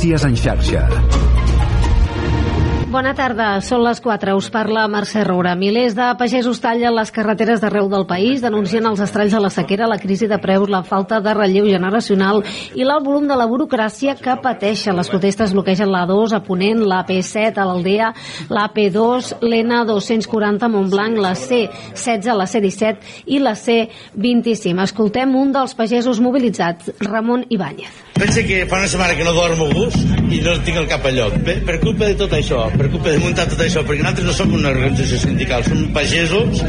Notícies en xarxa. Bona tarda, són les 4. Us parla Mercè Roura. Milers de pagesos tallen les carreteres d'arreu del país, denuncien els estralls de la sequera, la crisi de preus, la falta de relleu generacional i l'alt volum de la burocràcia que pateixen. Les protestes bloquegen l'A2 a Ponent, la P7 a l'Aldea, la P2, l'N240 a Montblanc, la C16, la C17 i la C25. Escoltem un dels pagesos mobilitzats, Ramon Ibáñez. Pensa que fa una setmana que no dormo a gust i no tinc el cap a lloc. Per, per culpa de tot això, per culpa de muntar tot això, perquè nosaltres no som una organització sindical, som pagesos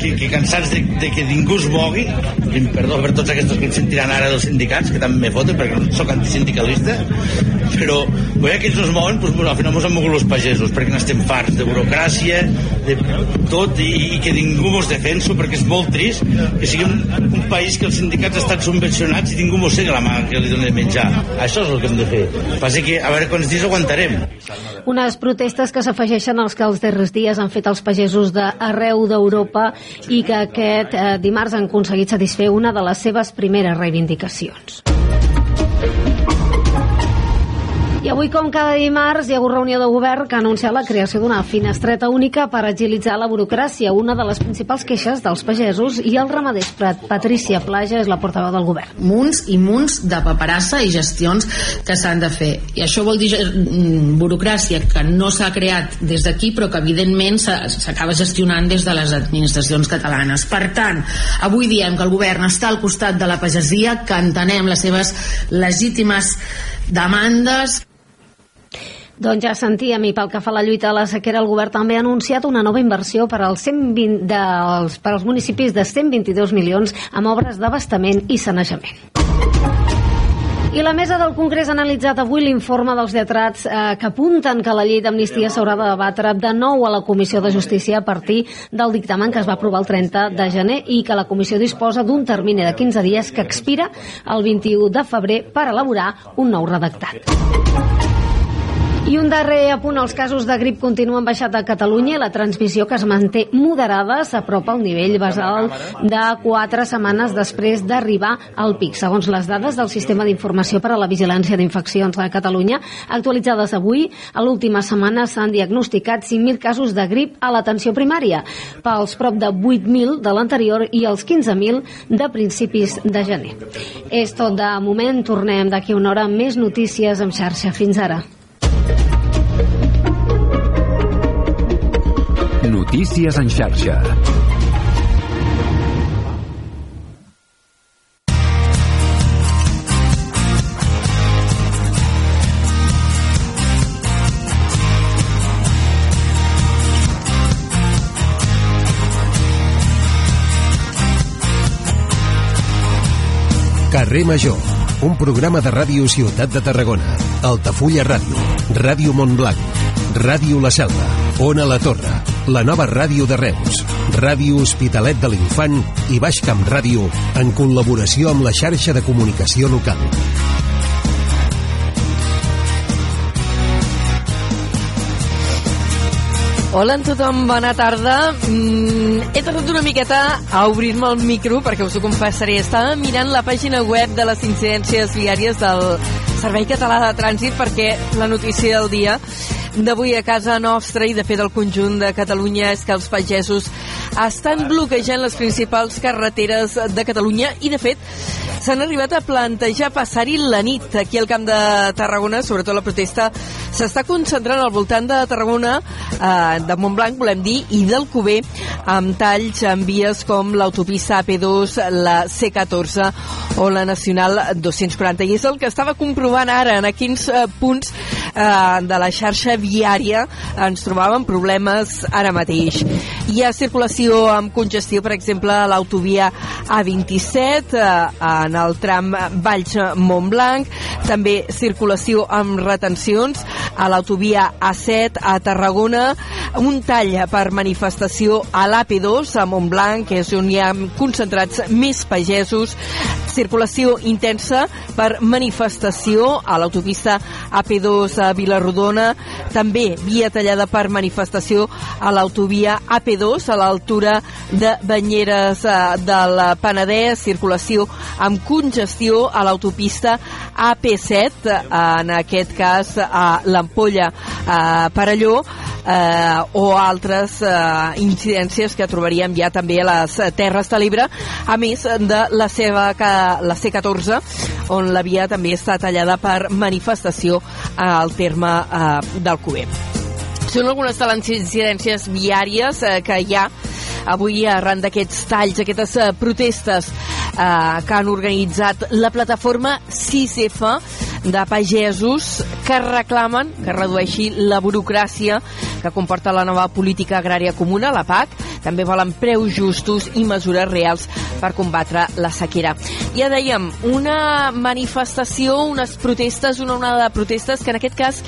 que, que cansats de, de que ningú es mogui, i perdó per tots aquests que ens sentiran ara dels sindicats, que també me foten perquè no sóc antisindicalista, però veure que ells no es mouen, doncs, bueno, al final ens han mogut els pagesos, perquè n'estem farts de burocràcia, de tot, i, i que ningú mos defensa, perquè és molt trist que sigui un, un país que els sindicats estan subvencionats i ningú mos segui la mà que li donen de menjar. Això és el que hem de fer. Passa que a veure quants dies aguantarem. Unes protestes que s'afegeixen als que els darrers dies han fet els pagesos d'arreu d'Europa i que aquest eh, dimarts han aconseguit satisfer una de les seves primeres reivindicacions. I avui, com cada dimarts, hi ha hagut reunió de govern que ha anunciat la creació d'una finestreta única per agilitzar la burocràcia, una de les principals queixes dels pagesos i els ramaders. Patrícia Plaja és la portaveu del govern. Munts i munts de paperassa i gestions que s'han de fer. I això vol dir mm, burocràcia que no s'ha creat des d'aquí, però que evidentment s'acaba gestionant des de les administracions catalanes. Per tant, avui diem que el govern està al costat de la pagesia, que entenem les seves legítimes demandes doncs ja sentíem, i pel que fa a la lluita a la sequera, el govern també ha anunciat una nova inversió per als, 120 dels, per als municipis de 122 milions amb obres d'abastament i sanejament. I la mesa del Congrés ha analitzat avui l'informe dels lletrats eh, que apunten que la llei d'amnistia s'haurà de debatre de nou a la Comissió de Justícia a partir del dictamen que es va aprovar el 30 de gener i que la comissió disposa d'un termini de 15 dies que expira el 21 de febrer per elaborar un nou redactat. I un darrer apunt, els casos de grip continuen baixat a Catalunya i la transmissió que es manté moderada s'apropa al nivell basal de 4 setmanes després d'arribar al pic. Segons les dades del Sistema d'Informació per a la Vigilància d'Infeccions de Catalunya, actualitzades avui, a l'última setmana s'han diagnosticat 5.000 casos de grip a l'atenció primària, pels prop de 8.000 de l'anterior i els 15.000 de principis de gener. És tot de moment, tornem d'aquí una hora amb més notícies en xarxa. Fins ara. Notícies en xarxa. Carrer Major, un programa de ràdio Ciutat de Tarragona, Altafulla Ràdio, Ràdio Montblanc, Ràdio La Selva, Ona La Torre, la nova ràdio de Reus, Ràdio Hospitalet de l'Infant i Baix Camp Ràdio en col·laboració amb la xarxa de comunicació local. Hola a tothom, bona tarda. Mm, he tardat una miqueta a obrir-me el micro perquè us ho confessaré. Estava mirant la pàgina web de les incidències viàries del Servei Català de Trànsit perquè la notícia del dia d'avui a casa nostra i de fet del conjunt de Catalunya és que els pagesos estan bloquejant les principals carreteres de Catalunya i de fet s'han arribat a plantejar passar-hi la nit aquí al Camp de Tarragona, sobretot la protesta s'està concentrant al voltant de Tarragona, eh, de Montblanc, volem dir, i del Cuber, amb talls en vies com l'autopista AP2, la C14 o la Nacional 240. I és el que estava comprovant ara, en quins eh, punts eh, de la xarxa viària ens trobàvem problemes ara mateix. Hi ha circulació amb congestió, per exemple, a l'autovia A27, eh, en el tram Valls-Montblanc, també circulació amb retencions a l'autovia A7 a Tarragona, un tall per manifestació a l'AP2 a Montblanc, que és on hi ha concentrats més pagesos, circulació intensa per manifestació a l'autopista AP2 a Vilarrodona, també via tallada per manifestació a l'autovia AP2 a l'altura de Banyeres eh, del Penedès, circulació amb congestió a l'autopista AP7, en aquest cas a l'Ampolla a Parelló, eh, o altres eh, incidències que trobaríem ja també a les Terres de l'Ebre, a més de la seva la C14, on la via també està tallada per manifestació al terme eh, del Cuber. Són algunes de les incidències viàries eh, que hi ha avui arran d'aquests talls, aquestes uh, protestes uh, que han organitzat la plataforma 6F de pagesos que reclamen que redueixi la burocràcia que comporta la nova política agrària comuna, la PAC. També volen preus justos i mesures reals per combatre la sequera. Ja dèiem, una manifestació, unes protestes, una onada de protestes que en aquest cas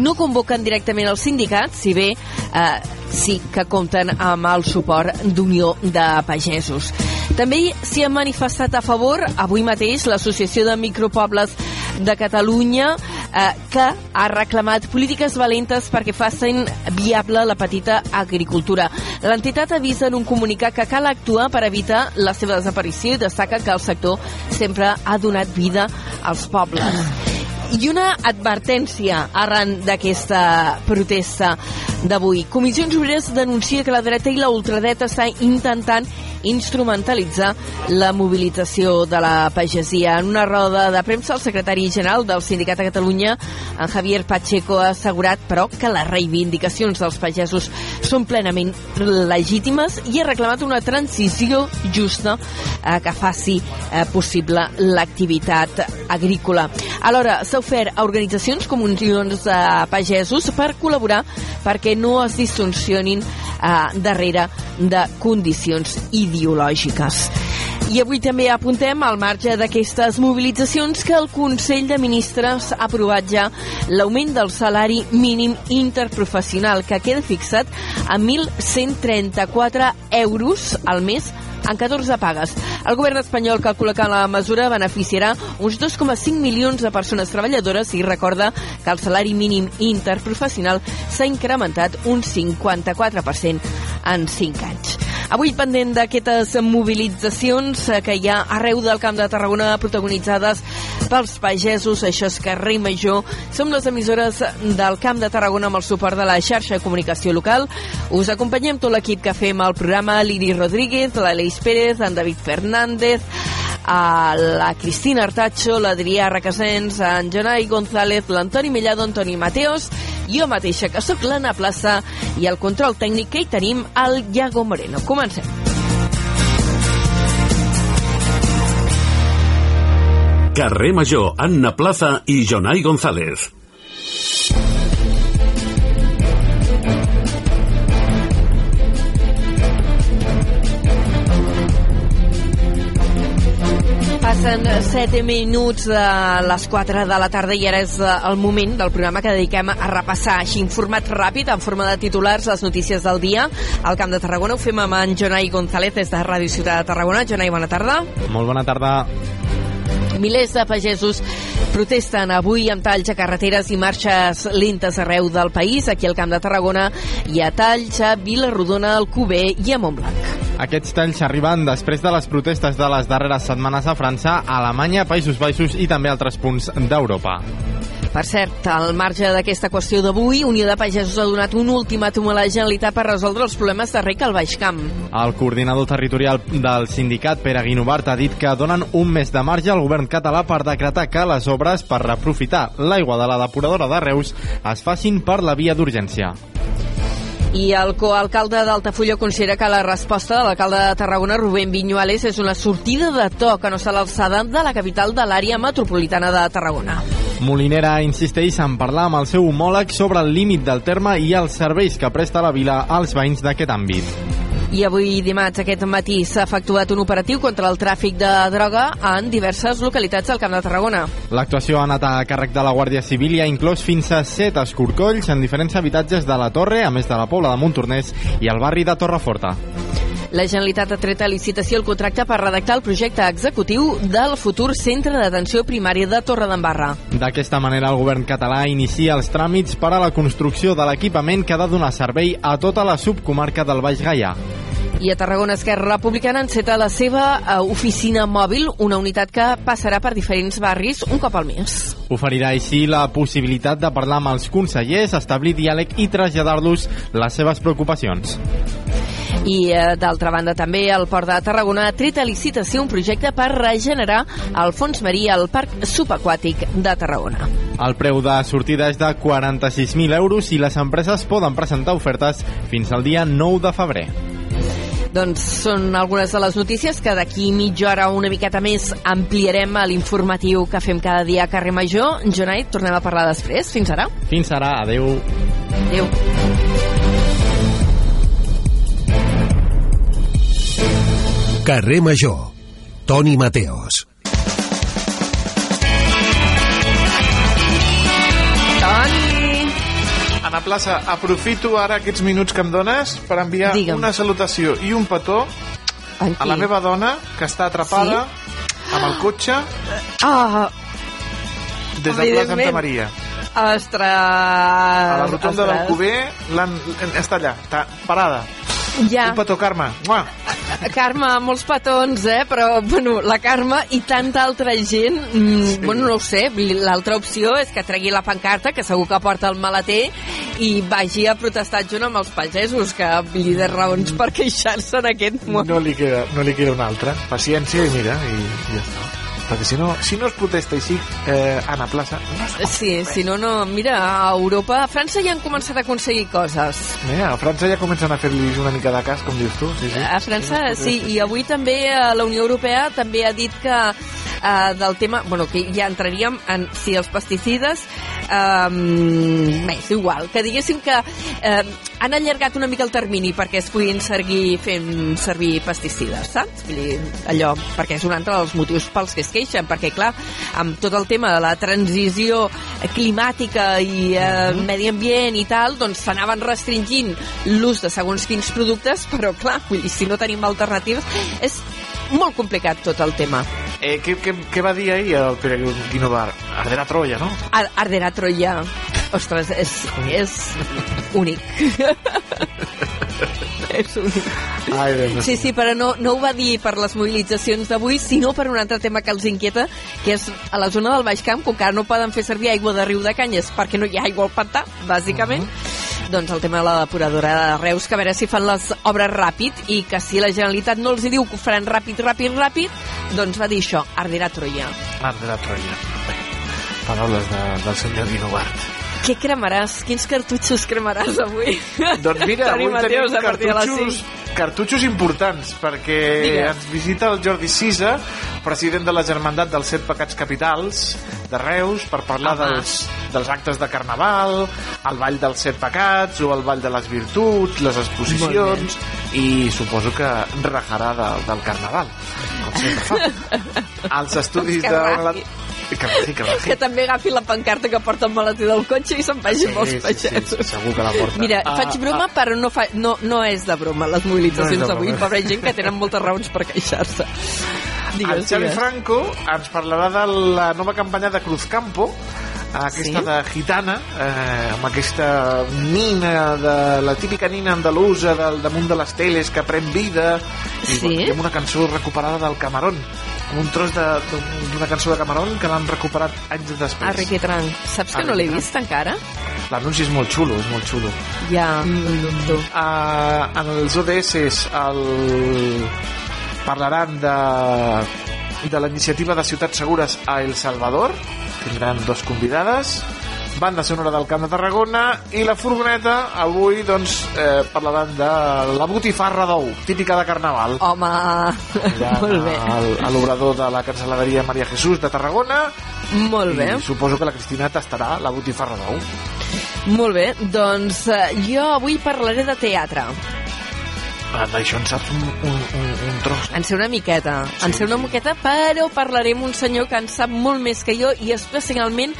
no convoquen directament els sindicats, si bé eh, sí que compten amb el suport d'Unió de Pagesos. També s'hi ha manifestat a favor avui mateix l'Associació de Micropobles de Catalunya eh, que ha reclamat polítiques valentes perquè facin viable la petita agricultura. L'entitat avisa en un comunicat que cal actuar per evitar la seva desaparició i destaca que el sector sempre ha donat vida als pobles. I una advertència arran d'aquesta protesta d'avui. Comissions Obreres denuncia que la dreta i la ultradreta està intentant instrumentalitzar la mobilització de la pagesia. En una roda de premsa, el secretari general del Sindicat de Catalunya, en Javier Pacheco, ha assegurat, però, que les reivindicacions dels pagesos són plenament legítimes i ha reclamat una transició justa eh, que faci eh, possible l'activitat agrícola. Alhora, s'ha ofert a organitzacions com unions de pagesos per col·laborar perquè no es distorsionin eh, darrere de condicions ideològiques. I avui també apuntem al marge d'aquestes mobilitzacions que el Consell de Ministres ha aprovat ja l'augment del salari mínim interprofessional que queda fixat a 1.134 euros al mes en 14 pagues. El govern espanyol calcula que la mesura beneficiarà uns 2,5 milions de persones treballadores i recorda que el salari mínim interprofessional s'ha incrementat un 54% en 5 anys. Avui pendent d'aquestes mobilitzacions que hi ha arreu del Camp de Tarragona protagonitzades pels pagesos, això és Carrer Major. Som les emissores del Camp de Tarragona amb el suport de la xarxa de comunicació local. Us acompanyem tot l'equip que fem el programa, l'Iri Rodríguez, l'Aleix Pérez, en David Fernández, a la Cristina Artacho, l'Adrià Requesens, en Jonai González, l'Antoni Mellado, Antoni Mateos, jo mateixa, que sóc l'Anna Plaça, i el control tècnic que hi tenim, el Iago Moreno. Comencem. Carrer Major, Anna Plaza i Jonai González. Passen 7 minuts de les 4 de la tarda i ara és eh, el moment del programa que dediquem a repassar així en format ràpid, en forma de titulars, les notícies del dia al Camp de Tarragona. Ho fem amb en Jonai González des de Ràdio Ciutat de Tarragona. Jonai, bona tarda. Molt bona tarda. Milers de pagesos protesten avui amb talls a carreteres i marxes lentes arreu del país. Aquí al Camp de Tarragona hi ha talls a Vilarrodona, Alcover i a Montblanc. Aquests talls arriben després de les protestes de les darreres setmanes a França, Alemanya, Països Baixos i també altres punts d'Europa. Per cert, al marge d'aquesta qüestió d'avui, Unió de Pagesos ha donat un ultimàtum a la Generalitat per resoldre els problemes de rec al Baix Camp. El coordinador territorial del sindicat, Pere Guinovart, ha dit que donen un mes de marge al govern català per decretar que les obres per reprofitar l'aigua de la depuradora de Reus es facin per la via d'urgència. I el coalcalde d'Altafulla considera que la resposta de l'alcalde de Tarragona, Rubén Viñuales, és una sortida de to que no està a l'alçada de la capital de l'àrea metropolitana de Tarragona. Molinera insisteix en parlar amb el seu homòleg sobre el límit del terme i els serveis que presta la vila als veïns d'aquest àmbit. I avui dimarts aquest matí s'ha efectuat un operatiu contra el tràfic de droga en diverses localitats del Camp de Tarragona. L'actuació ha anat a càrrec de la Guàrdia Civil i ha inclòs fins a set escorcolls en diferents habitatges de la Torre, a més de la Pobla de Montornès i el barri de Torreforta. La Generalitat ha tret a licitació el contracte per redactar el projecte executiu del futur centre d'atenció primària de Torredembarra. D'aquesta manera, el govern català inicia els tràmits per a la construcció de l'equipament que ha de donar servei a tota la subcomarca del Baix Gaià. I a Tarragona Esquerra Republicana enceta la seva eh, oficina mòbil, una unitat que passarà per diferents barris un cop al mes. Oferirà així la possibilitat de parlar amb els consellers, establir diàleg i traslladar-los les seves preocupacions. I, eh, d'altra banda, també el Port de Tarragona ha tret a licitació un projecte per regenerar el fons marí al Parc Subaquàtic de Tarragona. El preu de sortida és de 46.000 euros i les empreses poden presentar ofertes fins al dia 9 de febrer. Doncs són algunes de les notícies que d'aquí mitja hora una miqueta més ampliarem a l'informatiu que fem cada dia a Carrer Major. Jonai, tornem a parlar després. Fins ara. Fins ara, adeu. Adéu. Carrer Major. Toni Mateos. Toni! Anna Plaça, aprofito ara aquests minuts que em dones per enviar Digue'm. una salutació i un petó a la meva dona, que està atrapada amb el cotxe Ah, des del Pla Santa. Maria. ostres! A la rotonda ostres. d'Alcover l'han- està allà, està parada. Ja, Un petó, Carme. Mua. Carme, molts petons, eh? Però, bueno, la Carme i tanta altra gent, mm, sí. bueno, no ho sé, l'altra opció és que tregui la pancarta, que segur que porta el maleter, i vagi a protestar junt amb els pagesos, que li de raons per queixar-se en aquest moment. No li queda, no li queda una altra. Paciència i mira, i, i ja està. Perquè si no, si no es protesta així, eh, Anna Plaça, no es Sí, si no, no... Mira, a Europa, a França ja han començat a aconseguir coses. Mira, a França ja comencen a fer-li una mica de cas, com dius tu. Sí, sí. A França, sí, i avui també eh, la Unió Europea també ha dit que eh, del tema, bueno, que ja entraríem en si els pesticides eh, bé, és igual, que diguéssim que eh, han allargat una mica el termini perquè es puguin seguir fent servir pesticides, saps? Vull dir, allò, perquè és un altre dels motius pels que es queixen, perquè clar, amb tot el tema de la transició climàtica i eh, medi ambient i tal, doncs s'anaven restringint l'ús de segons quins productes, però clar, vull dir, si no tenim alternatives, és molt complicat tot el tema. Eh, què, què, què va dir ahir el Pere Guinovar? Arderà Troia, no? Ar Arderà Troia. Ostres, és, és únic. és únic. Ai, Déu. Sí, sí, però no, no ho va dir per les mobilitzacions d'avui, sinó per un altre tema que els inquieta, que és a la zona del Baix Camp, com que ara no poden fer servir aigua de riu de canyes perquè no hi ha aigua al pantà, bàsicament, doncs el tema de la depuradora de Reus, que a veure si fan les obres ràpid i que si la Generalitat no els hi diu que ho faran ràpid, ràpid, ràpid, doncs va dir això, ardirà Troia. Arderà Troia. Paraules de, del senyor Guinovar. Què cremaràs? Quins cartutxos cremaràs avui? Doncs mira, avui Mateus, tenim cartutxos, cartutxos importants, perquè Digues. ens visita el Jordi Sisa, president de la Germandat dels Set Pecats Capitals de Reus, per parlar Home. dels, dels actes de Carnaval, el Ball dels Set Pecats o el Ball de les Virtuts, les exposicions, i suposo que rajarà de, del Carnaval, com sempre fa. Els estudis de... raji. Que raji, que raji. Que també agafi la pancarta que porta el maletí del cotxe i se'n vagi amb els Sí, sí, pagesos. sí, segur que la porta. Mira, Ah, faig broma, ah. però no, fa, no, no és de broma, les No mobilitzacions de d'avui. Pobra gent que tenen moltes raons per queixar-se. el Digues, Xavi digues. Franco ens parlarà de la nova campanya de Cruzcampo, aquesta Sí? de gitana, eh, amb aquesta nina, de, la típica nina andalusa del damunt de les teles que pren vida, i, Sí? i amb una cançó recuperada del Camarón, un tros de- d'una cançó de Camarón que l'han recuperat anys després. Arrequetran. Saps que no l'he vist encara? L'anunci és molt xulo, és molt xulo. Ja, Mm. em dubto. Uh, en els ODS el... parlaran de, de la iniciativa de Ciutats Segures a El Salvador tindran dos convidades banda sonora del Camp de Tarragona i la furgoneta avui doncs eh, parlaran de la botifarra d'ou típica de Carnaval Home, Aniran molt bé, al- a l'obrador de la cancel·laderia Maria Jesús de Tarragona molt bé. i suposo que la Cristina tastarà la botifarra d'ou Molt bé, doncs eh, jo avui parlaré de teatre. D'això en saps un, un, un, un tros. En sé una miqueta, en sé una miqueta, però parlaré amb un senyor que en sap molt més que jo i especialment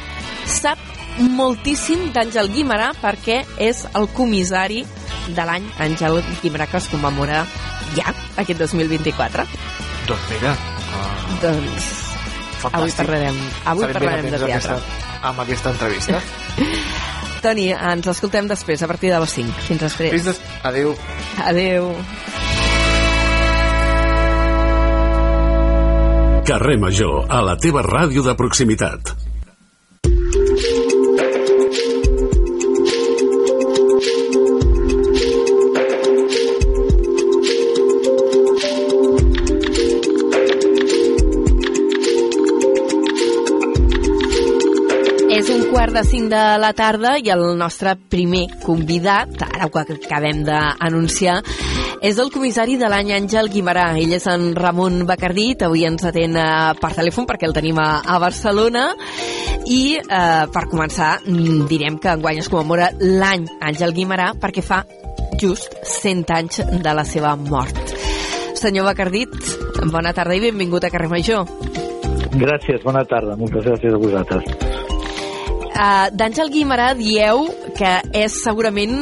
sap moltíssim d'Àngel Guimarà perquè és el comissari de l'any Àngel Guimarà que es commemora ja aquest 2024. Doncs mira, uh, Doncs fantàstic. avui parlarem, avui Estarem parlarem de teatre. Aquesta, amb aquesta entrevista. Toni, ens escoltem després, a partir de les 5. Fins després. Fins des... Adéu. Adéu. Carrer Major, a la teva ràdio de proximitat. Quart de cinc de la tarda i el nostre primer convidat, ara ho acabem d'anunciar, és el comissari de l'any Àngel Guimarà. Ell és en Ramon Bacardit, avui ens atén eh, per telèfon perquè el tenim a, a Barcelona i eh, per començar mm, direm que enguany es commemora l'any Àngel Guimarà perquè fa just 100 anys de la seva mort. Senyor Bacardit, bona tarda i benvingut a Carrer Major. Gràcies, bona tarda. Moltes gràcies a vosaltres. Uh, D'Àngel Guimarà dieu que és segurament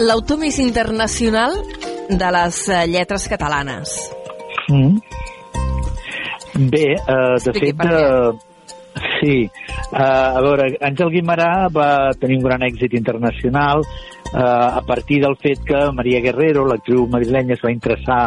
l'autor més internacional de les uh, lletres catalanes. Mm. Bé, uh, de fet... Uh, sí, uh, a veure, Àngel Guimarà va tenir un gran èxit internacional uh, a partir del fet que Maria Guerrero, l'actriu madrilenya, es va interessar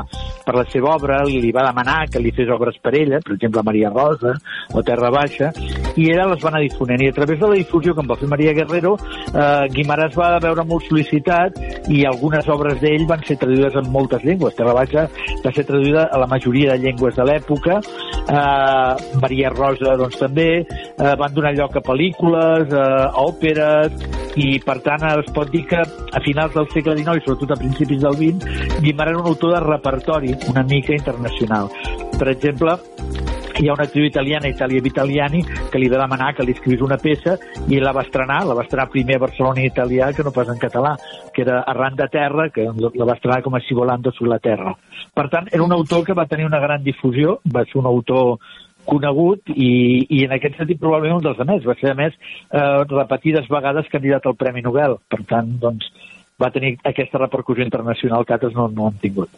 per la seva obra, li va demanar que li fes obres per ella, per exemple Maria Rosa o Terra Baixa, i ella les va anar difonent. I a través de la difusió que en va fer Maria Guerrero, eh, Guimarà es va veure molt sol·licitat i algunes obres d'ell van ser traduïdes en moltes llengües. Terra Baixa va ser traduïda a la majoria de llengües de l'època, eh, Maria Rosa doncs també, eh, van donar lloc a pel·lícules, eh, a òperes, i per tant es pot dir que a finals del segle XIX i sobretot a principis del XX Guimarà era un autor de repertori una mica internacional. Per exemple, hi ha una actriu italiana, Italia Vitaliani, que li va demanar que li escrivís una peça i la va estrenar, la va estrenar primer a Barcelona en italià que no pas en català, que era Arran de Terra, que la va estrenar com a Si volando la terra. Per tant, era un autor que va tenir una gran difusió, va ser un autor conegut i, i en aquest sentit probablement un dels més. Va ser, a més, eh, repetides vegades candidat al Premi Nobel. Per tant, doncs, va tenir aquesta repercussió internacional que altres no, no han tingut.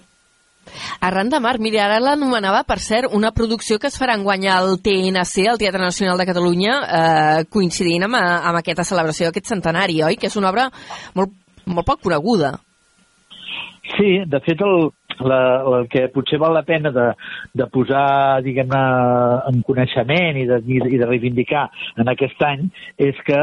Arran de Mar, mira, ara l'anomenava, per cert, una producció que es farà enguany al TNC, el Teatre Nacional de Catalunya, eh, coincidint amb, amb aquesta celebració d'aquest centenari, oi? Que és una obra molt, molt poc coneguda. Sí, de fet, el, la, el que potser val la pena de, de posar, diguem-ne, en coneixement i de, i de reivindicar en aquest any és que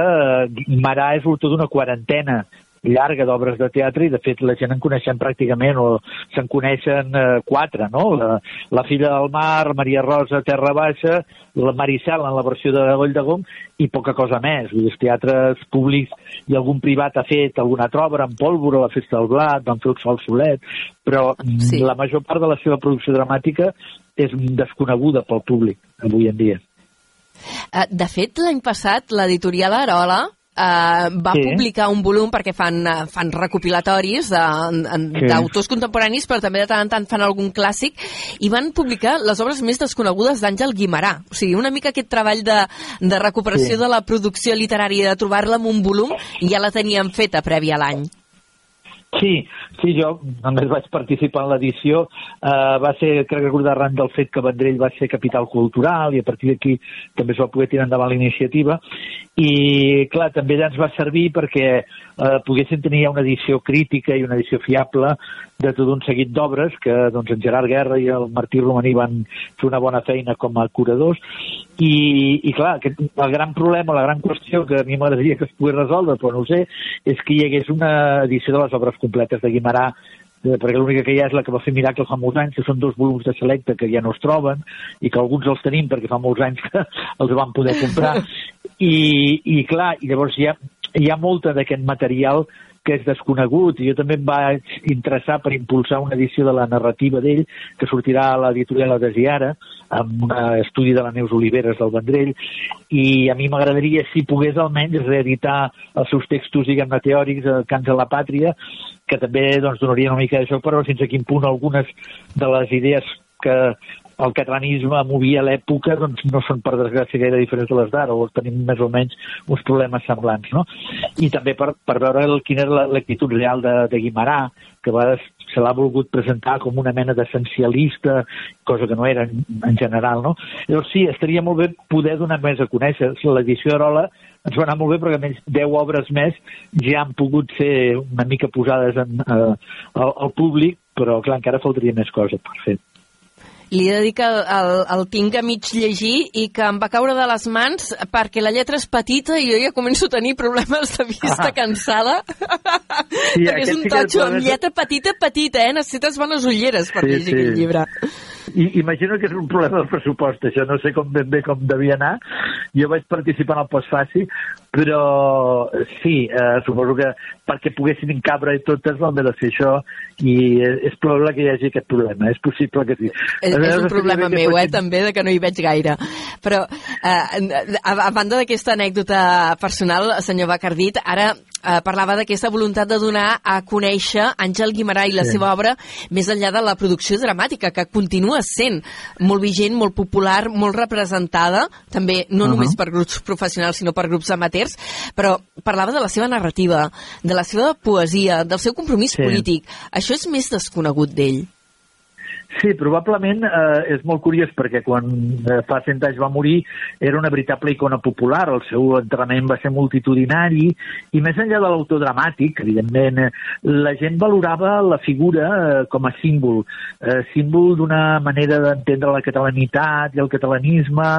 Marà és l'autor d'una quarantena llarga d'obres de teatre i de fet la gent en coneixem pràcticament o se'n coneixen eh, quatre, no? La, la Filla del Mar, Maria Rosa, Terra Baixa, la Maricel en la versió de Goll de Gom i poca cosa més. Vull dir, els teatres públics i algun privat ha fet alguna altra obra, en Pólvora, la Festa del Blat, van fer el Sol Solet, però sí. la major part de la seva producció dramàtica és desconeguda pel públic avui en dia. Uh, de fet, l'any passat, l'editorial Arola Uh, va sí. publicar un volum perquè fan, uh, fan recopilatoris d'autors sí. contemporanis però també de tant en tant fan algun clàssic i van publicar les obres més desconegudes d'Àngel Guimarà o sigui, una mica aquest treball de, de recuperació sí. de la producció literària de trobar-la en un volum ja la teníem feta prèvia a l'any Sí, sí, jo només vaig participar en l'edició. Uh, va ser, crec recordar, arran del fet que Vendrell va ser capital cultural i a partir d'aquí també es va poder tirar endavant la iniciativa. I, clar, també ens va servir perquè uh, poguéssim tenir una edició crítica i una edició fiable de tot un seguit d'obres que doncs, en Gerard Guerra i el Martí Romaní van fer una bona feina com a curadors i, i clar, aquest, el gran problema, la gran qüestió que a mi m'agradaria que es pogués resoldre, però no ho sé, és que hi hagués una edició de les obres completes de Guimarà perquè l'única que hi ha és la que va fer Miracle fa molts anys, que són dos volums de selecte que ja no es troben i que alguns els tenim perquè fa molts anys que els van poder comprar. I, i clar, i llavors hi ha, hi ha molta d'aquest material que és desconegut i jo també em vaig interessar per impulsar una edició de la narrativa d'ell que sortirà a l'editorial Adesiara amb un estudi de la Neus Oliveres del Vendrell i a mi m'agradaria si pogués almenys reeditar els seus textos diguem-ne teòrics a Cants de la Pàtria que també doncs, donarien una mica de però fins a quin punt algunes de les idees que el catalanisme movia l'època doncs no són per desgràcia gaire diferents de les d'ara o tenim més o menys uns problemes semblants no? i també per, per veure el, quina era l'actitud real de, de Guimarà que a vegades se l'ha volgut presentar com una mena d'essencialista, cosa que no era en, en general, no? Llavors sí, estaria molt bé poder donar més a conèixer. L'edició Arola ens va anar molt bé perquè almenys 10 obres més ja han pogut ser una mica posades en, eh, al, al públic, però clar, encara faltaria més cosa per fer li he de dir que el, el, el tinc a mig llegir i que em va caure de les mans perquè la lletra és petita i jo ja començo a tenir problemes de vista ah. cansada sí, perquè és un totxo amb lletra petita, petita, eh? Necessites bones ulleres per sí, llegir sí. aquest llibre. I, imagino que és un problema del pressupost, això no sé com ben bé com devia anar. Jo vaig participar en el postfaci, però sí, eh, suposo que perquè poguessin encabre totes l'han de fer això i és probable que hi hagi aquest problema, és possible que sí. És, és un problema meu, eh, també, de que no hi veig gaire. Però, eh, a, a banda d'aquesta anècdota personal, senyor Bacardit, ara eh, parlava d'aquesta voluntat de donar a conèixer Àngel Guimarà i la sí. seva obra més enllà de la producció dramàtica, que continua sent molt vigent, molt popular, molt representada, també no uh -huh. només per grups professionals, sinó per grups amateurs, però parlava de la seva narrativa, de la seva poesia, del seu compromís sí. polític. Això és més desconegut d'ell. Sí, probablement eh, és molt curiós perquè quan eh, fa cent anys va morir era una veritable icona popular, el seu entrenament va ser multitudinari i més enllà de l'autor dramàtic, evidentment, eh, la gent valorava la figura eh, com a símbol, eh, símbol d'una manera d'entendre la catalanitat i el catalanisme,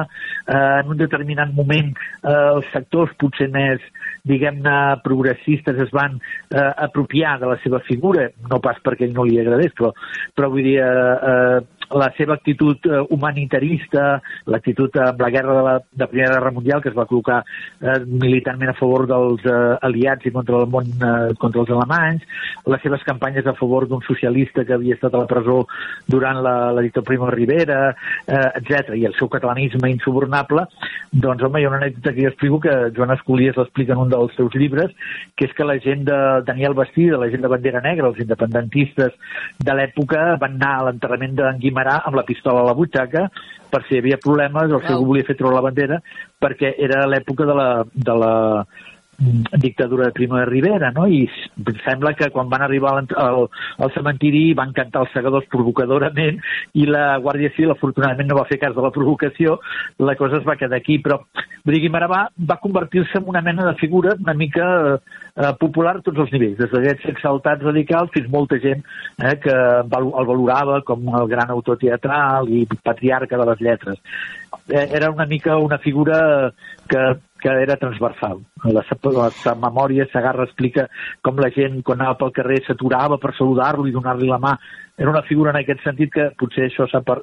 eh, en un determinat moment eh, els sectors potser més diguem-ne, progressistes es van eh, apropiar de la seva figura, no pas perquè ell no li agradés, però, però vull dir, eh, eh, la seva actitud eh, humanitarista, l'actitud amb la guerra de la de Primera Guerra Mundial, que es va col·locar eh, militarment a favor dels eh, aliats i contra el món, eh, contra els alemanys, les seves campanyes a favor d'un socialista que havia estat a la presó durant la, la dictadura Primo Rivera, eh, etc i el seu catalanisme insubornable, doncs, home, hi ha una anècdota que jo explico que Joan Escolies l'explica en un dels seus llibres, que és que la gent de Daniel Bastida, la gent de Bandera Negra, els independentistes de l'època, van anar a l'enterrament d'en Guimarà amb la pistola a la butxaca per si hi havia problemes o si algú volia fer treure la bandera perquè era l'època de la, de la Mm, dictadura de Primo de Rivera, no? I sembla que quan van arribar al, al, al cementiri van cantar els segadors provocadorament i la Guàrdia Civil afortunadament no va fer cas de la provocació, la cosa es va quedar aquí, però Guimarà va, va convertir-se en una mena de figura una mica eh, popular a tots els nivells, des d'aquests exaltats radicals fins molta gent eh, que el valorava com el gran autor teatral i patriarca de les lletres. Eh, era una mica una figura que que era transversal. La, la, la memòria Sagarra explica com la gent quan anava pel carrer s'aturava per saludar-lo i donar-li la mà. Era una figura en aquest sentit que potser això s'ha per,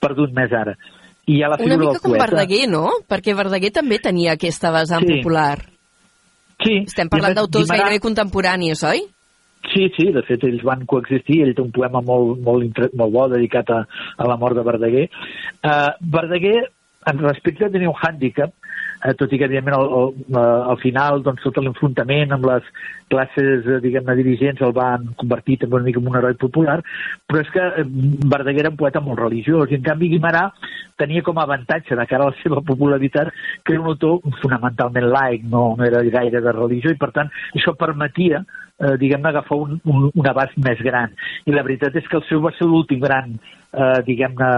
perdut més ara. I hi ha la figura una mica com poeta. Verdaguer, no? Perquè Verdaguer també tenia aquesta vessant sí. popular. Sí. Estem parlant d'autors Guimarà... gairebé contemporanis, oi? Sí, sí, de fet ells van coexistir, ell té un poema molt, molt, molt bo dedicat a, a la mort de Verdaguer. Uh, Verdaguer, en respecte, tenia un hàndicap, eh, tot i que evidentment al, al, eh, al final doncs, tot l'enfrontament amb les classes eh, diguem-ne dirigents el van convertir també una mica en un heroi popular, però és que eh, Verdaguer era un poeta molt religiós i en canvi Guimarà tenia com a avantatge de cara a la seva popularitat que era un autor fonamentalment laic, no, no era gaire de religió i per tant això permetia eh, diguem-ne, agafar un, un, un abast més gran. I la veritat és que el seu va ser l'últim gran, eh, diguem-ne,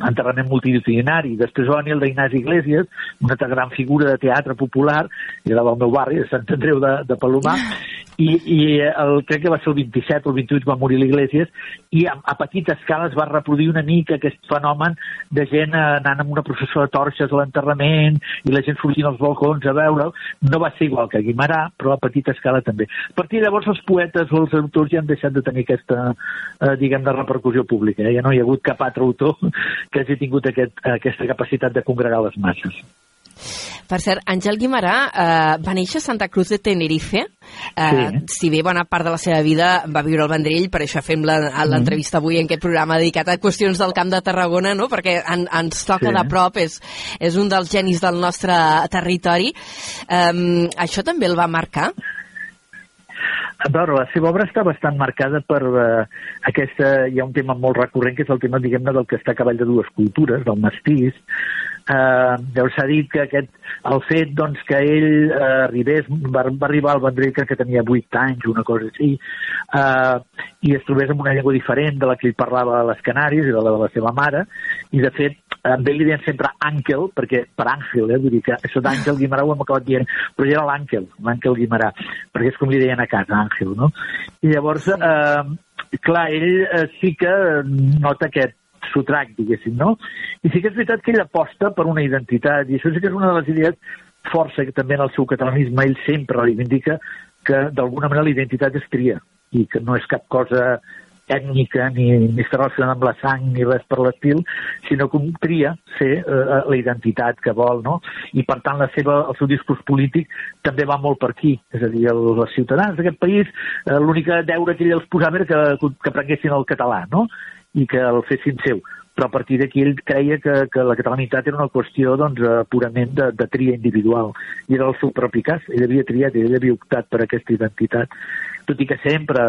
enterrament multidisciplinari. Després va venir el d'Ignasi Iglesias, una altra gran figura de teatre popular, era del meu barri, de Sant Andreu de, de Palomar, i, i el, crec que va ser el 27 o el 28 va morir l'Iglesias, i a, a petita escala es va reproduir una mica aquest fenomen de gent anant amb una processó de torxes a l'enterrament i la gent sortint als balcons a veure'l. No va ser igual que Guimarà, però a petita escala també. A partir de llavors els poetes o els autors ja han deixat de tenir aquesta, eh, diguem, de repercussió pública. Eh? Ja no hi ha hagut cap altre autor que hagi tingut aquest, aquesta capacitat de congregar les masses. Per cert, Àngel Guimarà eh, va néixer a Santa Cruz de Tenerife. Eh, Sí. Si bé bona part de la seva vida va viure al Vendrell, per això fem la- Mm-hmm. l'entrevista avui en aquest programa dedicat a qüestions del Camp de Tarragona, no? perquè en, ens toca Sí. de prop, és, és un dels genis del nostre territori. Eh, això també el va marcar? A veure, la seva obra està bastant marcada per eh, aquesta... Hi ha un tema molt recurrent, que és el tema, diguem-ne, del que està a cavall de dues cultures, del mestís. Eh, llavors s'ha dit que aquest, el fet doncs, que ell eh, arribés, va, va arribar al Vendrell crec que tenia 8 anys, una cosa així, eh, i es trobés amb una llengua diferent de la que ell parlava a les Canàries i de la de la seva mare, i de fet amb ell li deien sempre Àngel, perquè per Àngel, eh, vull dir que això d'Àngel Guimarà ho hem acabat dient, però ell era l'Àngel, l'Àngel Guimarà, perquè és com li deien a casa, Àngel, no? I llavors, eh, clar, ell eh, sí que nota aquest sotrac, diguéssim, no? I sí que és veritat que ell aposta per una identitat, i això sí que és una de les idees força que també en el seu catalanisme ell sempre reivindica que d'alguna manera la identitat és tria i que no és cap cosa ètnica ni, ni està relacionada amb la sang ni res per l'estil, sinó que tria ser eh, la identitat que vol, no? I per tant la seva, el seu discurs polític també va molt per aquí, és a dir, el, els ciutadans d'aquest país eh, l'única deure que ell els posava era que, que aprenguessin el català, no? I que el fessin seu. Però a partir d'aquí ell creia que, que la catalanitat era una qüestió doncs, eh, purament de, de tria individual. I era el seu propi cas, ell havia triat ell havia optat per aquesta identitat tot i que sempre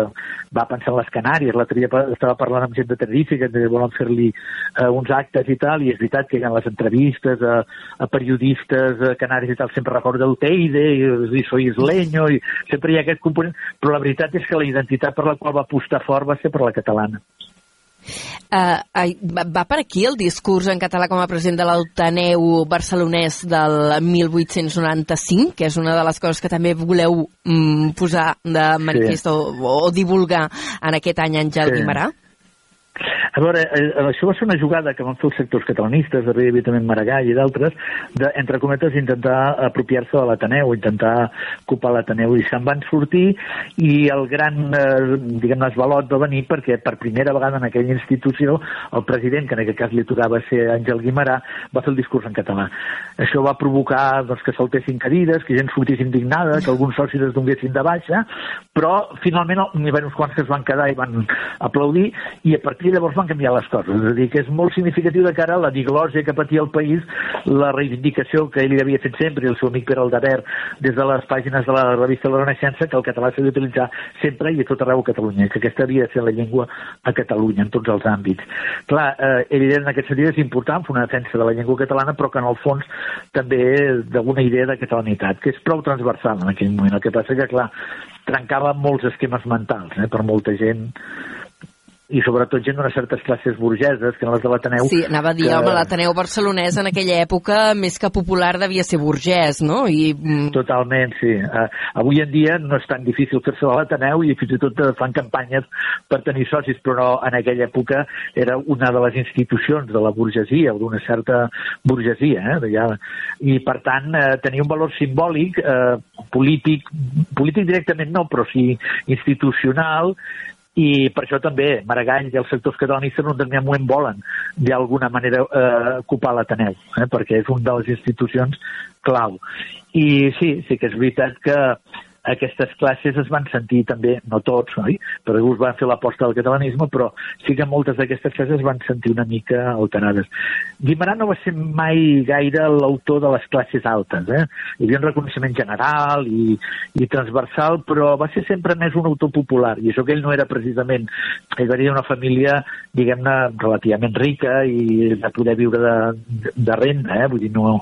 va pensar en les Canàries l'altre dia estava parlant amb gent de Tenerife que volen fer-li eh, uns actes i tal i és veritat que ha les entrevistes a, a periodistes a Canàries i tal sempre recorda el Teide i, i soy isleño i sempre hi ha aquest component però la veritat és que la identitat per la qual va apostar fort va ser per la catalana Uh, va per aquí el discurs en català com a president de l'Autaneu barcelonès del 1895, que és una de les coses que també voleu mm, posar de manifest o, o divulgar en aquest any Àngel Sí. Guimarà? A veure, eh, això va ser una jugada que van fer els sectors catalanistes, hi havia també Maragall i d'altres, de, entre cometes, intentar apropiar-se de l'Ateneu, intentar ocupar l'Ateneu, i se'n van sortir, i el gran, eh, diguem-ne, esvalot va venir perquè per primera vegada en aquella institució el president, que en aquest cas li tocava ser Àngel Guimarà, va fer el discurs en català. Això va provocar doncs, que saltessin cadires, que gent sortís indignada, que alguns socis es donguessin de baixa, però finalment n'hi va haver uns quants que es van quedar i van aplaudir, i a partir de llavors van canviar les coses. És a dir, que és molt significatiu de cara a la diglòsia que patia el país, la reivindicació que ell havia fet sempre, i el seu amic Pere Aldabert, des de les pàgines de la revista la Renaixença, que el català s'ha d'utilitzar sempre i a tot arreu a Catalunya, que aquesta havia de ser la llengua a Catalunya, en tots els àmbits. Clar, eh, ell en aquest sentit és important fer una defensa de la llengua catalana, però que en el fons també d'alguna idea de catalanitat, que és prou transversal en aquell moment. El que passa que, clar, trencava molts esquemes mentals eh, per molta gent i sobretot gent d'unes certes classes burgeses, que eren les de l'Ateneu. Sí, anava a dir, que... home, l'Ateneu barcelonès en aquella època, més que popular, devia ser burgès, no? I, mm, Totalment, sí. Uh, avui en dia no és tan difícil fer-se a l'Ateneu i fins i tot eh, fan campanyes per tenir socis, però no, en aquella època era una de les institucions de la burgesia, o d'una certa burgesia, eh? Ja, I, per tant, eh, tenia un valor simbòlic, eh, polític, polític directament no, però sí institucional, i per això també Maragall i els sectors catalanistes un determinat moment volen d'alguna manera eh, ocupar l'Ateneu, eh, perquè és una de les institucions clau. I sí, sí que és veritat que aquestes classes es van sentir també, no tots, oi? perquè alguns van fer l'aposta del catalanisme, però sí que moltes d'aquestes classes es van sentir una mica alterades. Guimarà no va ser mai gaire l'autor de les classes altes, eh? Hi havia un reconeixement general i, i transversal, però va ser sempre més un autor popular, i això que ell no era precisament, ell venia d'una família, diguem-ne, relativament rica i de poder viure de, de renda, eh? vull dir, no...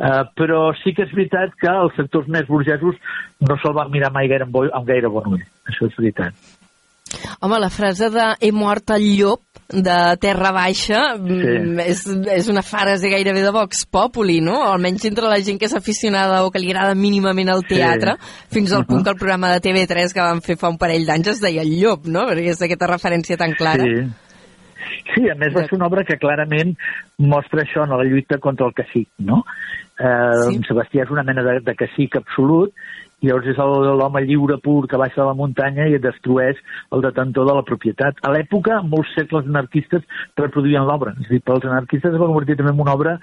Uh, però sí que és veritat que els sectors més burgesos no se'l van mirar mai gaire amb, amb gaire bon ull, això és veritat. home, la frase de he mort el llop de Terra Baixa mm, és, és una frase gairebé de Vox Populi, no? Almenys entre la gent que és aficionada o que li agrada mínimament el Sí. teatre, fins al punt Mhm. que el programa de TV3 que van fer fa un parell d'anys es deia el llop, no? Perquè és aquesta referència tan clara. Sí. Sí, a més va ser una obra que clarament mostra això en la lluita contra el cacic, no? Eh, sí. Sebastià és una mena de, de cacic absolut llavors és el- l'home lliure pur que baixa de la muntanya i destrueix el detentor de la propietat. A l'època, molts segles anarquistes reproduïen l'obra. És a dir, pels anarquistes es va convertir també en una obra,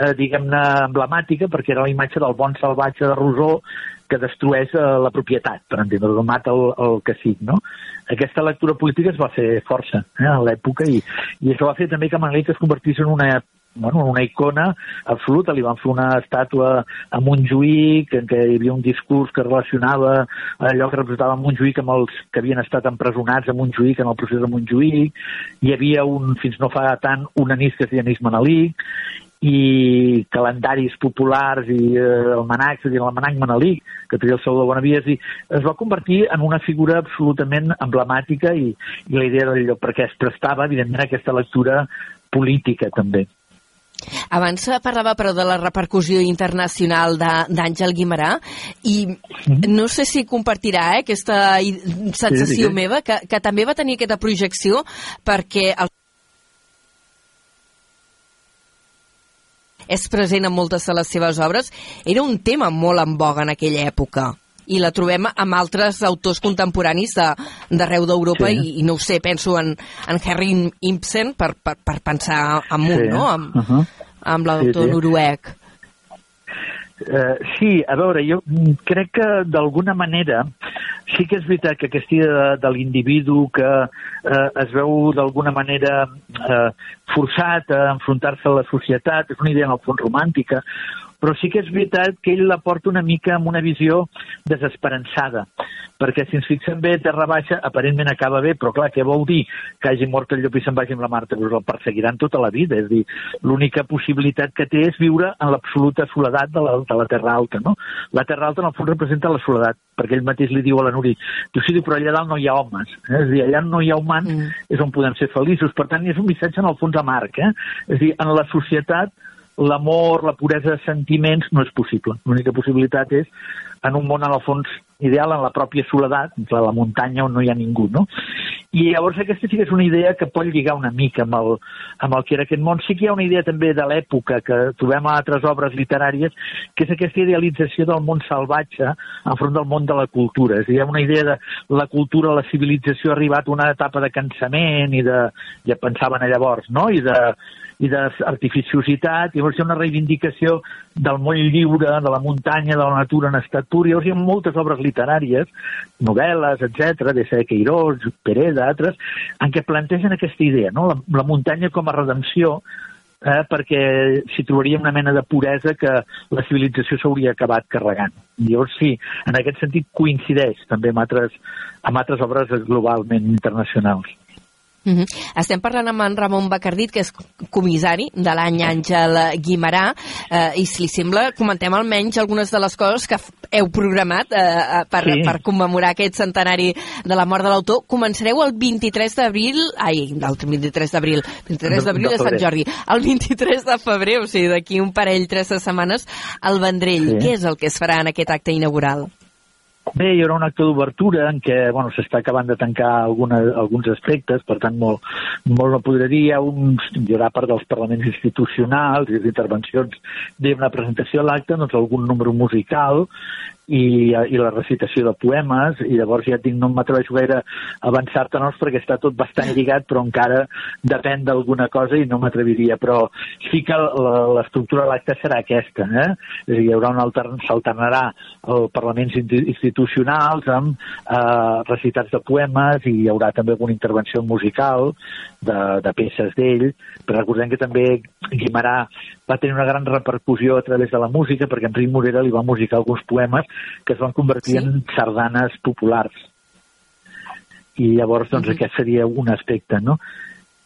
eh, diguem-ne, emblemàtica, perquè era la imatge del bon salvatge de Rousseau que destrueix eh, la propietat, per entendre, que mata el, el cacic, no? Aquesta lectura política es va fer força eh, a l'època i, i això va fer també que Manelic es convertís en una bueno, una icona absoluta. Li van fer una estàtua a Montjuïc, en què hi havia un discurs que relacionava allò que representava Montjuïc amb els que havien estat empresonats a Montjuïc en el procés de Montjuïc. Hi havia un, fins no fa tant, un anís que es deia anís Manelic, i calendaris populars i eh, almanacs, és a dir, l'almanac Manelic, que tenia el seu de Bonavies, i es va convertir en una figura absolutament emblemàtica i, i la idea del lloc, perquè es prestava, evidentment, aquesta lectura política, també. Abans parlava, però, de la repercussió internacional d'Àngel Guimarà i no sé si compartirà eh, aquesta sensació digues. meva, que, que també va tenir aquesta projecció perquè el és present en moltes de les seves obres, era un tema molt en boga en aquella època i la trobem amb altres autors contemporanis de- d'arreu d'Europa Sí. i, i no ho sé, penso en, en Henry Ibsen per, per, per pensar amunt, Sí. no? Amb, Uh -huh. amb l'autor Sí, sí. noruec. Eh, sí, a veure, jo crec que d'alguna manera sí que és veritat que aquesta idea de, de l'individu que eh, es veu d'alguna manera eh, forçat a enfrontar-se a la societat, és una idea en el fons romàntica, però sí que és veritat que ell la porta una mica amb una visió desesperançada, perquè si ens fixem bé, Terra Baixa aparentment acaba bé, però clar, què vol dir que hagi mort el llop i se'n vagi amb la Marta? Doncs el perseguiran tota la vida, és a dir, l'única possibilitat que té és viure en l'absoluta soledat de la, de la Terra Alta, no? La Terra Alta en el fons representa la soledat, perquè ell mateix li diu a la Nuri, tu sí, però allà dalt no hi ha homes, eh? és a dir, allà no hi ha humans, Mm. és on podem ser feliços, per tant, és un missatge en el fons amarg, eh? és a dir, en la societat l'amor, la puresa de sentiments no és possible. L'única possibilitat és en un món, en el fons, ideal, en la pròpia soledat, a la muntanya on no hi ha ningú, no? I llavors aquesta sí que és una idea que pot lligar una mica amb el, amb el que era aquest món. Sí que hi ha una idea també de l'època que trobem a altres obres literàries, que és aquesta idealització del món salvatge enfront del món de la cultura. És a dir, hi ha una idea de la cultura, la civilització ha arribat a una etapa de cansament i de, ja pensaven a llavors, no? I de, i d'artificiositat, llavors hi ha una reivindicació del món lliure, de la muntanya, de la natura en estat pur, llavors hi ha moltes obres literàries, novel·les, etc, de Sede Queirós, Pereda, altres, en què plantegen aquesta idea, no? la, la muntanya com a redempció, eh, perquè s'hi trobaria una mena de puresa que la civilització s'hauria acabat carregant. Llavors sí, en aquest sentit coincideix també amb altres, amb altres obres globalment internacionals. Mm -hmm. Estem parlant amb en Ramon Bacardit, que és comissari de l'any Àngel Guimarà, eh, i si li sembla, comentem almenys algunes de les coses que heu programat eh, eh, per, Sí. per commemorar aquest centenari de la mort de l'autor. Començareu el 23 d'abril, ai, l'altre 23 d'abril, 23 De- d'abril de de Sant. Jordi, el 23 de febrer, o sigui, d'aquí un parell, tres setmanes, al Vendrell. Sí. Què és el que es farà en aquest acte inaugural? Bé, hi haurà un acte d'obertura en què bueno, s'està acabant de tancar alguna, alguns aspectes, per tant, molt, molt no podré dir. Hi, ha uns, hi haurà part dels parlaments institucionals i les intervencions d'una presentació a l'acte, doncs algun número musical i, i la recitació de poemes, i llavors ja dic, no m'atreveixo gaire a avançar-te-nos perquè està tot bastant lligat, però encara depèn d'alguna cosa i no m'atreviria, però sí que l'estructura de l'acte serà aquesta, eh? És a dir, hi haurà un altern, s'alternarà parlaments institucionals amb eh, recitats de poemes i hi haurà també alguna intervenció musical de, de peces d'ell, però recordem que també Guimarà va tenir una gran repercussió a través de la música perquè Enric Morera li va musicar alguns poemes que es van convertir Sí. en sardanes populars i llavors doncs Mhm. aquest seria un aspecte, no?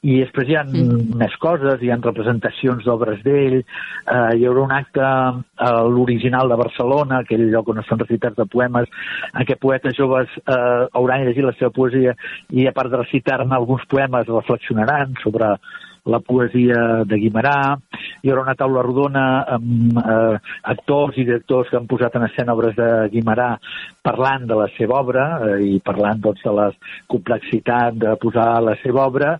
I després hi ha Mhm. més coses, hi ha representacions d'obres d'ell, eh, hi haurà un acte a l'original de Barcelona, aquell lloc on estan recitats de poemes, en què poetes joves eh, hauran llegit la seva poesia i a part de recitar-ne alguns poemes reflexionaran sobre la poesia de Guimarà, hi haurà una taula rodona amb eh, actors i directors que han posat en escena obres de Guimarà parlant de la seva obra eh, i parlant doncs, de la complexitat de posar la seva obra.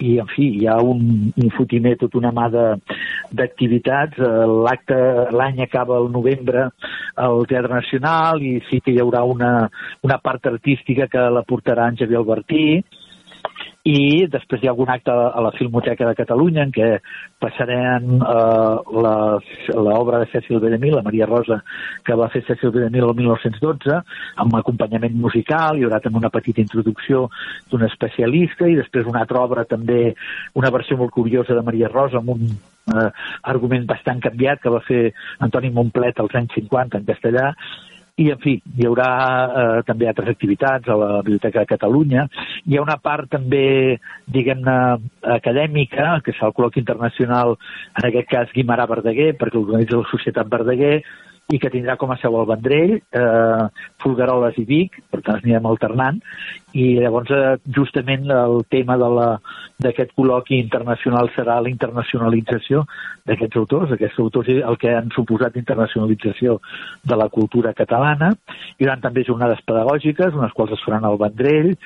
I, en fi, hi ha un, un fotimer, tota una mà d'activitats. Eh, L'acte, l'any acaba el novembre al Teatre Nacional i sí que hi haurà una, una part artística que la portarà en Javier Albertí, i després hi ha algun acte a la Filmoteca de Catalunya en què passarem eh, l'obra de Cecil B. DeMille, la Maria Rosa, que va fer Cecil B. DeMille el 1912, amb acompanyament musical, hi haurà també una petita introducció d'un especialista i després una altra obra també, una versió molt curiosa de Maria Rosa amb un eh, argument bastant canviat que va fer Antoni Montplet als anys 50 en castellà i, en fi, hi haurà eh, també altres activitats a la Biblioteca de Catalunya. Hi ha una part també, diguem-ne, acadèmica, que és el col·loqui internacional, en aquest cas Guimarà Verdaguer, perquè organitza la Societat Verdaguer, i que tindrà com a seu el Vendrell, eh, Folgueroles i Vic, per tant anirem alternant, i llavors eh, justament el tema d'aquest col·loqui internacional serà la internacionalització d'aquests autors, aquests autors el que han suposat internacionalització de la cultura catalana, hi haurà també jornades pedagògiques, unes quals es faran al Vendrell,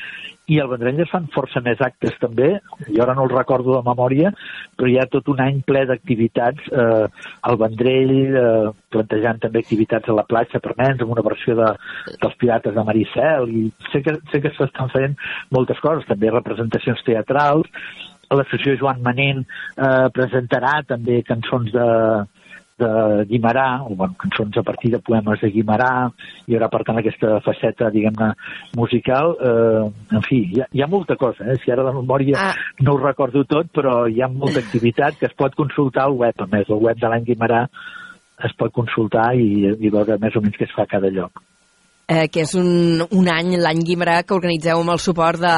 i al Vendrell es fan força més actes també, jo ara no el recordo de memòria, però hi ha tot un any ple d'activitats eh, al Vendrell, eh, plantejant també activitats a la platja per nens, amb una versió de, dels Pirates de Maricel, i sé que, sé que s'estan fent moltes coses, també representacions teatrals, l'associació Joan Manent eh, presentarà també cançons de, de Guimarà, o bueno, cançons a partir de poemes de Guimarà, hi haurà per tant aquesta faceta, diguem-ne, musical. Eh, en fi, hi ha, hi ha molta cosa, eh? si ara la memòria ah. no ho recordo tot, però hi ha molta activitat que es pot consultar al web, a més, el web de l'any Guimarà es pot consultar i, i veure més o menys què es fa a cada lloc eh, que és un, un any, l'any Guimarà, que organitzeu amb el suport de,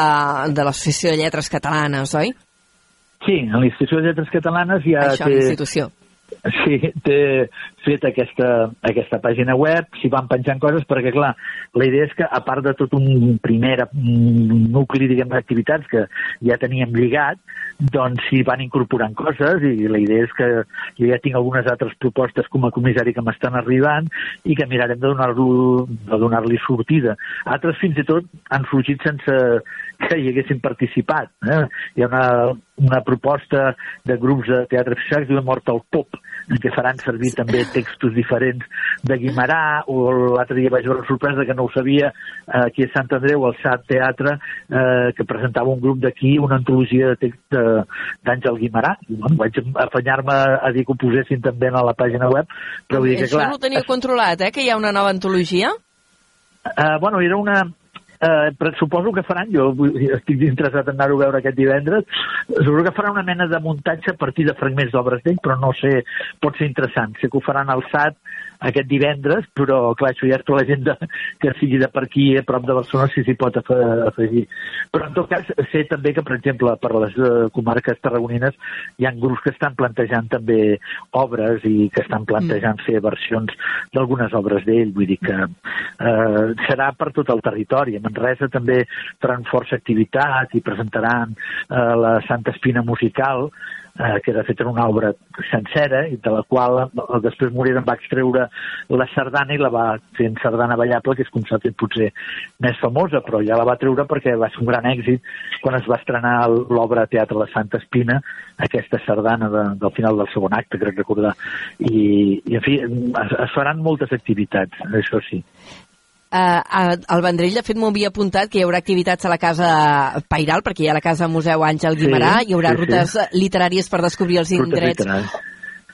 de l'Associació de Lletres Catalanes, oi? Sí, a l'Institució de Lletres Catalanes hi ha... Això, té. Sí, té fet aquesta, aquesta pàgina web, s'hi van penjant coses, perquè, clar, la idea és que, a part de tot un primer nucli, diguem, d'activitats que ja teníem lligat, doncs s'hi van incorporant coses i la idea és que jo ja tinc algunes altres propostes com a comissari que m'estan arribant i que mirarem de donar-li donar sortida. Altres, fins i tot, han sorgit sense que hi haguessin participat. Eh? Hi ha una, una proposta de grups de teatre social que es diu Mort al Pop, en què faran servir també textos diferents de Guimarà, o l'altre dia vaig veure sorpresa que no ho sabia, eh, aquí a Sant Andreu, al SAT Teatre, eh, que presentava un grup d'aquí, una antologia de text d'Àngel Guimarà. I, bueno, vaig afanyar-me a dir que ho posessin també a la pàgina web, però vull dir que, clar... Això no ho tenia controlat, eh, que hi ha una nova antologia? Uh, bueno, era una, Eh, però suposo que faran, jo estic interessat en anar-ho a veure aquest divendres, suposo que faran una mena de muntatge a partir de fragments d'obres d'ell, però no sé, pot ser interessant. Sé que ho faran al SAT aquest divendres, però clar, això ja és tota la gent de, que sigui de per aquí, a prop de Barcelona, si s'hi pot afegir. Però en tot cas, sé també que, per exemple, per les eh, comarques tarragonines hi ha grups que estan plantejant també obres i que estan plantejant mm. fer versions d'algunes obres d'ell, vull dir que eh, serà per tot el territori. A Manresa també faran força activitat i presentaran eh, la Santa Espina Musical, eh, que de fet era una obra sencera i de la qual eh, després Morera en va extreure la sardana i la va fer en sardana ballable, que és com s'ha fet potser més famosa, però ja la va treure perquè va ser un gran èxit quan es va estrenar l'obra Teatre La Santa Espina, aquesta sardana de, del final del segon acte, crec recordar. I, i en fi, es, es faran moltes activitats, això sí. Uh, el Vendrell, de fet, m'ho havia apuntat que hi haurà activitats a la Casa Pairal, perquè hi ha la Casa Museu Àngel Guimarà, sí, hi haurà sí, rutes sí. literàries per descobrir els indrets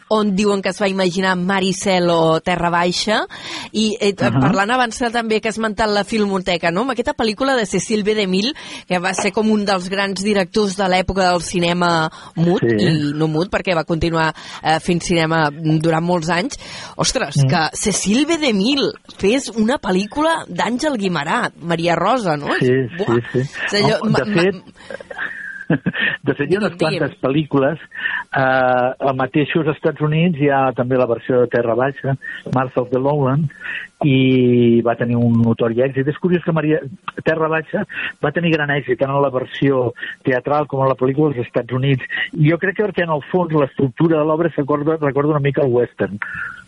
on diuen que es va imaginar Maricel o Terra Baixa i eh, uh -huh. parlant abans també que has esmentat la Filmoteca, no? amb aquesta pel·lícula de Cecil B. DeMille que va ser com un dels grans directors de l'època del cinema mut sí. i no mut perquè va continuar eh, fent cinema durant molts anys ostres, mm. que Cecil B. DeMille fes una pel·lícula d'Àngel Guimarà, Maria Rosa, no? Sí, Buah. sí, sí. Allò, oh, de fet, de fet, hi ha unes quantes pel·lícules. Eh, al mateixos Estats Units hi ha també la versió de Terra Baixa, Mars of the Lowland, i va tenir un notori èxit. És curiós que Maria Terra Baixa va tenir gran èxit tant en la versió teatral com en la pel·lícula dels Estats Units. I jo crec que perquè en el fons l'estructura de l'obra recorda, recorda una mica el western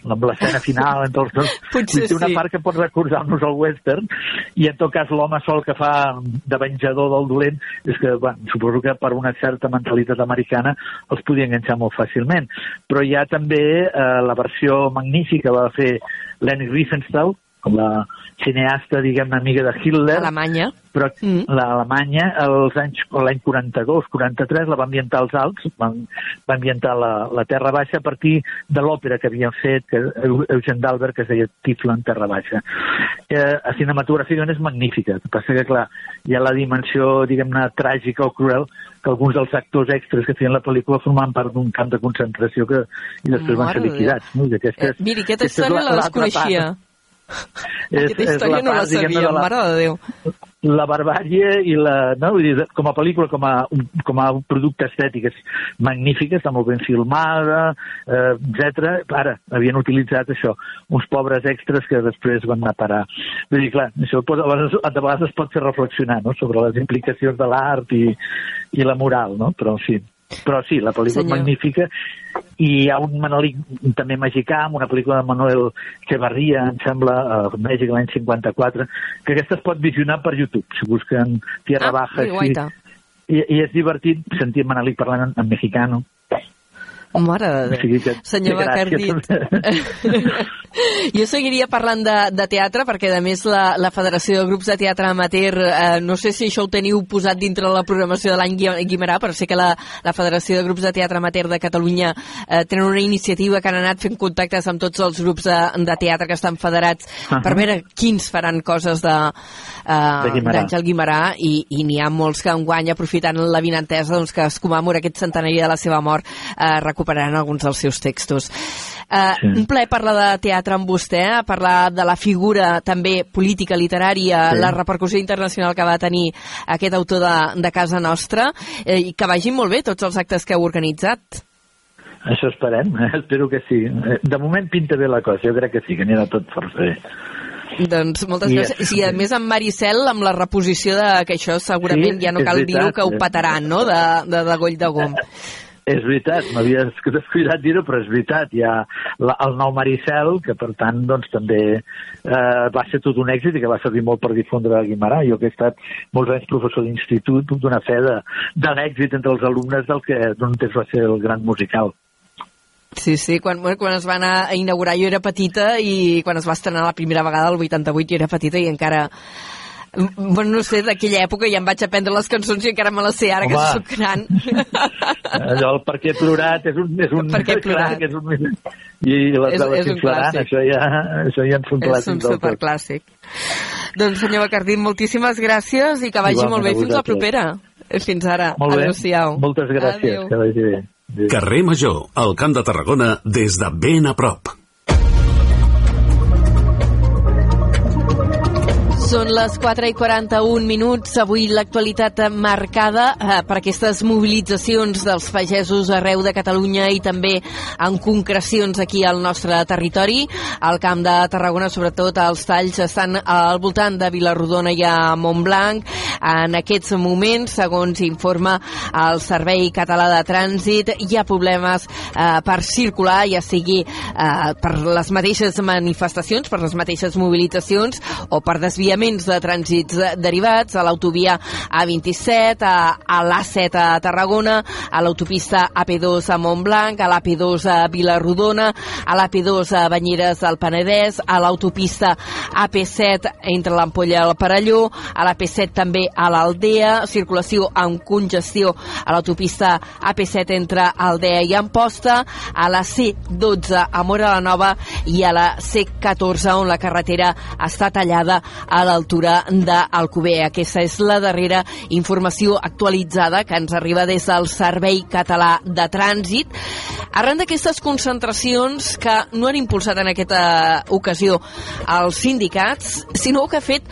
amb l'escena final entre els dos Potser té una sí. part que pot recordar-nos el western i en tot cas l'home sol que fa de venjador del dolent és que bueno, suposo que per una certa mentalitat americana els podia enganxar molt fàcilment però hi ha també eh, la versió magnífica que va fer Leni Riefenstahl com la cineasta, diguem-ne, amiga de Hitler, Alemanya. però Mm. l'Alemanya als anys l'any 42, 43 la va ambientar als Alps, va, va ambientar la, la Terra Baixa a partir de l'òpera que havien fet que, Eu- Eugen d'Albert que es deia Tiflan Terra Baixa. Eh, a cinematogràficament és magnífica, el que passa que clar, hi ha la dimensió diguem-ne tràgica o cruel que alguns dels actors extras que feien la pel·lícula formaven part d'un camp de concentració que i després van Mare ser de Déu. liquidats. No? I aquesta Eh, miri, aquesta aquesta història la l'altra desconeixia. part. És, Aquesta és història no la part, diguem-ne, sabia, de la- mare de Déu. la barbàrie i la, no, vull dir, com a pel·lícula, com a, com a producte estètic és magnífica, està molt ben filmada, eh, etc. Ara, havien utilitzat això, uns pobres extras que després van anar a parar. Vull dir, clar, això pot, a, vegades, es pot fer reflexionar no? sobre les implicacions de l'art i, i la moral, no? però sí. Però sí, la pel·lícula Senyor. és magnífica i hi ha un Manolic també mexicà, amb una pel·lícula de Manuel Echevarría, em sembla, a Mèxic l'any 54, que aquesta es pot visionar per YouTube, si busquen Tierra Ah, Baja. guaita. I, I és divertit sentir Manolic parlant en, en mexicano. Mare de O sigui que Déu. Senyor Bacardit. jo seguiria parlant de, de teatre, perquè a més la, la Federació de Grups de Teatre Amateur, eh, no sé si això ho teniu posat dintre la programació de l'any Gui- Guimarà, però sé que la, la Federació de Grups de Teatre Amateur de Catalunya eh, tenen una iniciativa que han anat fent contactes amb tots els grups de, de teatre que estan federats Ahà. per veure quins faran coses de De eh, Guimerà. d'Àngel Guimarà i, i n'hi ha molts que enguany, aprofitant la vinentesa doncs, que es commemora aquest centenari de la seva mort, eh, recuperaran alguns dels seus textos. Eh, Sí. Un plaer parlar de teatre amb vostè, parlar de la figura també política, literària, Sí. la repercussió internacional que va tenir aquest autor de, de casa nostra, eh, i que vagin molt bé tots els actes que heu organitzat. Això esperem, espero que sí. Eh, De moment pinta bé la cosa, jo crec que sí, que anirà tot força bé. Doncs moltes gràcies. I a més amb Maricel, amb la reposició de que això segurament Sí, ja no cal dir-ho, que ho petaran, no?, de, de, de Goll de Gom. És veritat, m'havia descuidat dir-ho, però és veritat. Hi ha la, el nou Maricel, que per tant doncs, també eh, va ser tot un èxit i que va servir molt per difondre Guimarà. Jo que he estat molts anys professor d'institut, puc donar fe de, de l'èxit entre els alumnes del que d'un temps va ser el gran musical. Sí, sí, quan, quan es va anar a inaugurar jo era petita i quan es va estrenar la primera vegada, el 88, jo era petita i encara... Bueno, no sé, d'aquella època ja em vaig aprendre les cançons i encara me les sé ara Home. que soc gran. Allò, el Per què plorat és un... És un Per què plorat. clar, que és un I les És- de la és un clàssic. això ja, això ja en són És un clàssics del tot. superclàssic. Doncs, senyor Bacardí, moltíssimes gràcies i que vagi Igualment molt bé. a Fins la propera. Fins ara. Molt bé, Adéu-siau. moltes gràcies, Adéu. que vagi bé. Adéu. Carrer Major, al Camp de Tarragona, des de ben a prop. Són les 4 i 41 minuts. Avui l'actualitat marcada eh, per aquestes mobilitzacions dels pagesos arreu de Catalunya i també en concrecions aquí al nostre territori. Al Camp de Tarragona, sobretot, els talls estan al voltant de Vilarrodona i a Montblanc. En aquests moments, segons informa el Servei Català de Trànsit, hi ha problemes eh, per circular, ja sigui eh, per les mateixes manifestacions, per les mateixes mobilitzacions o per desviaments de trànsits de- derivats a l'autovia A27, a, a l'A7 a Tarragona, a l'autopista AP2 a Montblanc, a l'AP2 a Vilarrodona, a l'AP2 a Banyeres del Penedès, a l'autopista AP7 entre l'Ampolla i el Parelló, a l'AP7 també a l'Aldea, circulació amb congestió a l'autopista AP7 entre Aldea i Amposta, a la C12 a Mora la Nova i a la C14 on la carretera està tallada a l'altura d'Alcover. Aquesta és la darrera informació actualitzada que ens arriba des del Servei Català de Trànsit. Arran d'aquestes concentracions que no han impulsat en aquesta ocasió els sindicats, sinó que ha fet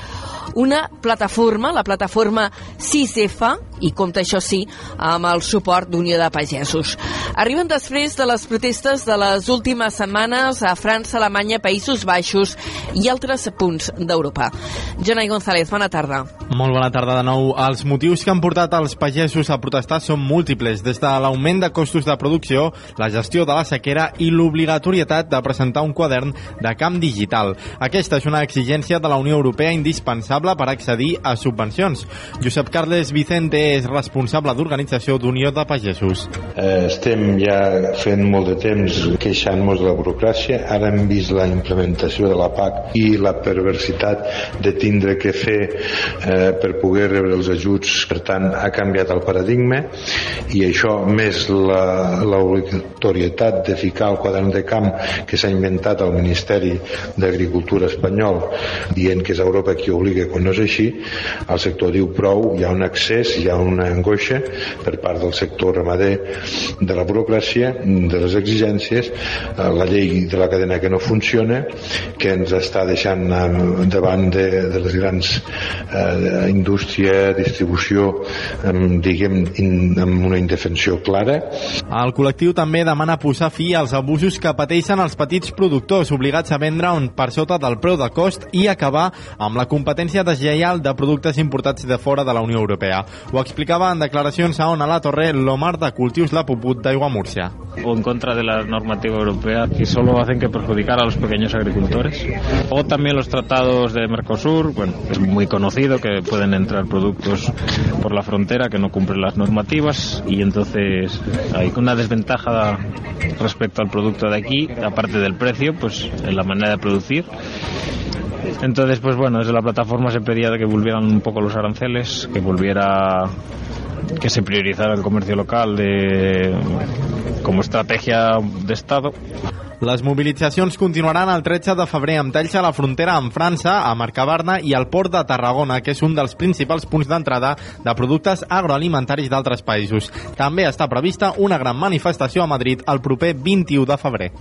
una plataforma, la plataforma 6F, i compta, això sí, amb el suport d'Unió de Pagesos. Arriben després de les protestes de les últimes setmanes a França, Alemanya, Països Baixos i altres punts d'Europa. Jonai González, bona tarda. Molt bona tarda de nou. Els motius que han portat els pagesos a protestar són múltiples, des de l'augment de costos de producció, la gestió de la sequera i l'obligatorietat de presentar un quadern de camp digital. Aquesta és una exigència de la Unió Europea indispensable per accedir a subvencions. Josep Carles Vicente és responsable d'organització d'Unió de Pagesos. Eh, estem ja fent molt de temps queixant-nos de la burocràcia. Ara hem vist la implementació de la PAC i la perversitat de tindre que fer eh, per poder rebre els ajuts. Per tant, ha canviat el paradigma i això, més l'obligatorietat de ficar el quadern de camp que s'ha inventat el Ministeri d'Agricultura espanyol dient que és Europa qui obliga quan no és així, el sector diu prou, hi ha un accés, hi ha una angoixa per part del sector ramader de la burocràcia, de les exigències, eh, la llei de la cadena que no funciona, que ens està deixant davant de, de les grans eh, indústria, distribució, eh, diguem, in, amb una indefensió clara. El col·lectiu també demana posar fi als abusos que pateixen els petits productors obligats a vendre on per sota del preu de cost i acabar amb la competència deslleial de productes importats de fora de la Unió Europea. Ho explicava en declaracions a Ona La Torre l'Omar de Cultius La Puput d'Aigua Múrcia. O en contra de la normativa europea que solo hacen que perjudicar a los pequeños agricultores. O también los tratados de Mercosur, bueno, es muy conocido que pueden entrar productos por la frontera que no cumplen las normativas y entonces hay una desventaja respecto al producto de aquí, aparte del precio, pues en la manera de producir. Entonces, pues bueno, desde la plataforma se pedía que volvieran un poco los aranceles, que volviera que se priorizara el comercio local de, como estrategia de Estado. Les mobilitzacions continuaran el 13 de febrer amb talls a la frontera amb França, a Mercabarna i al port de Tarragona, que és un dels principals punts d'entrada de productes agroalimentaris d'altres països. També està prevista una gran manifestació a Madrid el proper 21 de febrer.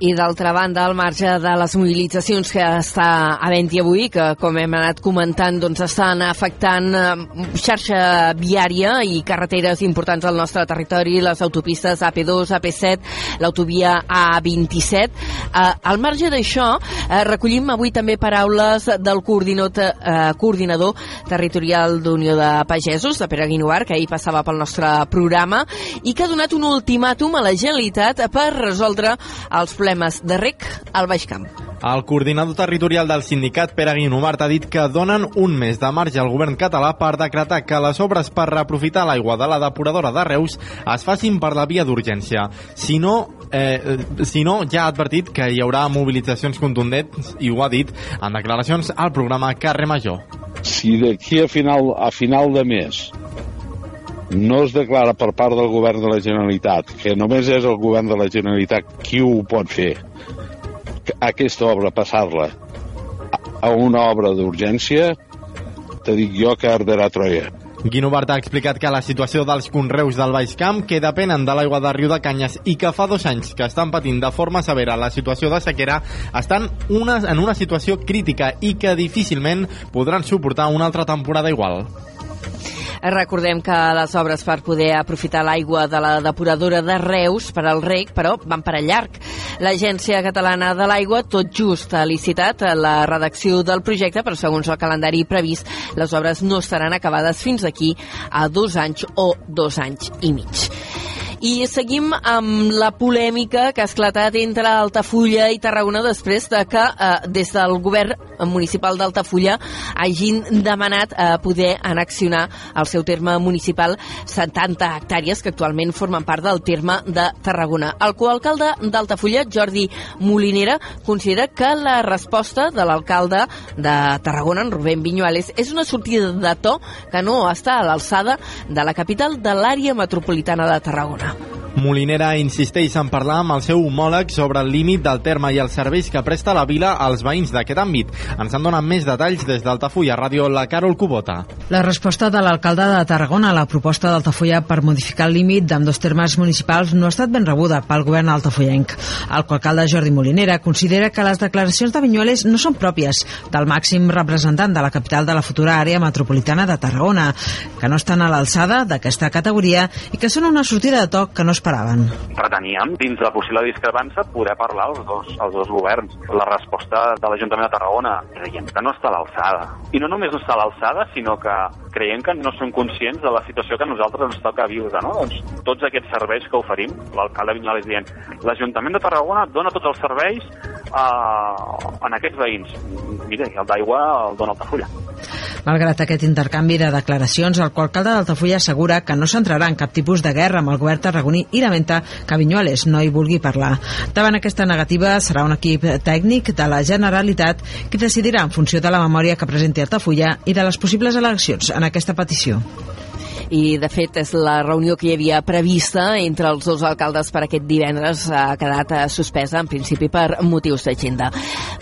I d'altra banda, al marge de les mobilitzacions que està havent-hi avui, que com hem anat comentant, doncs estan afectant eh, xarxa viària i carreteres importants al nostre territori, les autopistes AP2, AP7, l'autovia A27. Eh, al marge d'això, eh, recollim avui també paraules del coordinador, eh, coordinador territorial d'Unió de Pagesos, de Pere Guinovar, que ahir passava pel nostre programa, i que ha donat un ultimàtum a la Generalitat per resoldre els problemes de rec al Baix Camp. El coordinador territorial del sindicat, Pere Guinomart, ha dit que donen un mes de marge al govern català per decretar que les obres per reaprofitar l'aigua de la depuradora de Reus es facin per la via d'urgència. Si no, eh, si no, ja ha advertit que hi haurà mobilitzacions contundents i ho ha dit en declaracions al programa Carrer Major. Si d'aquí a final, a final de mes no es declara per part del govern de la Generalitat, que només és el govern de la Generalitat qui ho pot fer, aquesta obra passar-la a una obra d'urgència, te dic jo que arderà Troia. Guinovart ha explicat que la situació dels conreus del Baix Camp, que depenen de l'aigua de Riu de Canyes i que fa dos anys que estan patint de forma severa la situació de sequera, estan una, en una situació crítica i que difícilment podran suportar una altra temporada igual. Recordem que les obres per poder aprofitar l'aigua de la depuradora de Reus per al rec, però van per a llarg. L'Agència Catalana de l'Aigua tot just ha licitat la redacció del projecte, però segons el calendari previst, les obres no estaran acabades fins aquí a dos anys o dos anys i mig. I seguim amb la polèmica que ha esclatat entre Altafulla i Tarragona després de que eh, des del govern municipal d'Altafulla hagin demanat eh, poder anaccionar al seu terme municipal 70 hectàrees que actualment formen part del terme de Tarragona. El coalcalde d'Altafulla, Jordi Molinera, considera que la resposta de l'alcalde de Tarragona, en Rubén Viñuales, és una sortida de to que no està a l'alçada de la capital de l'àrea metropolitana de Tarragona. Molinera insisteix en parlar amb el seu homòleg sobre el límit del terme i els serveis que presta la vila als veïns d'aquest àmbit. Ens en donen més detalls des d'Altafulla Ràdio, la Carol Cubota. La resposta de l'alcalde de Tarragona a la proposta d'Altafulla per modificar el límit d'amb dos termes municipals no ha estat ben rebuda pel govern altafollenc. El coalcalde Jordi Molinera considera que les declaracions de Vinyueles no són pròpies del màxim representant de la capital de la futura àrea metropolitana de Tarragona, que no estan a l'alçada d'aquesta categoria i que són una sortida de toc que no esperaven. Preteníem, dins de la possible discrepància, poder parlar als dos, als dos governs. La resposta de l'Ajuntament de Tarragona creiem que no està a l'alçada. I no només no està a l'alçada, sinó que creiem que no som conscients de la situació que a nosaltres ens toca viure. No? Doncs tots aquests serveis que oferim, l'alcalde Vinyales dient l'Ajuntament de Tarragona dona tots els serveis eh, en aquests veïns. Mira, el d'aigua el dona Altafulla. Malgrat aquest intercanvi de declaracions, el coalcalde d'Altafulla assegura que no s'entrarà en cap tipus de guerra amb el govern tarragoní i lamenta que Vinyuales no hi vulgui parlar. Davant aquesta negativa serà un equip tècnic de la Generalitat qui decidirà en funció de la memòria que presenti Altafulla i de les possibles eleccions en aquesta petició i de fet és la reunió que hi havia prevista entre els dos alcaldes per aquest divendres ha quedat eh, suspesa en principi per motius d'agenda.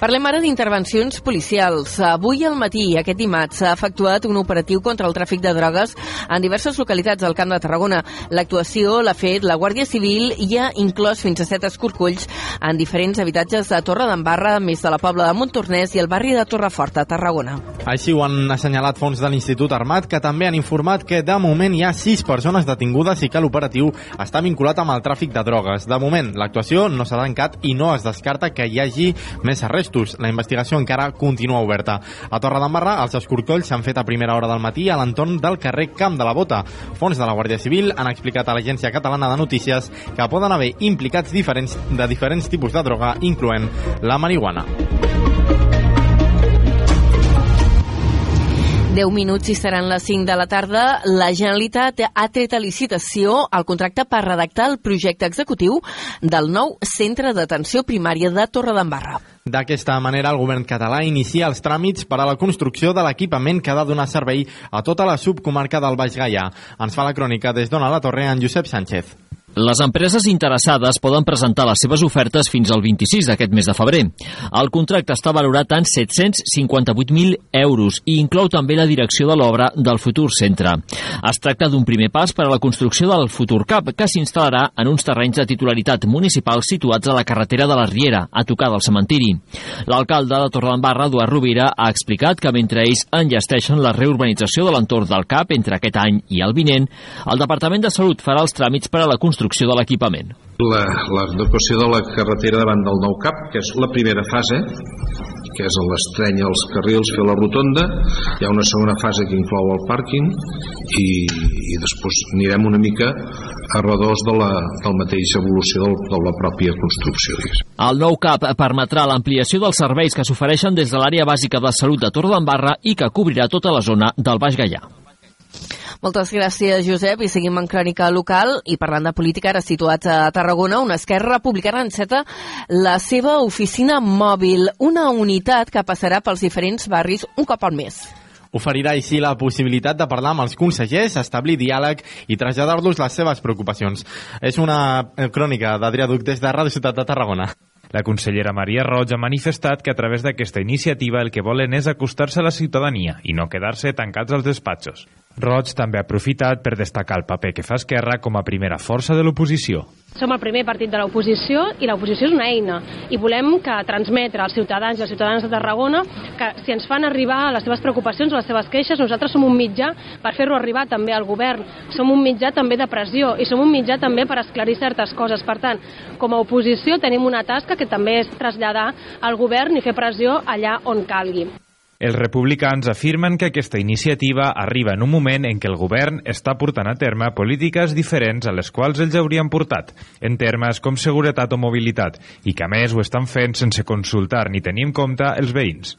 Parlem ara d'intervencions policials. Avui al matí, aquest dimarts, s'ha efectuat un operatiu contra el tràfic de drogues en diverses localitats del Camp de Tarragona. L'actuació l'ha fet la Guàrdia Civil i ha inclòs fins a set escorcolls en diferents habitatges de Torre d'Embarra, més de la Pobla de Montornès i el barri de Torreforta, Tarragona. Així ho han assenyalat fons de l'Institut Armat, que també han informat que de moment hi ha sis persones detingudes i que l'operatiu està vinculat amb el tràfic de drogues. De moment, l'actuació no s'ha tancat i no es descarta que hi hagi més arrestos. La investigació encara continua oberta. A Torredembarra, els escorcolls s'han fet a primera hora del matí a l'entorn del carrer Camp de la Bota. Fons de la Guàrdia Civil han explicat a l'Agència Catalana de Notícies que poden haver implicats diferents de diferents tipus de droga, incloent la marihuana. 10 minuts i seran les 5 de la tarda. La Generalitat ha tret a licitació el contracte per redactar el projecte executiu del nou centre d'atenció primària de Torredembarra. D'aquesta manera, el govern català inicia els tràmits per a la construcció de l'equipament que ha de donar servei a tota la subcomarca del Baix Gaià. Ens fa la crònica des d'Ona la Torre en Josep Sánchez. Les empreses interessades poden presentar les seves ofertes fins al 26 d'aquest mes de febrer. El contracte està valorat en 758.000 euros i inclou també la direcció de l'obra del futur centre. Es tracta d'un primer pas per a la construcció del futur CAP, que s'instal·larà en uns terrenys de titularitat municipal situats a la carretera de la Riera, a tocar del cementiri. L'alcalde de Torredembarra, Eduard Rovira, ha explicat que mentre ells enllesteixen la reurbanització de l'entorn del CAP entre aquest any i el vinent, el Departament de Salut farà els tràmits per a la construcció de l'equipament. La, l'adequació de la carretera davant del nou CAP, que és la primera fase, que és l'estreny als carrils, fer la rotonda, hi ha una segona fase que inclou el pàrquing i, i després anirem una mica a redós de la, del mateix evolució del, de la pròpia construcció. El nou CAP permetrà l'ampliació dels serveis que s'ofereixen des de l'àrea bàsica de salut de Torredembarra i que cobrirà tota la zona del Baix Gaià. Moltes gràcies, Josep, i seguim en crònica local i parlant de política, ara situats a Tarragona, una esquerra republicana enceta la seva oficina mòbil, una unitat que passarà pels diferents barris un cop al mes. Oferirà així la possibilitat de parlar amb els consellers, establir diàleg i traslladar-los les seves preocupacions. És una crònica d'Adrià Duc des de Ràdio Ciutat de Tarragona. La consellera Maria Roig ha manifestat que a través d'aquesta iniciativa el que volen és acostar-se a la ciutadania i no quedar-se tancats als despatxos. Roig també ha aprofitat per destacar el paper que fa Esquerra com a primera força de l'oposició. Som el primer partit de l'oposició i l'oposició és una eina i volem que transmetre als ciutadans i als ciutadans de Tarragona que si ens fan arribar les seves preocupacions o les seves queixes, nosaltres som un mitjà per fer-ho arribar també al govern. Som un mitjà també de pressió i som un mitjà també per esclarir certes coses. Per tant, com a oposició tenim una tasca que també és traslladar al govern i fer pressió allà on calgui. Els republicans afirmen que aquesta iniciativa arriba en un moment en què el govern està portant a terme polítiques diferents a les quals ells haurien portat, en termes com seguretat o mobilitat, i que a més ho estan fent sense consultar ni tenir en compte els veïns.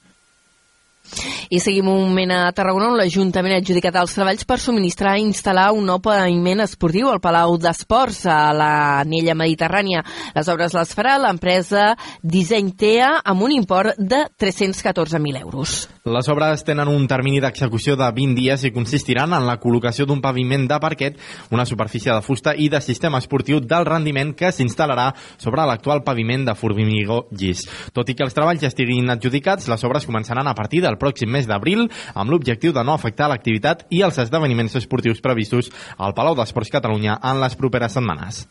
I seguim un moment a Tarragona on l'Ajuntament ha adjudicat els treballs per subministrar i instal·lar un nou paviment esportiu al Palau d'Esports a l'anella mediterrània. Les obres les farà l'empresa Disseny TEA amb un import de 314.000 euros. Les obres tenen un termini d'execució de 20 dies i consistiran en la col·locació d'un paviment de parquet, una superfície de fusta i de sistema esportiu del rendiment que s'instal·larà sobre l'actual paviment de formigó llis. Tot i que els treballs ja estiguin adjudicats, les obres començaran a partir del pròxim mes d'abril amb l'objectiu de no afectar l'activitat i els esdeveniments esportius previstos al Palau d'Esports Catalunya en les properes setmanes.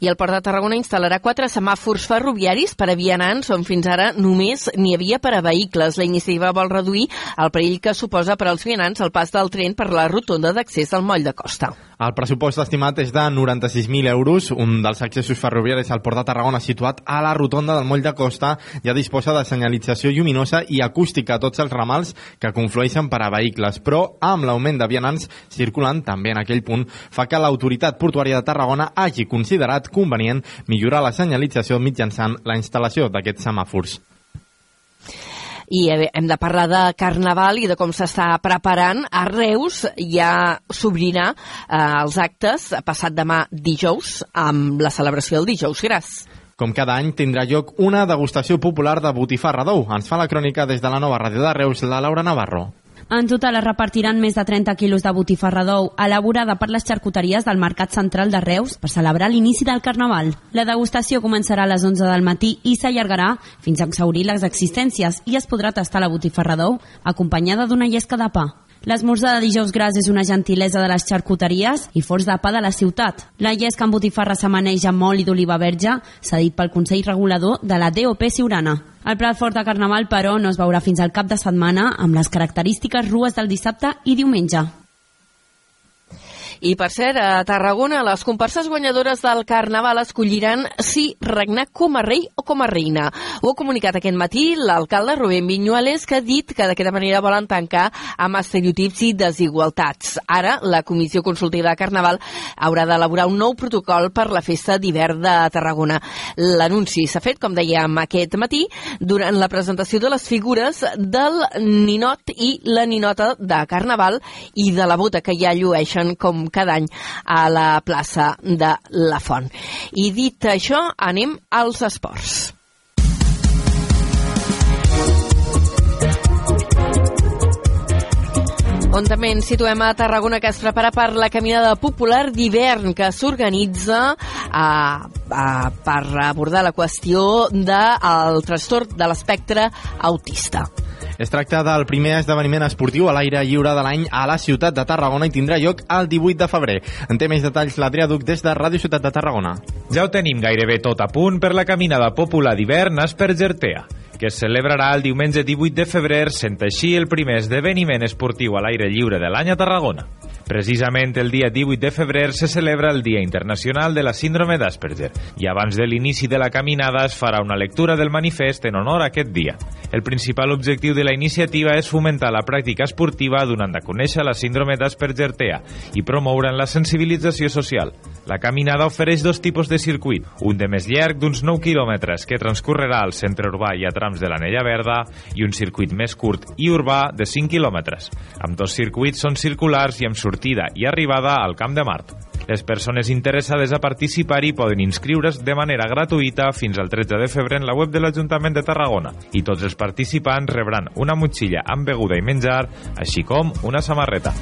I el Port de Tarragona instal·larà quatre semàfors ferroviaris per a vianants on fins ara només n'hi havia per a vehicles. La iniciativa vol reduir el perill que suposa per als vianants el pas del tren per la rotonda d'accés al moll de costa. El pressupost estimat és de 96.000 euros. Un dels accessos ferroviaris al Port de Tarragona situat a la rotonda del moll de costa ja disposa de senyalització lluminosa i acústica a tots els ramals que conflueixen per a vehicles, però amb l'augment de vianants circulant també en aquell punt fa que l'autoritat portuària de Tarragona hagi considerat convenient millorar la senyalització mitjançant la instal·lació d'aquests semàfors. I hem de parlar de Carnaval i de com s'està preparant. A Reus ja s'obrirà eh, els actes passat demà dijous amb la celebració del dijous gras. Com cada any, tindrà lloc una degustació popular de botifarra d'ou. Ens fa la crònica des de la nova ràdio de Reus, la Laura Navarro. En total es repartiran més de 30 quilos de botifarra d'ou elaborada per les xarcuteries del Mercat Central de Reus per celebrar l'inici del Carnaval. La degustació començarà a les 11 del matí i s'allargarà fins a exaurir les existències i es podrà tastar la botifarra d'ou acompanyada d'una llesca de pa. L'esmorzar de dijous gras és una gentilesa de les xarcuteries i forts de pa de la ciutat. La llesca amb botifarra s'amaneix amb oli d'oliva verge, s'ha dit pel Consell Regulador de la DOP Siurana. El plat fort de Carnaval, però, no es veurà fins al cap de setmana amb les característiques rues del dissabte i diumenge. I, per cert, a Tarragona, les comparses guanyadores del Carnaval escolliran si regnar com a rei o com a reina. Ho ha comunicat aquest matí l'alcalde Rubén Viñuales, que ha dit que d'aquesta manera volen tancar amb estereotips i desigualtats. Ara, la Comissió Consultiva de Carnaval haurà d'elaborar un nou protocol per la festa d'hivern de Tarragona. L'anunci s'ha fet, com dèiem aquest matí, durant la presentació de les figures del ninot i la ninota de Carnaval i de la bota que ja llueixen com cada any a la plaça de la Font. I dit això, anem als esports. on també ens situem a Tarragona, que es prepara per la caminada popular d'hivern que s'organitza per abordar la qüestió del trastorn de l'espectre autista. Es tracta del primer esdeveniment esportiu a l'aire lliure de l'any a la ciutat de Tarragona i tindrà lloc el 18 de febrer. En té més detalls l'Adrià Duc des de Ràdio Ciutat de Tarragona. Ja ho tenim gairebé tot a punt per la caminada popular d'hivern Aspergertea que es celebrarà el diumenge 18 de febrer, sent així el primer esdeveniment esportiu a l'aire lliure de l'any a Tarragona. Precisament el dia 18 de febrer se celebra el Dia Internacional de la Síndrome d'Asperger i abans de l'inici de la caminada es farà una lectura del manifest en honor a aquest dia. El principal objectiu de la iniciativa és fomentar la pràctica esportiva donant a conèixer la síndrome d'Asperger-TEA i promoure la sensibilització social. La caminada ofereix dos tipus de circuit, un de més llarg d'uns 9 quilòmetres que transcorrerà al centre urbà i a de l'Anella Verda i un circuit més curt i urbà de 5 quilòmetres. Amb dos circuits són circulars i amb sortida i arribada al Camp de Mart. Les persones interessades a participar-hi poden inscriure's de manera gratuïta fins al 13 de febrer en la web de l'Ajuntament de Tarragona i tots els participants rebran una motxilla amb beguda i menjar, així com una samarreta.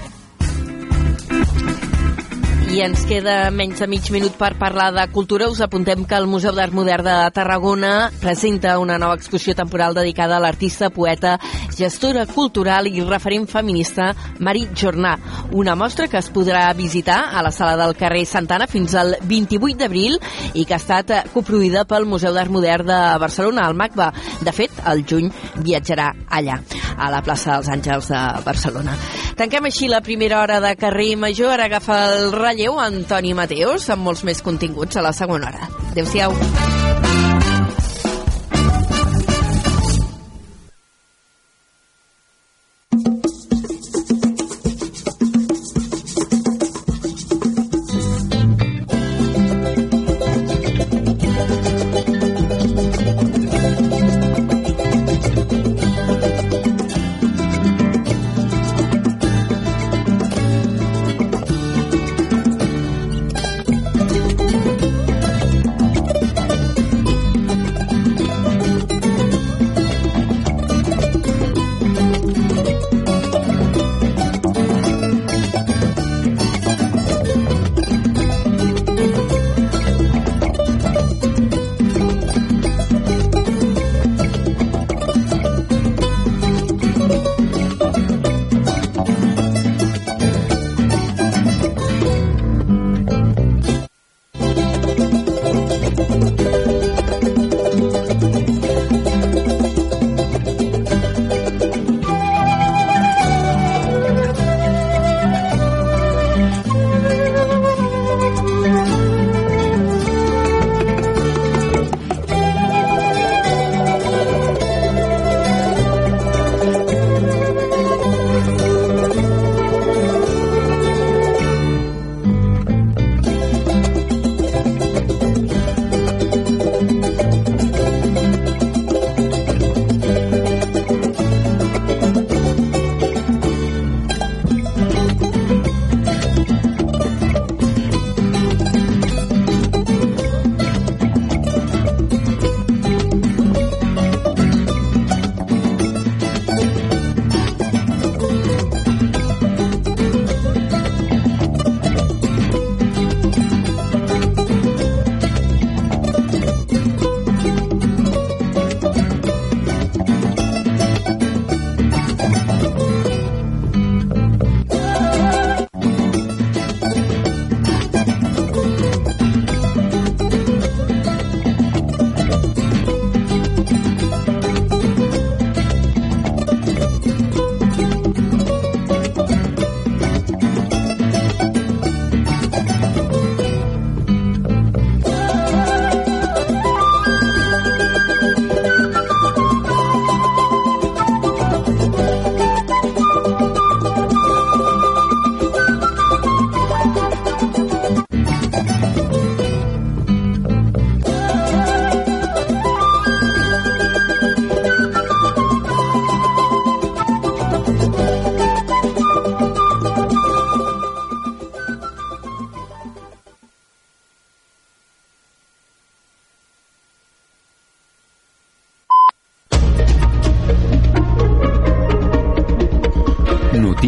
I ens queda menys de mig minut per parlar de cultura. Us apuntem que el Museu d'Art Modern de Tarragona presenta una nova exposició temporal dedicada a l'artista, poeta, gestora cultural i referent feminista Marit Jornà. Una mostra que es podrà visitar a la sala del carrer Santana fins al 28 d'abril i que ha estat coproduïda pel Museu d'Art Modern de Barcelona, al MACBA. De fet, el juny viatjarà allà, a la plaça dels Àngels de Barcelona. Tanquem així la primera hora de carrer Major. Ara agafa el relleu Antoni Mateos amb molts més continguts a la segona hora. Adéu-siau.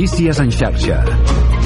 Notícies en xarxa.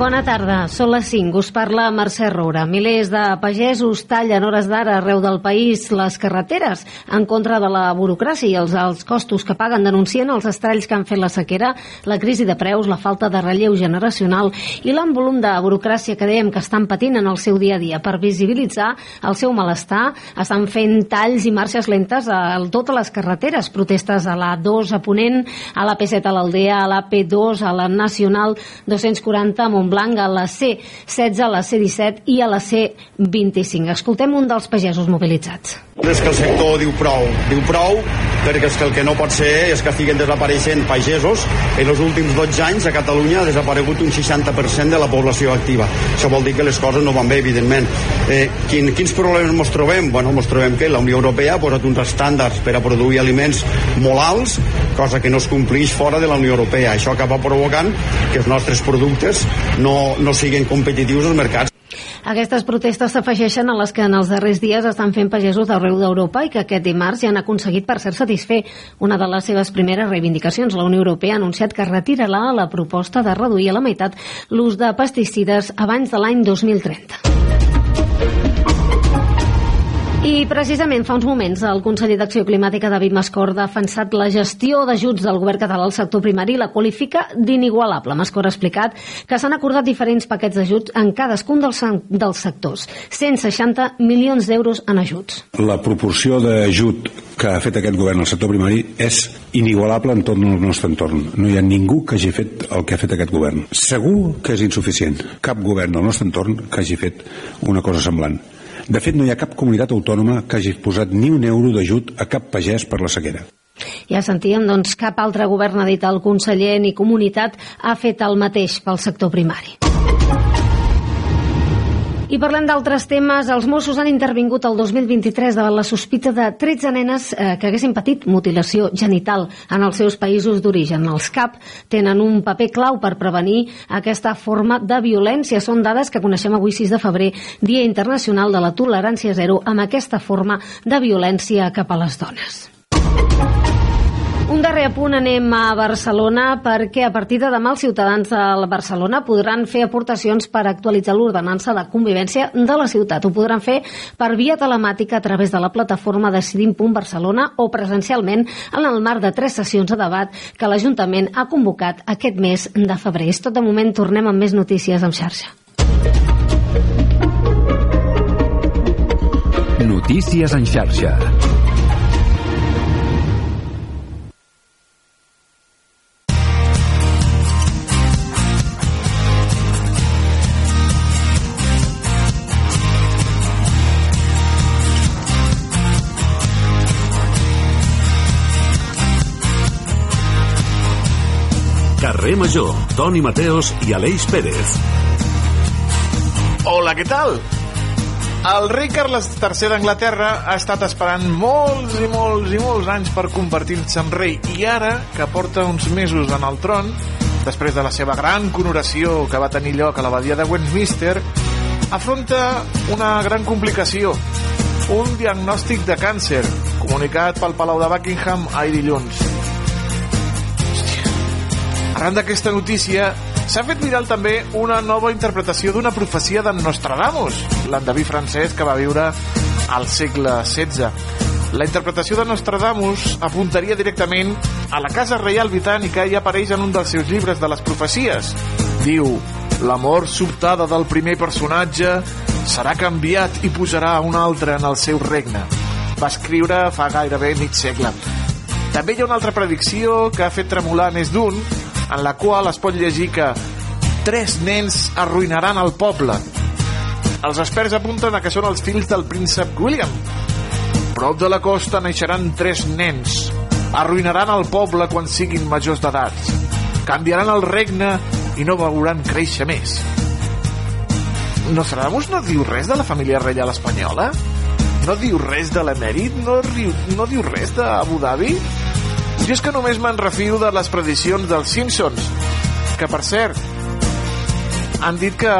Bona tarda, són les 5. Us parla Mercè Roura. Milers de pagesos tallen hores d'ara arreu del país les carreteres en contra de la burocràcia i els alts costos que paguen denuncien els estralls que han fet la sequera, la crisi de preus, la falta de relleu generacional i l'en volum de burocràcia que dèiem que estan patint en el seu dia a dia. Per visibilitzar el seu malestar, estan fent talls i marxes lentes a totes les carreteres, protestes a la 2 a Ponent, a la P7 a l'Aldea, a la P2, a la Nacional 240 a Montblanc, a la C16, a la C17 i a la C25. Escoltem un dels pagesos mobilitzats. És que el sector diu prou, diu prou perquè és que el que no pot ser és que estiguen desapareixent pagesos. En els últims 12 anys a Catalunya ha desaparegut un 60% de la població activa. Això vol dir que les coses no van bé, evidentment. Eh, quin, quins problemes ens trobem? Bueno, ens trobem que la Unió Europea ha posat uns estàndards per a produir aliments molt alts, cosa que no es compleix fora de la Unió Europea. Això acaba provocant que els nostres productes no, no siguin competitius als mercats. Aquestes protestes s'afegeixen a les que en els darrers dies estan fent pagesos d'arreu d'Europa i que aquest dimarts ja han aconseguit per ser satisfer. Una de les seves primeres reivindicacions, la Unió Europea ha anunciat que retirarà la proposta de reduir a la meitat l'ús de pesticides abans de l'any 2030. I precisament fa uns moments el conseller d'Acció Climàtica David Mascor ha defensat la gestió d'ajuts del govern català al sector primari i la qualifica d'inigualable. Mascor ha explicat que s'han acordat diferents paquets d'ajuts en cadascun dels, dels sectors, 160 milions d'euros en ajuts. La proporció d'ajut que ha fet aquest govern al sector primari és inigualable en tot el nostre entorn. No hi ha ningú que hagi fet el que ha fet aquest govern. Segur que és insuficient. Cap govern del nostre entorn que hagi fet una cosa semblant. De fet, no hi ha cap comunitat autònoma que hagi posat ni un euro d'ajut a cap pagès per la sequera. Ja sentíem, doncs, cap altre govern, ha dit el conseller, ni comunitat ha fet el mateix pel sector primari. I parlem d'altres temes. Els Mossos han intervingut el 2023 davant la sospita de 13 nenes eh, que haguessin patit mutilació genital en els seus països d'origen. Els CAP tenen un paper clau per prevenir aquesta forma de violència. Són dades que coneixem avui 6 de febrer, Dia Internacional de la Tolerància Zero, amb aquesta forma de violència cap a les dones. Un darrer apunt anem a Barcelona perquè a partir de demà els ciutadans de Barcelona podran fer aportacions per actualitzar l'ordenança de convivència de la ciutat. Ho podran fer per via telemàtica a través de la plataforma Decidim.Barcelona o presencialment en el marc de tres sessions de debat que l'Ajuntament ha convocat aquest mes de febrer. És tot de moment, tornem amb més notícies en xarxa. Notícies en xarxa. Carrer Major, Toni Mateos i Aleix Pérez. Hola, què tal? El rei Carles III d'Anglaterra ha estat esperant molts i molts i molts anys per convertir-se en rei i ara, que porta uns mesos en el tron, després de la seva gran coronació que va tenir lloc a l'abadia de Westminster, afronta una gran complicació, un diagnòstic de càncer, comunicat pel Palau de Buckingham ahir dilluns. Arran d'aquesta notícia, s'ha fet viral també una nova interpretació d'una profecia d'en Nostradamus, l'endeví francès que va viure al segle XVI. La interpretació de Nostradamus apuntaria directament a la Casa Reial Britànica i apareix en un dels seus llibres de les profecies. Diu, la mort sobtada del primer personatge serà canviat i pujarà un altre en el seu regne. Va escriure fa gairebé mig segle. També hi ha una altra predicció que ha fet tremolar més d'un, en la qual es pot llegir que tres nens arruïnaran el poble. Els experts apunten a que són els fills del príncep William. Prop de la costa naixeran tres nens. Arruïnaran el poble quan siguin majors d'edat. Canviaran el regne i no veuran créixer més. Nostradamus no diu res de la família reial espanyola? No diu res de l'emèrit? No, no diu res d'Abu Dhabi? Jo és que només me'n refio de les prediccions dels Simpsons, que per cert, han dit que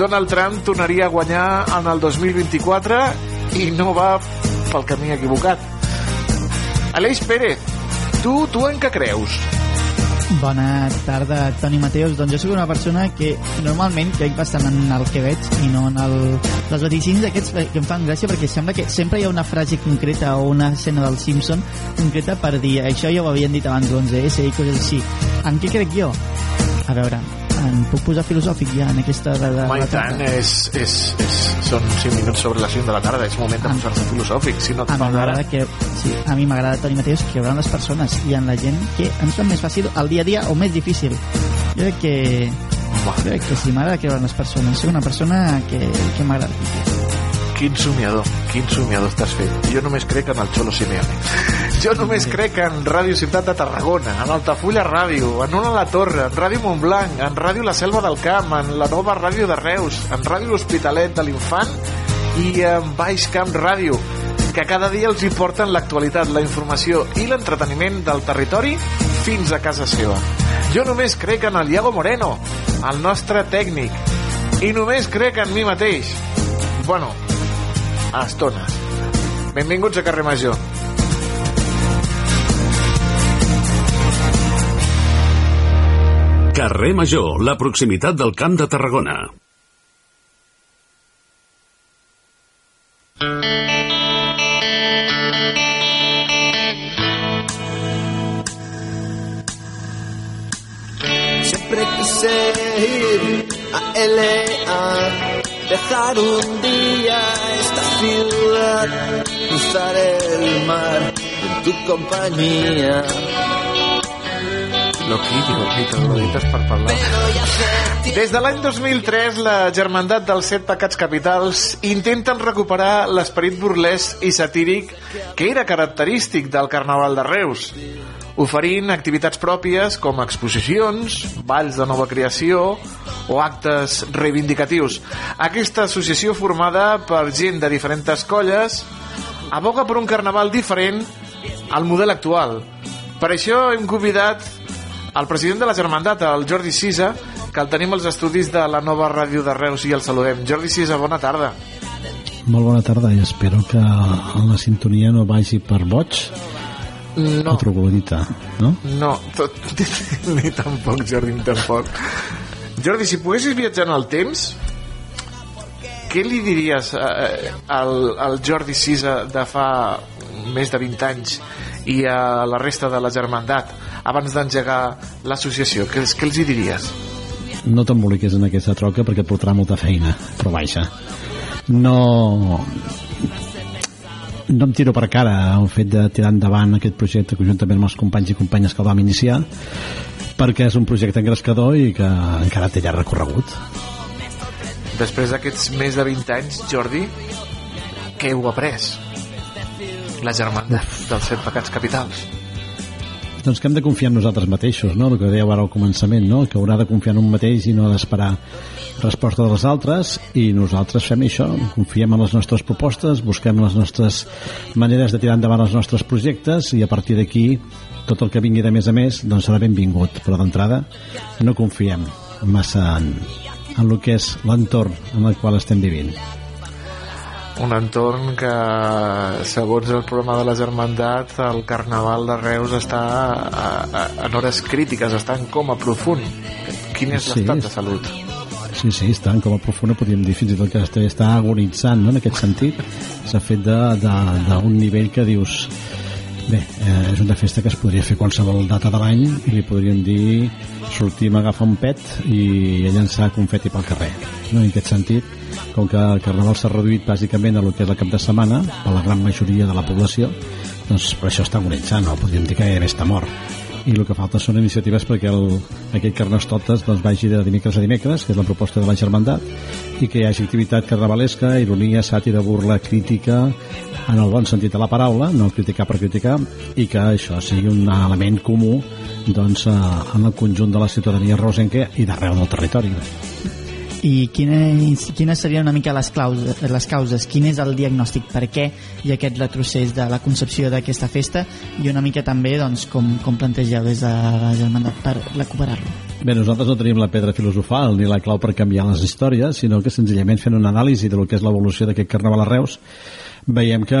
Donald Trump tornaria a guanyar en el 2024 i no va pel camí equivocat. Aleix Pérez, tu, tu en què creus? Bona tarda, Toni Mateus. Doncs jo sóc una persona que normalment crec bastant en el que veig i no en el... les vaticins aquests que em fan gràcia perquè sembla que sempre hi ha una frase concreta o una escena del Simpson concreta per dir això ja ho havien dit abans l'11S i coses així. En què crec jo? A veure, em puc posar filosòfic ja en aquesta de, de Home, la i tant, és, és, és, són 5 minuts sobre les 5 de la tarda, és moment de posar-se filosòfic, si no et a mi fa m'agrada que sí, a mi m'agrada Toni Mateus creure en les persones i en la gent que ens fa més fàcil el dia a dia o més difícil. Jo crec que jo crec que sí, m'agrada creure en les persones. Soc una persona que, que m'agrada Quin somiador, quin somiador estàs fent. Jo només crec en el Xolo Simeone. Jo només crec en Ràdio Ciutat de Tarragona, en Altafulla Ràdio, en Ona la Torre, en Ràdio Montblanc, en Ràdio La Selva del Camp, en la nova Ràdio de Reus, en Ràdio L'Hospitalet de l'Infant i en Baix Camp Ràdio que cada dia els hi porten l'actualitat, la informació i l'entreteniment del territori fins a casa seva. Jo només crec en el Iago Moreno, el nostre tècnic, i només crec en mi mateix. Bueno, a estones. Benvinguts a Carrer Major. Carrer Major, la proximitat del Camp de Tarragona. Siempre quise ir a LA, dejar un día ciudad, cruzar el mar en tu compañía. Loquillo, i te lo dites per parlar. Des de l'any 2003, la Germandat dels Set Pecats Capitals intenten recuperar l'esperit burlesc i satíric que era característic del Carnaval de Reus, oferint activitats pròpies com exposicions, balls de nova creació o actes reivindicatius. Aquesta associació formada per gent de diferents colles aboga per un carnaval diferent al model actual. Per això hem convidat el president de la Germandat, el Jordi Sisa, que el tenim als estudis de la nova ràdio de Reus i el saludem. Jordi Sisa, bona tarda. Molt bona tarda i espero que la sintonia no vagi per boig no. o troglodita, no? No, tot, ni tampoc, Jordi, ni tampoc. Jordi, si poguessis viatjar en el temps, què li diries eh, al, al Jordi Sisa de fa més de 20 anys i a la resta de la Germandat abans d'engegar l'associació? Què, què els hi diries? No t'emboliquis en aquesta troca perquè et portarà molta feina, però vaja. No... No em tiro per cara el fet de tirar endavant aquest projecte conjuntament amb els companys i companyes que el vam iniciar perquè és un projecte engrescador i que encara té llarg recorregut. Després d'aquests més de 20 anys, Jordi, què heu après? La germandat dels set pecats capitals. Doncs que hem de confiar en nosaltres mateixos, no? El que dèieu ara al començament, no? Que haurà de confiar en un mateix i no d'esperar resposta dels altres i nosaltres fem això, confiem en les nostres propostes, busquem les nostres maneres de tirar endavant els nostres projectes i a partir d'aquí tot el que vingui de més a més doncs serà benvingut, però d'entrada no confiem massa en, en el que és l'entorn en el qual estem vivint. Un entorn que segons el programa de la Germandat el Carnaval de Reus està a, a, en hores crítiques està en coma profund. Quin és Sí, l'estat de salut? Sí, sí, està en coma profunda, podríem dir fins i tot que està, agonitzant, no?, en aquest sentit. S'ha fet d'un nivell que dius... Bé, eh, és una festa que es podria fer qualsevol data de l'any i li podríem dir sortim a agafar un pet i a llançar confeti pel carrer. No? En aquest sentit, com que el carnaval s'ha reduït bàsicament a el que és el cap de setmana, per la gran majoria de la població, doncs per això està agonitzant, no? podríem dir que gairebé està mort i el que falta són iniciatives perquè el, aquest Carnestoltes doncs, vagi de dimecres a dimecres, que és la proposta de la Germandat, i que hi hagi activitat carnavalesca, ironia, sàtira, burla, crítica, en el bon sentit de la paraula, no criticar per criticar, i que això sigui un element comú doncs, eh, en el conjunt de la ciutadania rosenca i d'arreu del territori. I quines, quines serien una mica les, causes, les causes? Quin és el diagnòstic? Per què hi ha aquest retrocés de la concepció d'aquesta festa? I una mica també doncs, com, com plantegeu des de la Germandat per recuperar-lo? Bé, nosaltres no tenim la pedra filosofal ni la clau per canviar les històries, sinó que senzillament fent una anàlisi de lo que és l'evolució d'aquest carnaval a Reus, veiem que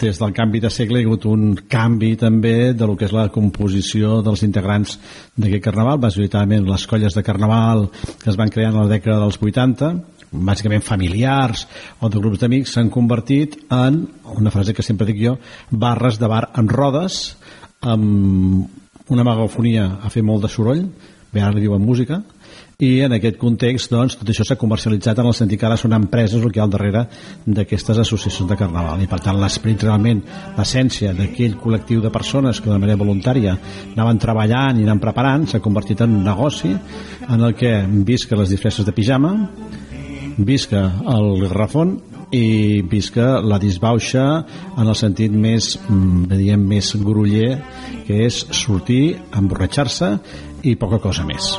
des del canvi de segle hi ha hagut un canvi també de lo que és la composició dels integrants d'aquest carnaval, majoritàriament les colles de carnaval que es van crear en la dècada dels 80, bàsicament familiars o de grups d'amics, s'han convertit en, una frase que sempre dic jo, barres de bar en rodes, amb una megafonia a fer molt de soroll, bé ara li diuen música, i en aquest context doncs, tot això s'ha comercialitzat en el sentit que ara són empreses el que hi ha al darrere d'aquestes associacions de carnaval. I per tant l'esperit realment, l'essència d'aquell col·lectiu de persones que de manera voluntària anaven treballant i anaven preparant s'ha convertit en un negoci en el que visca les disfresses de pijama visca el rafon i visca la disbauxa en el sentit més, mm, diguem, més groller que és sortir, emborratxar-se i poca cosa més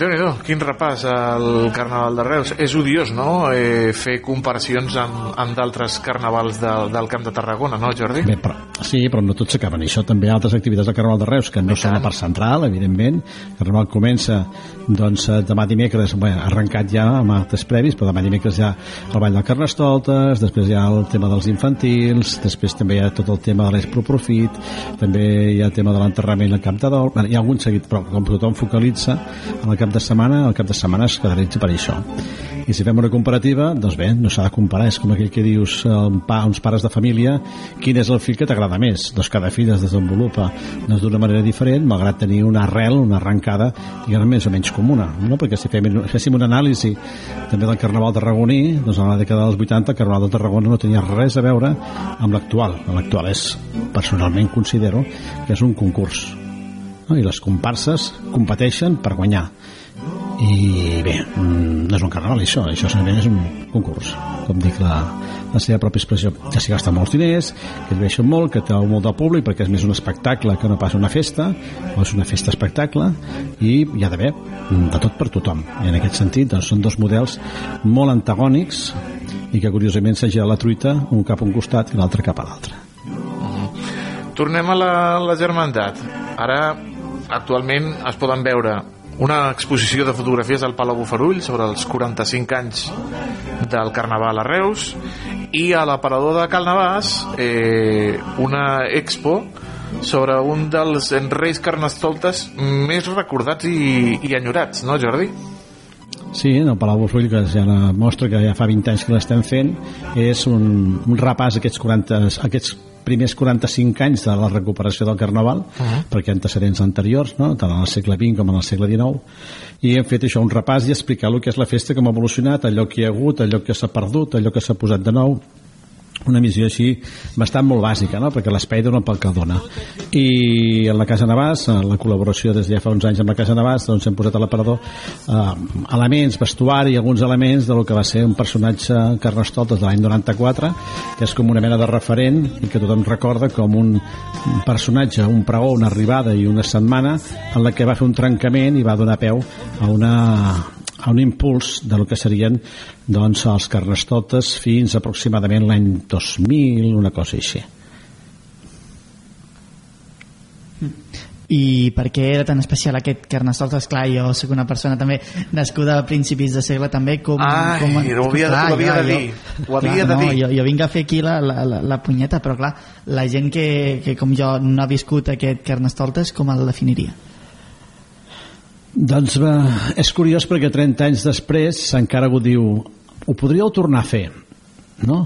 déu nhi quin repàs al Carnaval de Reus. És odiós, no?, eh, fer comparacions amb, amb d'altres carnavals de, del Camp de Tarragona, no, Jordi? Bé, però, sí, però no tot s'acaben això. També hi ha altres activitats del Carnaval de Reus que no són la part central, evidentment. El Carnaval comença doncs, eh, demà dimecres, bé, arrencat ja amb actes previs, però demà dimecres ja el Ball de Carnestoltes, després hi ha el tema dels infantils, després també hi ha tot el tema de l'Expo Profit, també hi ha el tema de l'enterrament al Camp de Dol, hi ha algun seguit, però com tothom focalitza en el cap cap de setmana, el cap de setmana es caracteritza per això. I si fem una comparativa, doncs bé, no s'ha de comparar, és com aquell que dius a un pa, uns pares de família, quin és el fill que t'agrada més? Doncs cada fill es desenvolupa doncs, d'una manera diferent, malgrat tenir una arrel, una arrencada, diguem més o menys comuna, no? perquè si fem, féssim una anàlisi també del Carnaval tarragoní, doncs a la dècada dels 80 el Carnaval de Tarragona no tenia res a veure amb l'actual. L'actual és, personalment considero, que és un concurs no? i les comparses competeixen per guanyar i bé, mm, no és un carnaval això, això simplement és un concurs com dic la, la seva pròpia expressió que s'hi gasta molts diners, que es veixen molt que té molt de públic perquè és més un espectacle que no pas una festa, o és una festa espectacle i hi ha d'haver de tot per tothom, i en aquest sentit doncs, són dos models molt antagònics i que curiosament s'ha la truita un cap a un costat i l'altre cap a l'altre. Tornem a la, la germandat. Ara actualment es poden veure una exposició de fotografies al Palau Bufarull sobre els 45 anys del Carnaval a Reus i a l'aparador de Calnavàs eh, una expo sobre un dels reis carnestoltes més recordats i, i enyorats, no Jordi? Sí, en el Palau Bufarull, que ja mostra que ja fa 20 anys que l'estem fent, és un, un repàs aquests 40, aquests primers 45 anys de la recuperació del Carnaval, uh -huh. perquè antecedents anteriors, no? tant en el segle XX com en el segle XIX, i hem fet això un repàs i explicar el que és la festa, com ha evolucionat, allò que hi ha hagut, allò que s'ha perdut, allò que s'ha posat de nou, una missió així bastant molt bàsica, no? perquè l'espai dona pel que dona. I en la Casa Navàs, en la col·laboració des de ja fa uns anys amb la Casa Navàs, doncs hem posat a l'aparador eh, elements, vestuari, alguns elements del que va ser un personatge Carnestoltes de l'any 94, que és com una mena de referent i que tothom recorda com un personatge, un pregó, una arribada i una setmana en la que va fer un trencament i va donar peu a una a un impuls de lo que serien doncs, els carnestoltes fins aproximadament l'any 2000, una cosa així. i per què era tan especial aquest Carnestoltes? Clar, jo sóc una persona també nascuda a principis de segle també com... Ai, com, ho havia, clar, ho havia clar, de dir, jo, ho havia clar, de no, dir. Jo, jo vinc a fer aquí la, la, la, la punyeta, però clar, la gent que, que com jo no ha viscut aquest Carnestoltes, com el definiria? Doncs va, és curiós perquè 30 anys després encara ho diu ho podríeu tornar a fer no?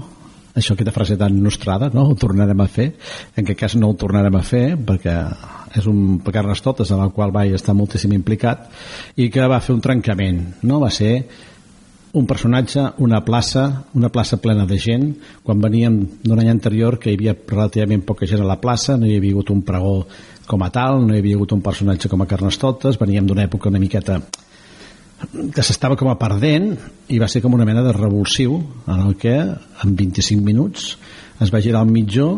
això aquesta frase tan nostrada no? ho tornarem a fer en aquest cas no ho tornarem a fer perquè és un carnestoltes en el qual vaig estar moltíssim implicat i que va fer un trencament no? va ser un personatge, una plaça, una plaça plena de gent, quan veníem d'un any anterior que hi havia relativament poca gent a la plaça, no hi havia hagut un pregó com a tal, no hi havia hagut un personatge com a Carnestoltes, veníem d'una època una miqueta que s'estava com a perdent i va ser com una mena de revulsiu en el que en 25 minuts es va girar el mitjó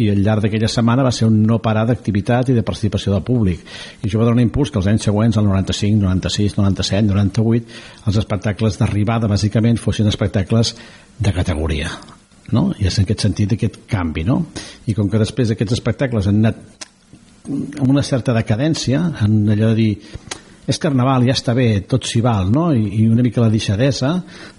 i al llarg d'aquella setmana va ser un no parar d'activitat i de participació del públic i això va donar un impuls que els anys següents, el 95, 96, 97, 98 els espectacles d'arribada bàsicament fossin espectacles de categoria no? i és en aquest sentit aquest canvi no? i com que després aquests espectacles han anat amb una certa decadència en allò de dir és carnaval, ja està bé, tot s'hi val, no? I, I una mica la deixadesa,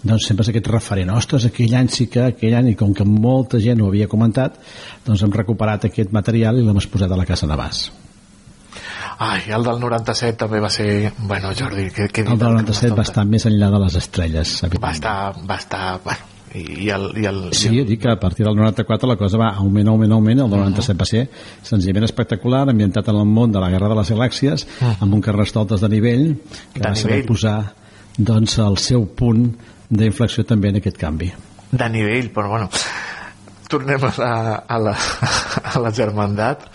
doncs sempre és aquest referent. Ostres, aquell any sí que, aquell any, i com que molta gent ho havia comentat, doncs hem recuperat aquest material i l'hem exposat a la Casa Navàs. Ai, el del 97 també va ser... Bueno, Jordi, què, què El del 97 va estar més enllà de les estrelles. Va estar, va estar, bueno, i, i el, i el, Sí, jo dic que a partir del 94 la cosa va augment, augment, augment, el 97 va ser senzillament espectacular, ambientat en el món de la Guerra de les Galàxies, amb un carrestoltes de nivell, que De va saber nivell. posar doncs, el seu punt d'inflexió també en aquest canvi. de nivell, però bueno tornem a la, a la, a la germandat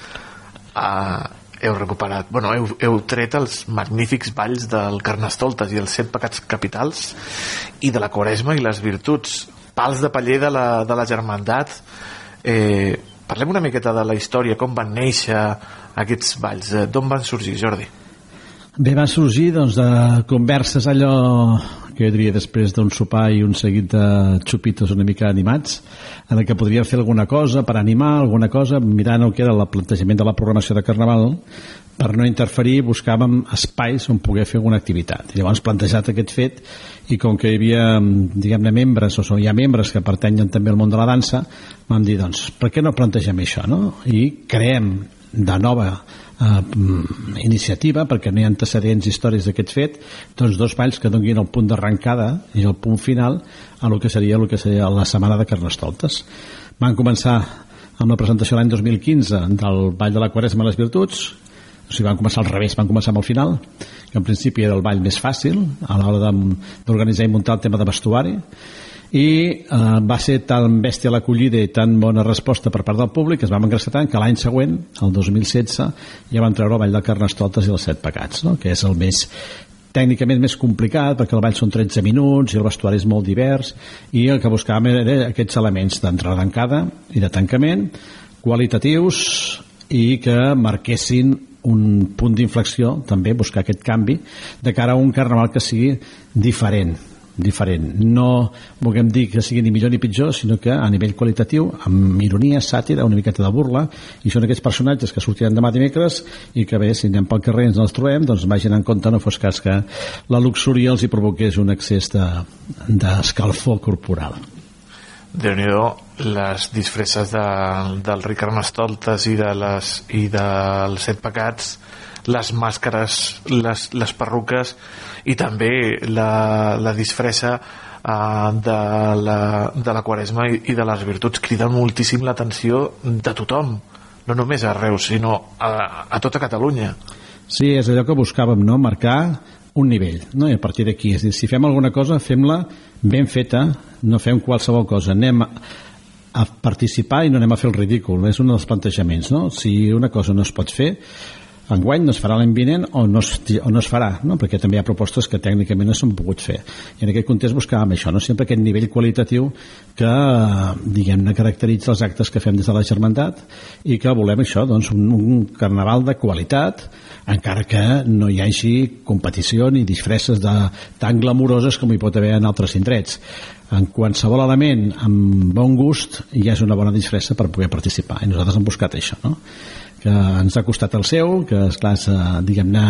uh, heu recuperat bueno, heu, heu tret els magnífics balls del Carnestoltes i els set pecats capitals i de la Quaresma i les virtuts pals de paller de la, de la germandat eh, parlem una miqueta de la història com van néixer aquests balls Eh, d'on van sorgir Jordi? Bé, va sorgir doncs, de converses allò que jo diria després d'un sopar i un seguit de xupitos una mica animats en el que fer alguna cosa per animar alguna cosa, mirant el que era el plantejament de la programació de Carnaval per no interferir buscàvem espais on poder fer alguna activitat. Llavors plantejat aquest fet i com que hi havia diguem-ne membres o hi ha membres que pertanyen també al món de la dansa vam dir doncs per què no plantegem això no? i creem de nova eh, iniciativa perquè no hi ha antecedents històrics d'aquest fet doncs dos balls que donguin el punt d'arrencada i el punt final a lo que seria, el que seria la setmana de Carnestoltes van començar amb la presentació l'any 2015 del Ball de la Quaresma i les Virtuts o sigui, van començar al revés, van començar amb el final que en principi era el ball més fàcil a l'hora d'organitzar i muntar el tema de vestuari i eh, va ser tan bèstia l'acollida i tan bona resposta per part del públic que es va engreixar tant que l'any següent, el 2016 ja van treure el ball de Carnestoltes i els set pecats no? que és el més tècnicament més complicat perquè el ball són 13 minuts i el vestuari és molt divers i el que buscàvem era aquests elements d'entrada d'encada i de tancament qualitatius i que marquessin un punt d'inflexió també buscar aquest canvi de cara a un carnaval que sigui diferent diferent. No vulguem dir que sigui ni millor ni pitjor, sinó que a nivell qualitatiu, amb ironia, sàtira, una miqueta de burla, i són aquests personatges que sortiran demà dimecres i que bé, si anem pel carrer ens els trobem, doncs vagin en compte, no fos cas que la luxúria els hi provoqués un excés de- d'escalfor de, corporal. déu nhi les disfresses de, del Ric Carnestoltes i, de les, i dels set pecats les màscares, les, les perruques i també la, la disfressa uh, de, la, de la Quaresma i, i de les virtuts criden moltíssim l'atenció de tothom no només a Reus sinó a, a tota Catalunya Sí, és allò que buscàvem, no? Marcar un nivell, no? I a partir d'aquí, és si fem alguna cosa, fem-la ben feta, no fem qualsevol cosa, anem a, participar i no anem a fer el ridícul, és un dels plantejaments, no? Si una cosa no es pot fer, enguany no es farà l'any vinent o no, es, o no es farà, no? perquè també hi ha propostes que tècnicament no s'han pogut fer. I en aquest context buscàvem això, no? sempre aquest nivell qualitatiu que, diguem-ne, caracteritza els actes que fem des de la Germandat i que volem això, doncs, un, un carnaval de qualitat, encara que no hi hagi competició ni disfresses de, tan glamuroses com hi pot haver en altres indrets. En qualsevol element amb bon gust ja és una bona disfressa per poder participar i nosaltres hem buscat això, no? que ens ha costat el seu, que esclar, és, eh, diguem-ne,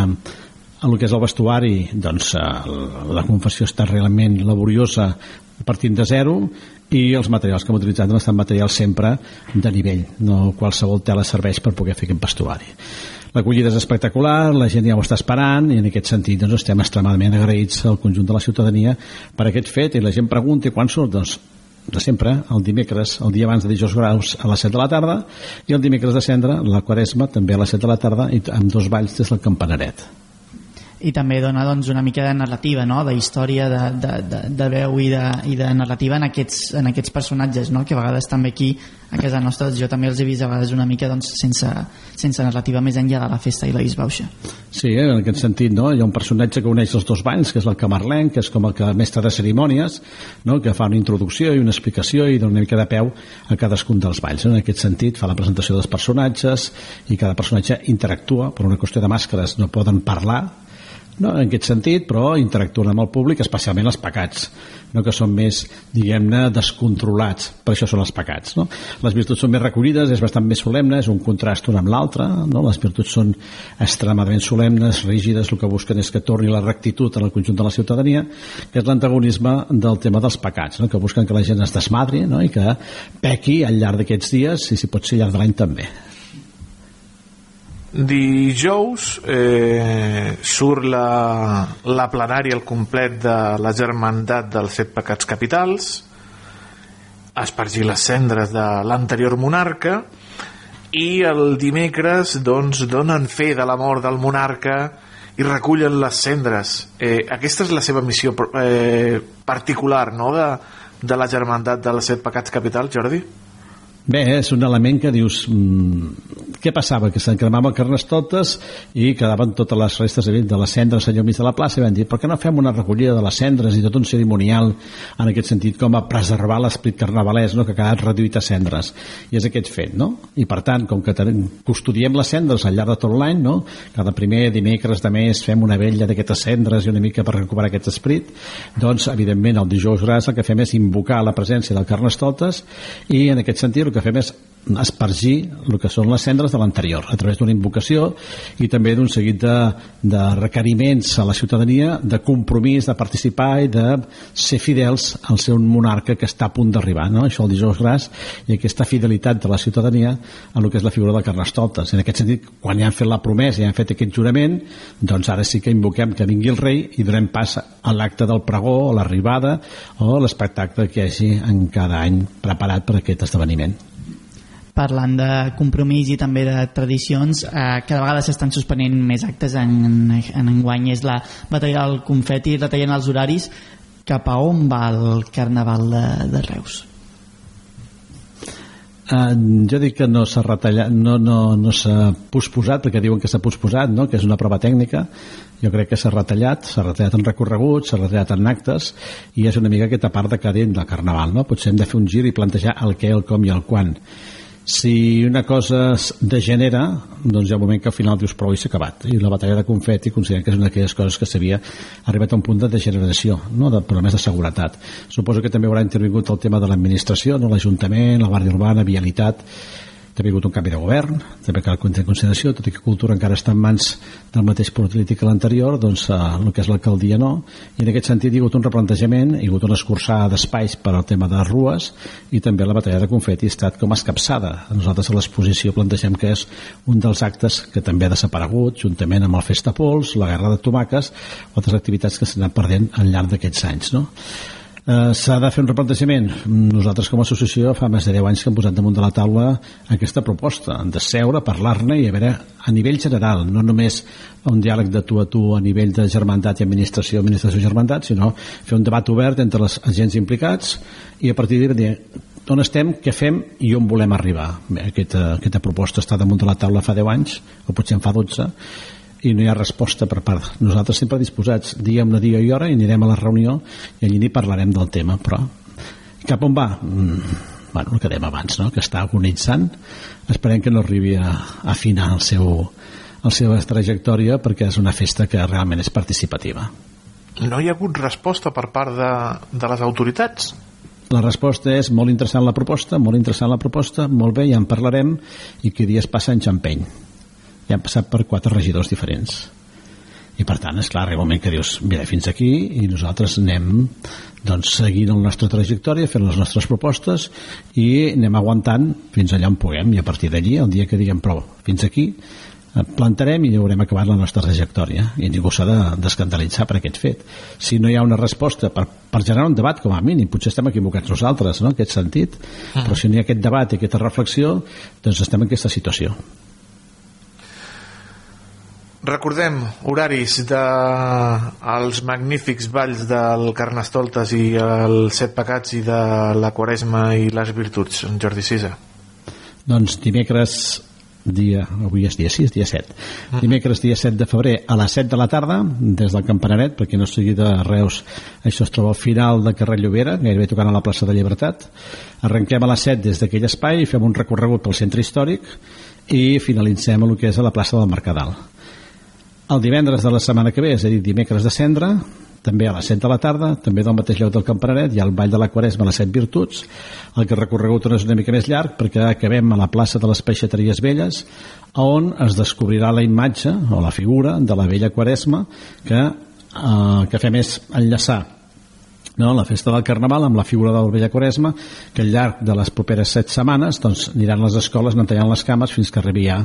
en el que és el vestuari, doncs eh, la confessió està realment laboriosa partint de zero i els materials que hem utilitzat han estat materials sempre de nivell, no qualsevol tela serveix per poder fer aquest vestuari. L'acollida és espectacular, la gent ja ho està esperant i en aquest sentit doncs, estem extremadament agraïts al conjunt de la ciutadania per aquest fet i la gent pregunta quan surt, doncs de sempre, el dimecres, el dia abans de dijous graus a les 7 de la tarda i el dimecres de cendre, la quaresma, també a les 7 de la tarda i amb dos balls des del campanaret. I també dona doncs, una mica de narrativa no? de història, de, de, de, de veu i de, i de narrativa en aquests, en aquests personatges no? que a vegades també aquí a casa nostra jo també els he vist a vegades una mica doncs, sense, sense narrativa més enllà de la festa i la disbauxa Sí, eh, en aquest sentit, no? Hi ha un personatge que uneix els dos balls, que és el camarlenc, que és com el que mestre de cerimònies, no? que fa una introducció i una explicació i dona una mica de peu a cadascun dels balls. En aquest sentit, fa la presentació dels personatges i cada personatge interactua, per una qüestió de màscares no poden parlar, no, en aquest sentit, però interactuen amb el públic, especialment els pecats, no que són més, diguem-ne, descontrolats. Per això són els pecats. No? Les virtuts són més recollides, és bastant més solemne, és un contrast una amb l'altra. No? Les virtuts són extremadament solemnes, rígides, el que busquen és que torni la rectitud en el conjunt de la ciutadania, que és l'antagonisme del tema dels pecats, no? que busquen que la gent es desmadri no? i que pequi al llarg d'aquests dies i si pot ser al llarg de l'any també. Dijous eh, surt la, la plenària al complet de la germandat dels set pecats capitals espargir les cendres de l'anterior monarca i el dimecres doncs, donen fe de la mort del monarca i recullen les cendres eh, aquesta és la seva missió eh, particular no? de, de la germandat dels set pecats capitals Jordi? Bé, és un element que dius mmm, què passava? Que se'n cremaven carnestoltes i quedaven totes les restes de les cendres allò mig de la plaça i van dir, per què no fem una recollida de les cendres i tot un cerimonial en aquest sentit com a preservar l'esprit carnavalès no? que ha quedat reduït a cendres i és aquest fet, no? I per tant, com que custodiem les cendres al llarg de tot l'any, no? Cada primer dimecres de mes fem una vella d'aquestes cendres i una mica per recuperar aquest esprit, doncs evidentment el dijous gras el que fem és invocar la presència del carnestoltes i en aquest sentit el que fem és espargir el que són les cendres de l'anterior a través d'una invocació i també d'un seguit de, de requeriments a la ciutadania de compromís, de participar i de ser fidels al seu monarca que està a punt d'arribar, no? això el dijous gras i aquesta fidelitat de la ciutadania a el que és la figura de Carnestoltes en aquest sentit, quan ja han fet la promesa i han fet aquest jurament, doncs ara sí que invoquem que vingui el rei i donem pas a l'acte del pregó, o l'arribada o l'espectacle que hi hagi en cada any preparat per aquest esdeveniment parlant de compromís i també de tradicions, eh, cada vegada s'estan suspenent més actes en, en, en enguany. És la batalla del confeti, retallant els horaris. Cap a on va el Carnaval de, de Reus? Uh, jo dic que no s'ha retallat no, no, no s'ha posposat perquè diuen que s'ha posposat, no? que és una prova tècnica jo crec que s'ha retallat s'ha retallat en recorreguts, s'ha retallat en actes i és una mica aquesta part de cadent del carnaval no? potser hem de fer un gir i plantejar el què, el com i el quan si una cosa es degenera doncs hi ha un moment que al final dius prou i s'ha acabat i la batalla de confeti considerem que és una d'aquelles coses que s'havia arribat a un punt de degeneració no? de problemes de seguretat suposo que també haurà intervingut el tema de l'administració no? l'Ajuntament, la Guàrdia Urbana, Vialitat ha hagut un canvi de govern, també cal tenir en consideració, tot i que cultura encara està en mans del mateix polític que l'anterior, doncs eh, el que és l'alcaldia no, i en aquest sentit hi ha hagut un replantejament, hi ha hagut una escurçada d'espais per al tema de rues i també la batalla de confeti ha estat com escapçada. Nosaltres a l'exposició plantegem que és un dels actes que també ha desaparegut, juntament amb el Festapols, la Guerra de Tomaques, altres activitats que s'han anat perdent al llarg d'aquests anys. No? Eh, s'ha de fer un replantejament. Nosaltres com a associació fa més de 10 anys que hem posat damunt de la taula aquesta proposta de seure, parlar-ne i a veure a nivell general, no només un diàleg de tu a tu a nivell de germandat i administració, administració i germandat, sinó fer un debat obert entre els agents implicats i a partir d'ahir dir on estem, què fem? I on volem arribar. Bé, aquesta, aquesta proposta està damunt de la taula fa 10 anys, o potser en fa 12, i no hi ha resposta per part. Nosaltres sempre disposats, diguem-ne dia i hora, i anirem a la reunió i allí n'hi parlarem del tema, però cap on va? Mm, bueno, el que dèiem abans, no? que està agonitzant. Esperem que no arribi a, a afinar el seu, la seva trajectòria perquè és una festa que realment és participativa. No hi ha hagut resposta per part de, de les autoritats? La resposta és molt interessant la proposta, molt interessant la proposta, molt bé, ja en parlarem i que dies passa en xampeny i han passat per quatre regidors diferents. I per tant, és clar, arriba un moment que dius mira, fins aquí i nosaltres anem doncs seguint la nostra trajectòria fent les nostres propostes i anem aguantant fins allà on puguem. I a partir d'allí, el dia que diguem prou fins aquí, plantarem i haurem acabat la nostra trajectòria. I ningú s'ha d'escandalitzar per aquest fet. Si no hi ha una resposta per, per generar un debat com a mínim, potser estem equivocats nosaltres no? en aquest sentit, ah. però si no hi ha aquest debat i aquesta reflexió, doncs estem en aquesta situació Recordem horaris de els magnífics balls del Carnestoltes i els Set Pecats i de la Quaresma i les Virtuts, en Jordi Sisa. Doncs dimecres dia, avui és dia 6, dia 7 mm. dimecres dia 7 de febrer a les 7 de la tarda des del Campanaret perquè no sigui de Reus això es troba al final de carrer Llobera gairebé tocant a la plaça de Llibertat arrenquem a les 7 des d'aquell espai fem un recorregut pel centre històric i finalitzem el que és a la plaça del Mercadal El divendres de la setmana que ve, és a dir, dimecres de cendre, també a les 7 de la tarda, també del mateix lloc del Campanaret, hi ha el Ball de la Quaresma a les 7 Virtuts, el que recorregut és una mica més llarg perquè acabem a la plaça de les Peixateries Velles, on es descobrirà la imatge o la figura de la vella Quaresma que, eh, que fem és enllaçar no, la festa del Carnaval amb la figura del Vella Quaresma que al llarg de les properes set setmanes doncs, aniran les escoles neteant les cames fins que arribi ja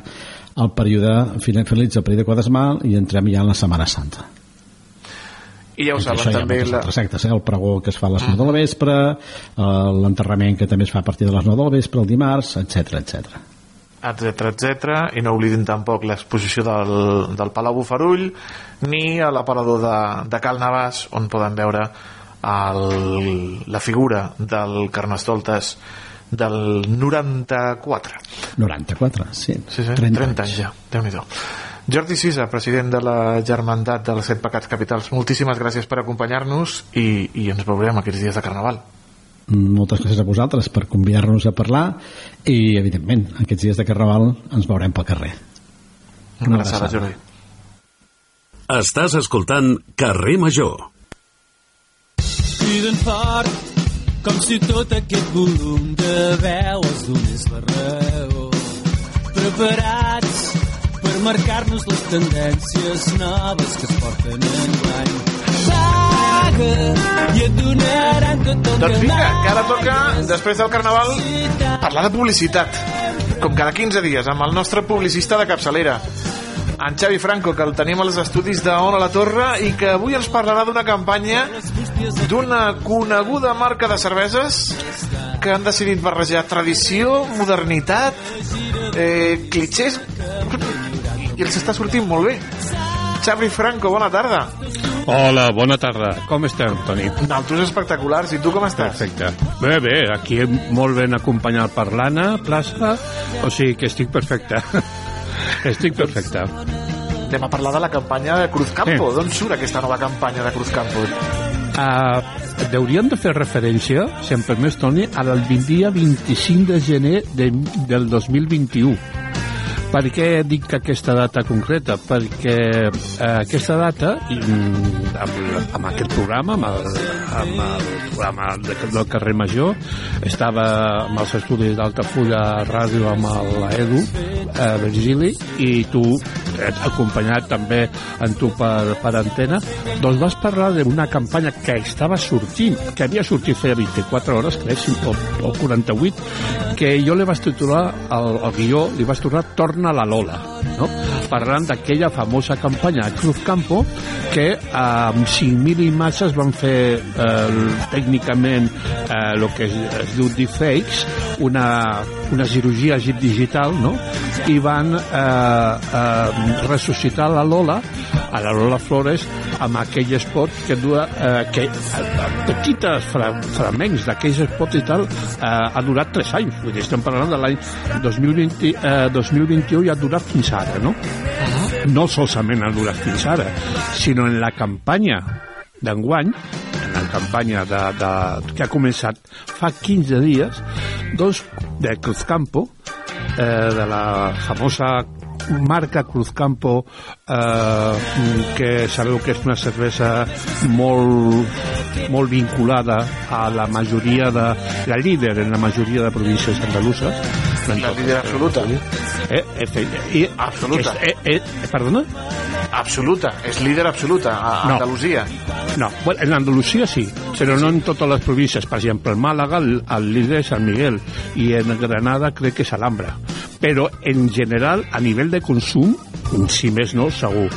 el període finalitza el període quadresmal i entrem ja en la Setmana Santa I ja ho I saben això també moltes la... altres actes, eh? el pregó que es fa a les 9 de la vespre eh, l'enterrament que també es fa a partir de les 9 de la vespre el dimarts, etc etc. etc etc i no oblidin tampoc l'exposició del, del Palau Bufarull ni a l'aparador de, de Cal Navàs on poden veure el, la figura del Carnestoltes del 94 94, sí, sí, sí 30 30, anys ja, déu nhi Jordi Sisa, president de la Germandat dels Set Pecats Capitals, moltíssimes gràcies per acompanyar-nos i, i ens veurem aquests dies de Carnaval. moltes gràcies a vosaltres per convidar-nos a parlar i evidentment aquests dies de Carnaval ens veurem pel carrer Una abraçada, Jordi. Estàs escoltant Carrer Major. Criden fort com si tot aquest volum de veu els donés la raó. Preparats per marcar-nos les tendències noves que es porten en guany paga i et donaran tot el Doncs vinga, que ara toca, després del Carnaval, parlar de publicitat. Com cada 15 dies, amb el nostre publicista de capçalera, en Xavi Franco, que el tenim als estudis de Ona la Torre i que avui ens parlarà d'una campanya d'una coneguda marca de cerveses que han decidit barrejar tradició, modernitat, eh, clichés i els està sortint molt bé. Xavi Franco, bona tarda. Hola, bona tarda. Com estem, Toni? Nosaltres espectaculars. I tu com estàs? Perfecte. Bé, bé, aquí molt ben acompanyat per l'Anna, plaça, o sigui que estic perfecte. estic perfecte. Anem a parlar de la campanya de Cruzcampo. Sí. D'on surt aquesta nova campanya de Cruzcampo? Uh, hauríem de fer referència, si em permets, Toni, al dia 25 de gener de, del 2021. Per què dic que aquesta data concreta? Perquè eh, aquesta data, amb, amb aquest programa, amb el, amb el programa de, del carrer Major, estava amb els estudis d'Altafulla Ràdio amb l'Edu, eh, Virgili, i tu, eh, acompanyat també en tu per, per antena, doncs vas parlar d'una campanya que estava sortint, que havia sortit feia 24 hores, crec, o, o 48, que jo li vaig titular, el, el guió, li vaig tornar Torna a la Lola, no? parlant d'aquella famosa campanya de Cruz Campo que eh, amb 5.000 imatges van fer eh, tècnicament eh, el que es, es diu deepfakes, una, una cirurgia digital, no? i van eh, eh, ressuscitar la Lola, a la Lola Flores, amb aquell spot que dura, eh, que eh, petites fra, fragments d'aquells spots i tal, eh, ha durat 3 anys. Vull dir, estem parlant de l'any 2020, eh, 2021 i ha durat fins ara, no? No solament ha durat fins ara, sinó en la campanya d'enguany, en la campanya de, de, que ha començat fa 15 dies, doncs, de Cruzcampo, eh, de la famosa marca Cruzcampo eh, que sabeu que és una cervesa molt, molt vinculada a la majoria de la líder en la majoria de províncies andaluses la líder absoluta eh, eh, i, absoluta eh, eh, perdona? absoluta, és líder absoluta a No. Andalusia No, bueno, en Andalusia sí, però no en totes les províncies. Per exemple, en Màlaga el, el líder és San Miguel i en Granada crec que és Alhambra. Però en general, a nivell de consum, si més no, segur.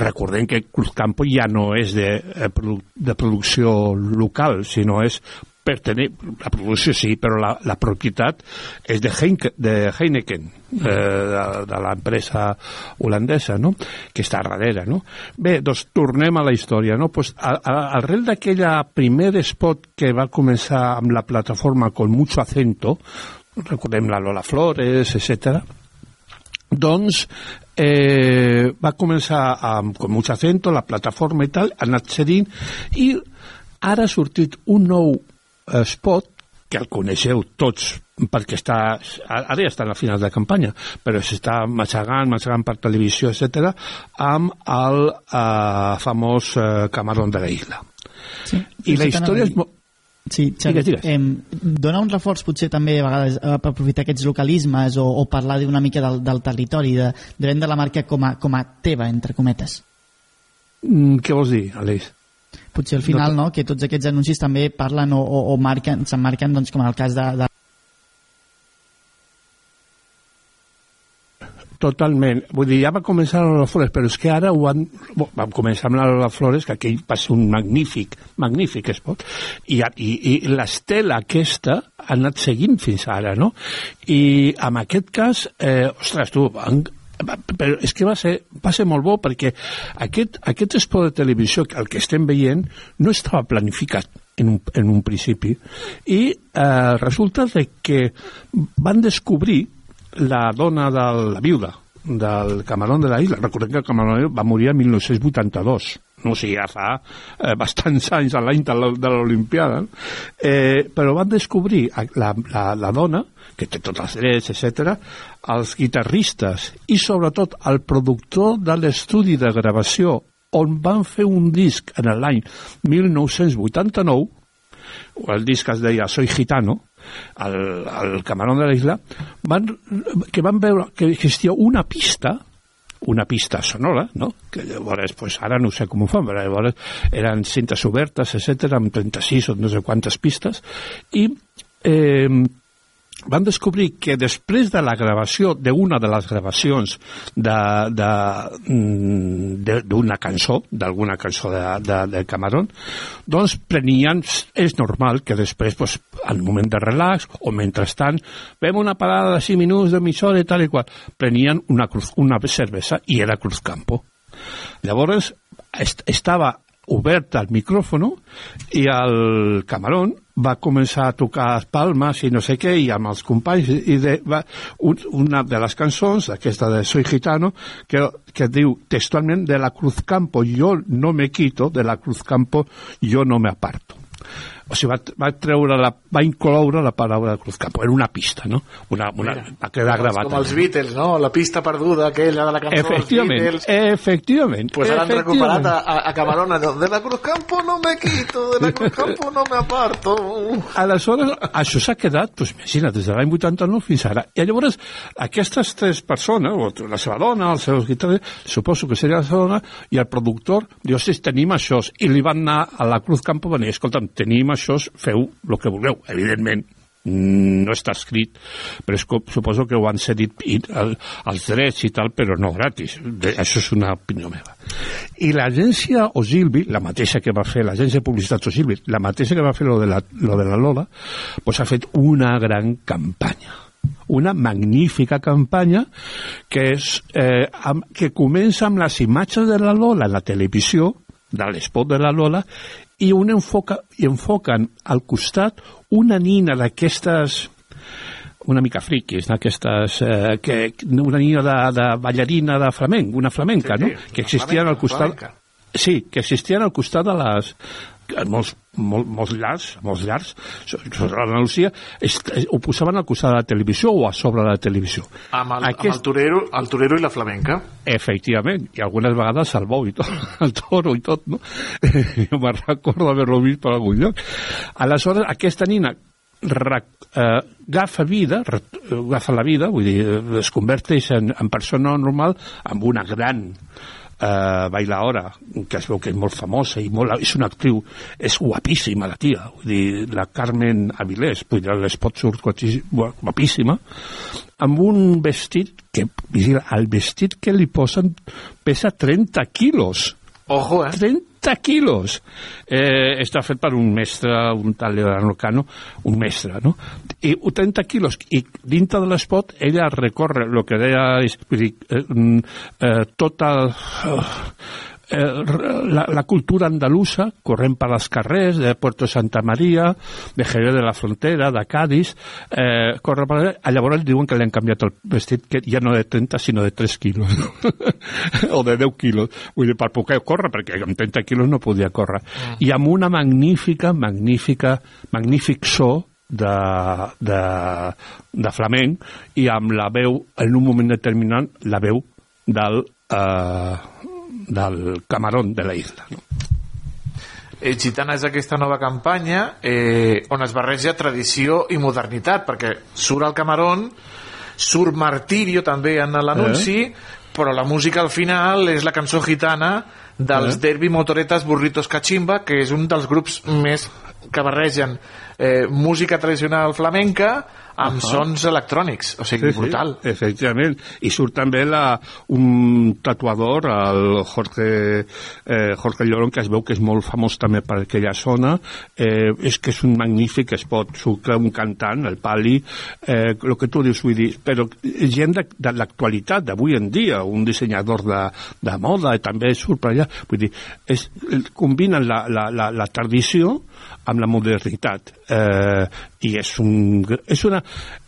Recordem que Cruzcampo ja no és de, eh, de producció local, sinó és per tenir, la producció sí, però la, la propietat és de, Heinke, de Heineken, eh, de, de l'empresa holandesa, no? que està darrere. No? Bé, doncs tornem a la història. No? Pues, a, a, arrel d'aquella primer spot que va començar amb la plataforma con mucho acento, recordem la Lola Flores, etc. doncs eh, va començar amb, con mucho acento, la plataforma i tal, ha anat cedint, i ara ha sortit un nou eh, spot que el coneixeu tots perquè està, ara ja està a final de campanya, però s'està matxegant, matxegant per televisió, etc amb el eh, famós eh, Camarón de la Isla. Sí, I la història és... mo- Sí, Xavi, Digues, digues. eh, dona un reforç potser també a vegades per aprofitar aquests localismes o, o parlar d'una mica del, del territori, de, de vendre la marca com a, com a teva, entre cometes. Mm, què vols dir, Aleix? Potser al final, no, que tots aquests anuncis també parlen o, o, o marquen, s'emmarquen, doncs, com en el cas de, de Totalment. Vull dir, ja va començar amb les flores, però és que ara ho han... Vam començar amb les flores, que aquell va ser un magnífic, magnífic espot, i, i, i l'estela aquesta ha anat seguint fins ara, no? I en aquest cas, eh, ostres, tu, va- però és que va ser, va ser molt bo perquè aquest, aquest esport de televisió, el que estem veient, no estava planificat en un, en un principi i eh, resulta de que van descobrir la dona de la viuda del Camarón de la Isla. Recordem que el Camarón va morir el 1982 no o sigui, ja fa eh, bastants anys a l'any de l'Olimpiada, eh, però van descobrir la, la, la dona, que té tots els drets, etc, els guitarristes i sobretot el productor de l'estudi de gravació on van fer un disc en l'any 1989, el disc es deia Soy Gitano, al, al Camarón de la Isla, van, que van veure que existia una pista una pista sonora, no? que llavors, pues, ara no sé com ho fan, però llavors eren cintes obertes, etc amb 36 o no sé quantes pistes, i eh, van descobrir que després de la gravació d'una de les gravacions mm, d'una cançó, d'alguna cançó de, de, de Camarón, doncs prenien, és normal que després, pues, en moment de relax o mentrestant, fem una parada de 5 minuts de hora i tal i qual, prenien una, cruz, una cervesa i era Cruz Campo. Llavors, est estava obert el micròfono i el Camarón va començar a tocar palmes i no sé què, i amb els companys, i de, va, un, una de les cançons, aquesta de Soy Gitano, que, que diu textualment de la Cruz Campo yo no me quito, de la Cruz Campo yo no me aparto. O sigui, va, va treure la, va incloure la paraula de Cruz Campo. Era una pista, no? Una, una, va quedar gravat. Com els Beatles, no? La pista perduda, aquella de la cançó dels Efectivament, Beatles. efectivament. Pues ara han recuperat a, a, a Camarón allò, de la Cruz Campo no me quito, de la Cruz Campo no me aparto. Aleshores, això s'ha quedat, doncs, imagina't, des de l'any 89 fins ara. I llavors, aquestes tres persones, o la seva dona, els seus guitarristes, suposo que seria la seva dona, i el productor, diu, sí, tenim això, i li van anar a la Cruz Campo, van dir, escolta'm, tenim això, feu el que vulgueu. Evidentment, mm, no està escrit, però és com, suposo que ho han cedit el, els drets i tal, però no gratis. De, això és una opinió meva. I l'agència Ogilvy, la mateixa que va fer l'agència de publicitat Ogilvy, la mateixa que va fer lo de la, lo de la Lola, pues ha fet una gran campanya una magnífica campanya que, és, eh, amb, que comença amb les imatges de la Lola a la televisió, de l'espot de la Lola, i un enfoca, i enfoquen al costat una nina d'aquestes una mica friquis, d'aquestes... Eh, que, una nina de, de ballarina de flamenc, una flamenca, Sí, sí, no? Que existien al costat... flamenca. Sí, que existien al costat de les molts, molt, molts llargs, molts llargs, so- sobre l'Andalusia, est- ho posaven al costat de la televisió o a sobre de la televisió. Amb el, amb el, torero, el torero i la flamenca. Efectivament, i algunes vegades el bou i tot, el toro i tot, no? Jo me'n recordo d'haver-lo vist per algun lloc. Aleshores, aquesta nina re, eh, agafa vida, re, agafa la vida, vull dir, eh, es converteix en, en persona normal amb una gran eh, bailaora, que es veu que és molt famosa i molt, és una actriu, és guapíssima la tia, vull dir, la Carmen Avilés, vull dir, l'espot surt guapíssi- guapíssima, amb un vestit que, vigila, el vestit que li posen pesa 30 quilos. Ojo, eh? 30 quilos. Eh, està fet per un mestre, un tal Leonardo Cano, un mestre, no? I 30 quilos. I dintre de l'espot ella recorre el que deia, és, vull dir, eh, mm, eh, tota eh, la, la cultura andalusa corrent per als carrers de Puerto Santa Maria, de Jerez de la Frontera, de Cádiz, eh, corre per. A llavors diuen que li han canviat el vestit, que ja no de 30, sinó de 3 quilos. o de 10 quilos. Vull dir, per poder córrer, perquè amb 30 quilos no podia córrer. I amb una magnífica, magnífica, magnífic so de, de, de flamenc i amb la veu, en un moment determinat, la veu del, eh, del camarón de la isla. No? eh, Gitana és aquesta nova campanya eh, on es barreja tradició i modernitat, perquè surt el Camarón, surt Martirio també en l'anunci, eh? però la música al final és la cançó gitana dels eh? Derby Motoretas Burritos Cachimba, que és un dels grups més que barregen eh, música tradicional flamenca amb Ahà. sons electrònics, o sigui, brutal. Sí, efectivament. I surt també la, un tatuador, el Jorge, eh, Jorge Lloron, que es veu que és molt famós també per aquella zona. Eh, és que és un magnífic espot. Surt un cantant, el Pali, eh, el que tu dius, vull dir, però gent de, de l'actualitat, d'avui en dia, un dissenyador de, de moda, també surt per allà. Vull dir, és, combinen la, la, la, la tradició amb la modernitat eh, i és, un, és una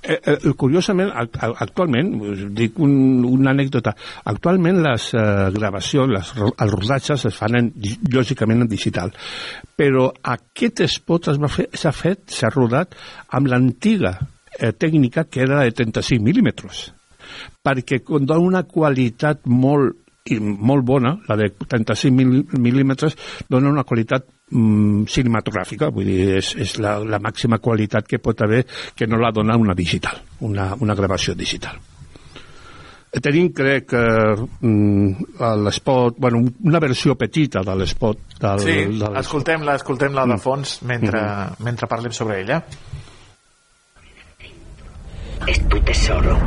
eh, eh, curiosament act- actualment dic un, una anècdota actualment les eh, gravacions les, els rodatges es fan en, lògicament en digital però aquest spot s'ha fet, s'ha rodat amb l'antiga eh, tècnica que era de 35 mil·límetres perquè dona una qualitat molt i molt bona, la de 35 mil- mil·límetres, dona una qualitat mm, cinematogràfica, vull dir, és, és la, la màxima qualitat que pot haver que no la dona una digital, una, una gravació digital. Tenim, crec, que mm, l'espot, bueno, una versió petita de l'espot del, Sí, del escoltem-la escoltem -la de fons mentre, mentre parlem sobre ella. Es tu tesoro.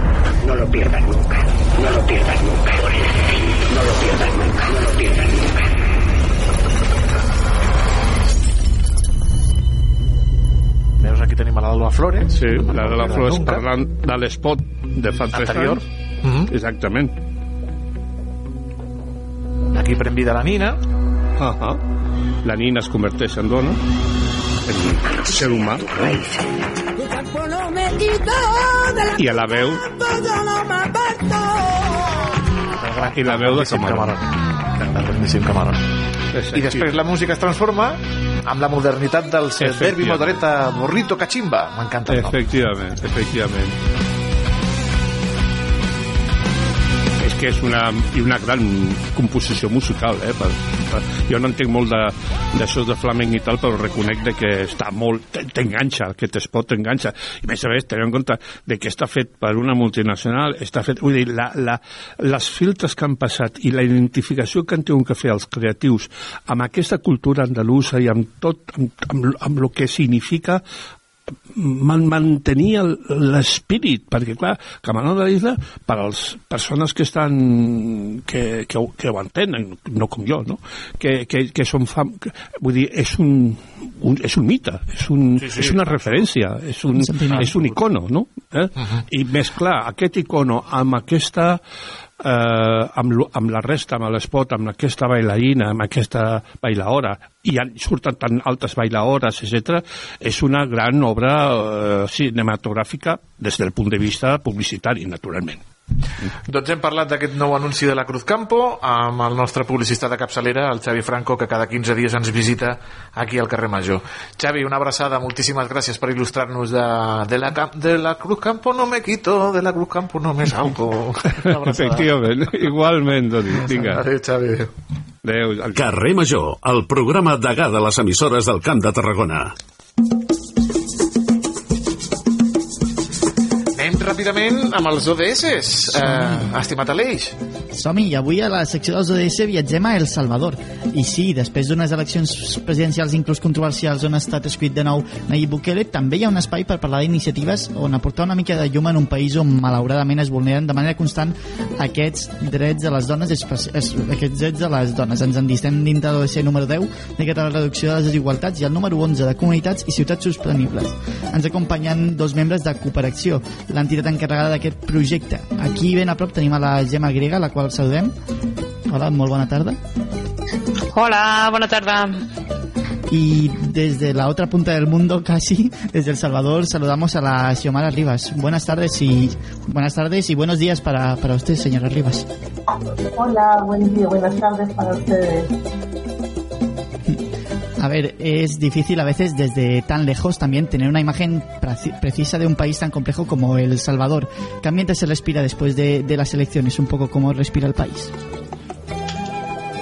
No lo pierdas nunca. No lo pierdas nunca. No lo pierdas nunca. No lo pierdas nunca. Veus, aquí tenim l'Alba Flores. Sí, la de la Flores Nunca. parlant de l'espot de fa tres Anterior. anys. Exactament. Aquí pren vida la Nina. Uh -huh. La Nina es converteix en dona, en ser humà, i a la veu i la veu de Camarón. El grandíssim Camarón. I després la música es transforma amb la modernitat del Derby. Motoreta Burrito Cachimba. M'encanta el nom. Efectivament, efectivament. Que és una, i una gran composició musical, eh? Per, per, jo no entenc molt d'això de, de flamenc i tal, però reconec de que està molt... T'enganxa, aquest espot t'enganxa. I a més a més, tenint en compte de que està fet per una multinacional, està fet... Vull dir, la, la, les filtres que han passat i la identificació que han tingut que fer els creatius amb aquesta cultura andalusa i amb tot, amb, amb, amb el que significa man, mantenir l'espírit, perquè clar, Camarón de la Isla, per als persones que estan que, que, ho- que ho entenen, no com jo, no? Que, que, que són fam... que- Vull dir, és un, un, és un mite, és, un, Sí, sí, és una referència, és un, és un icono, no? Eh? I més clar, aquest icono amb aquesta eh, amb, amb la resta, amb l'espot, amb aquesta bailarina, amb aquesta bailaora, i han, surten tan altes bailaores, etc. és una gran obra eh, cinematogràfica des del punt de vista publicitari, naturalment. Doncs hem parlat d'aquest nou anunci de la Cruz Campo amb el nostre publicista de capçalera, el Xavi Franco, que cada 15 dies ens visita aquí al carrer Major. Xavi, una abraçada, moltíssimes gràcies per il·lustrar-nos de, de, la, de la Cruz Campo no me quito, de la Cruz Campo no me salgo. Efectivament, igualment, Doni. Vinga. Adéu, Xavi. Adéu. Carrer Major, el programa degà de les emissores del Camp de Tarragona. Ràpidament amb els ODS, eh, estimat Aleix. Som-hi, i avui a la secció dels ODS viatgem a El Salvador. I sí, després d'unes eleccions presidencials inclús controversials on ha estat escrit de nou Nayib Bukele, també hi ha un espai per parlar d'iniciatives on aportar una mica de llum en un país on malauradament es vulneren de manera constant aquests drets de les dones, aquests drets de les dones. Ens en distem dintre de l'ODC número 10, dedicat a la reducció de les desigualtats, i el número 11 de comunitats i ciutats sostenibles. Ens acompanyen dos membres de Cooperacció, l'entitat encarregada d'aquest projecte. Aquí ben a prop tenim a la Gemma Grega, la qual saludem. Hola, molt bona tarda. Hola, bona tarda. Y desde la otra punta del mundo, casi, desde El Salvador, saludamos a la Xiomara Rivas. Buenas tardes y buenas tardes y buenos días para, para usted, señora Rivas. Hola, buen día, buenas tardes para ustedes. A ver, es difícil a veces desde tan lejos también tener una imagen preci- precisa de un país tan complejo como El Salvador. ¿Qué ambiente se respira después de, las elecciones? Un poco cómo respira el país.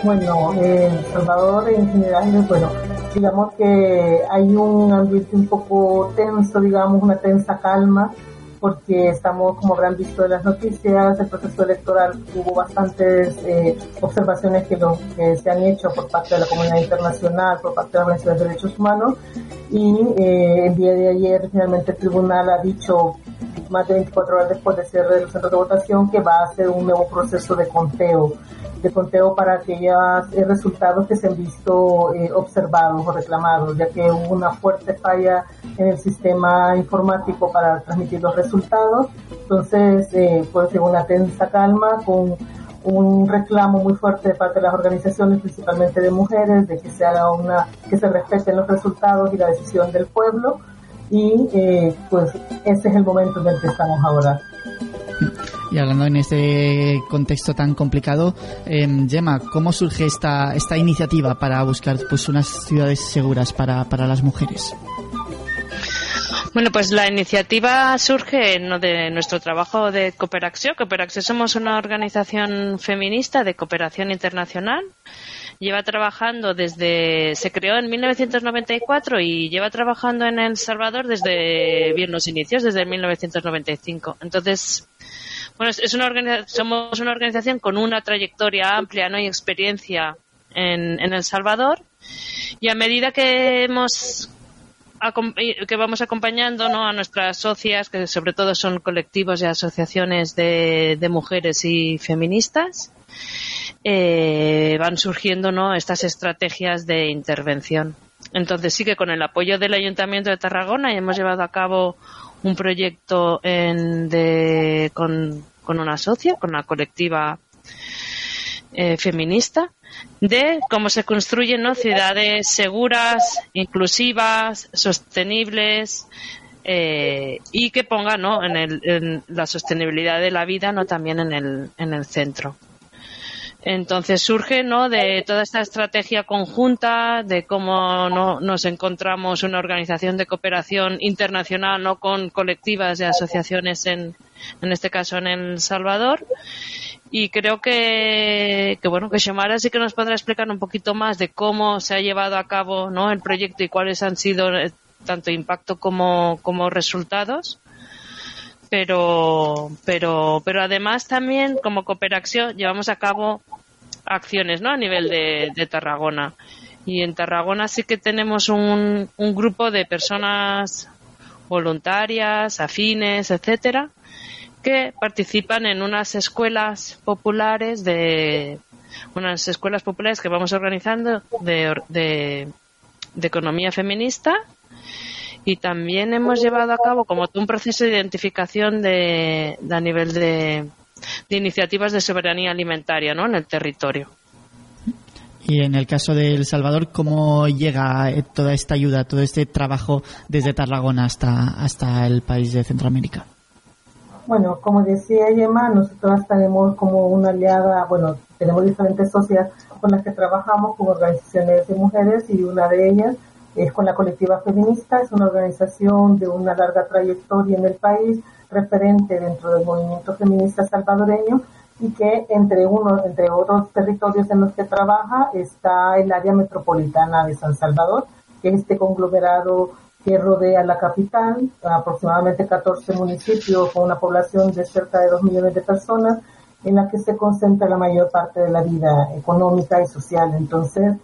Bueno, eh, Salvador en general, bueno, digamos que hay un ambiente un poco tenso, digamos, una tensa calma, porque estamos, como habrán visto en las noticias, el proceso electoral hubo bastantes eh, observaciones que, se han hecho por parte de la comunidad internacional, por parte de las organizaciones de derechos humanos, y eh, el día de ayer finalmente el tribunal ha dicho, más de 24 horas después de cierre del centro de votación, que va a hacer un nuevo proceso de conteo de conteo para aquellos eh, resultados que se han visto eh, observados o reclamados, ya que hubo una fuerte falla en el sistema informático para transmitir los resultados. Entonces, eh, puede ser una tensa calma con un reclamo muy fuerte de parte de las organizaciones, principalmente de mujeres, de que se haga una, que se respeten los resultados y la decisión del pueblo. Y eh, pues ese es el momento en el que estamos ahora. Y hablando en este contexto tan complicado, eh, Gemma, ¿cómo surge esta, esta iniciativa para buscar pues unas ciudades seguras para, para las mujeres? Bueno, pues la iniciativa surge ¿no? de nuestro trabajo de Cooperación. Cooperación somos una organización feminista de cooperación internacional. Lleva trabajando desde, se creó en 1994 y lleva trabajando en El Salvador desde bien los inicios, desde 1995. Entonces, bueno, es- una somos una organización con una trayectoria amplia ¿no? y experiencia en, en El Salvador y a medida que hemos que vamos acompañando ¿no? a nuestras socias, que sobre todo son colectivos y asociaciones de, de mujeres y feministas, eh, van surgiendo ¿no? estas estrategias de intervención. Entonces sí que con el apoyo del Ayuntamiento de Tarragona hemos llevado a cabo un proyecto de, con, con una socia, con una colectiva eh, feminista, de cómo se construyen ¿no? ciudades seguras, inclusivas, sostenibles eh, y que pongan ¿no? en, el- en la sostenibilidad de la vida no también en el, en el centro. Entonces surge ¿no? de toda esta estrategia conjunta, de cómo ¿no? nos encontramos una organización de cooperación internacional no con colectivas y asociaciones en, en este caso en El Salvador. Y creo que, que bueno que Xiomara sí que nos podrá explicar un poquito más de cómo se ha llevado a cabo ¿no? el proyecto y cuáles han sido eh, tanto impacto como, como resultados pero pero pero además también como cooperación llevamos a cabo acciones no a nivel de, de Tarragona. Y en Tarragona sí que tenemos un, un grupo de personas voluntarias afines etcétera que participan en unas escuelas populares de unas escuelas populares que vamos organizando de, de, de economía feminista y también hemos llevado a cabo como un proceso de identificación de, de a nivel de, de iniciativas de soberanía alimentaria ¿no? en el territorio. Y en el caso de El Salvador, ¿cómo llega eh, toda esta ayuda, todo este trabajo desde Tarragona hasta, hasta el país de Centroamérica? Bueno, como decía Gemma, nosotros tenemos como una aliada, bueno, tenemos diferentes socias con las que trabajamos con organizaciones de mujeres y una de ellas es con la colectiva feminista, es una organización de una larga trayectoria en el país, referente dentro del movimiento feminista salvadoreño y que entre uno, entre otros territorios en los que trabaja está el área metropolitana de San Salvador, que es este conglomerado que rodea la capital, aproximadamente 14 municipios con una población de cerca de 2 millones de personas, en la que se concentra la mayor parte de la vida económica y social. Entonces,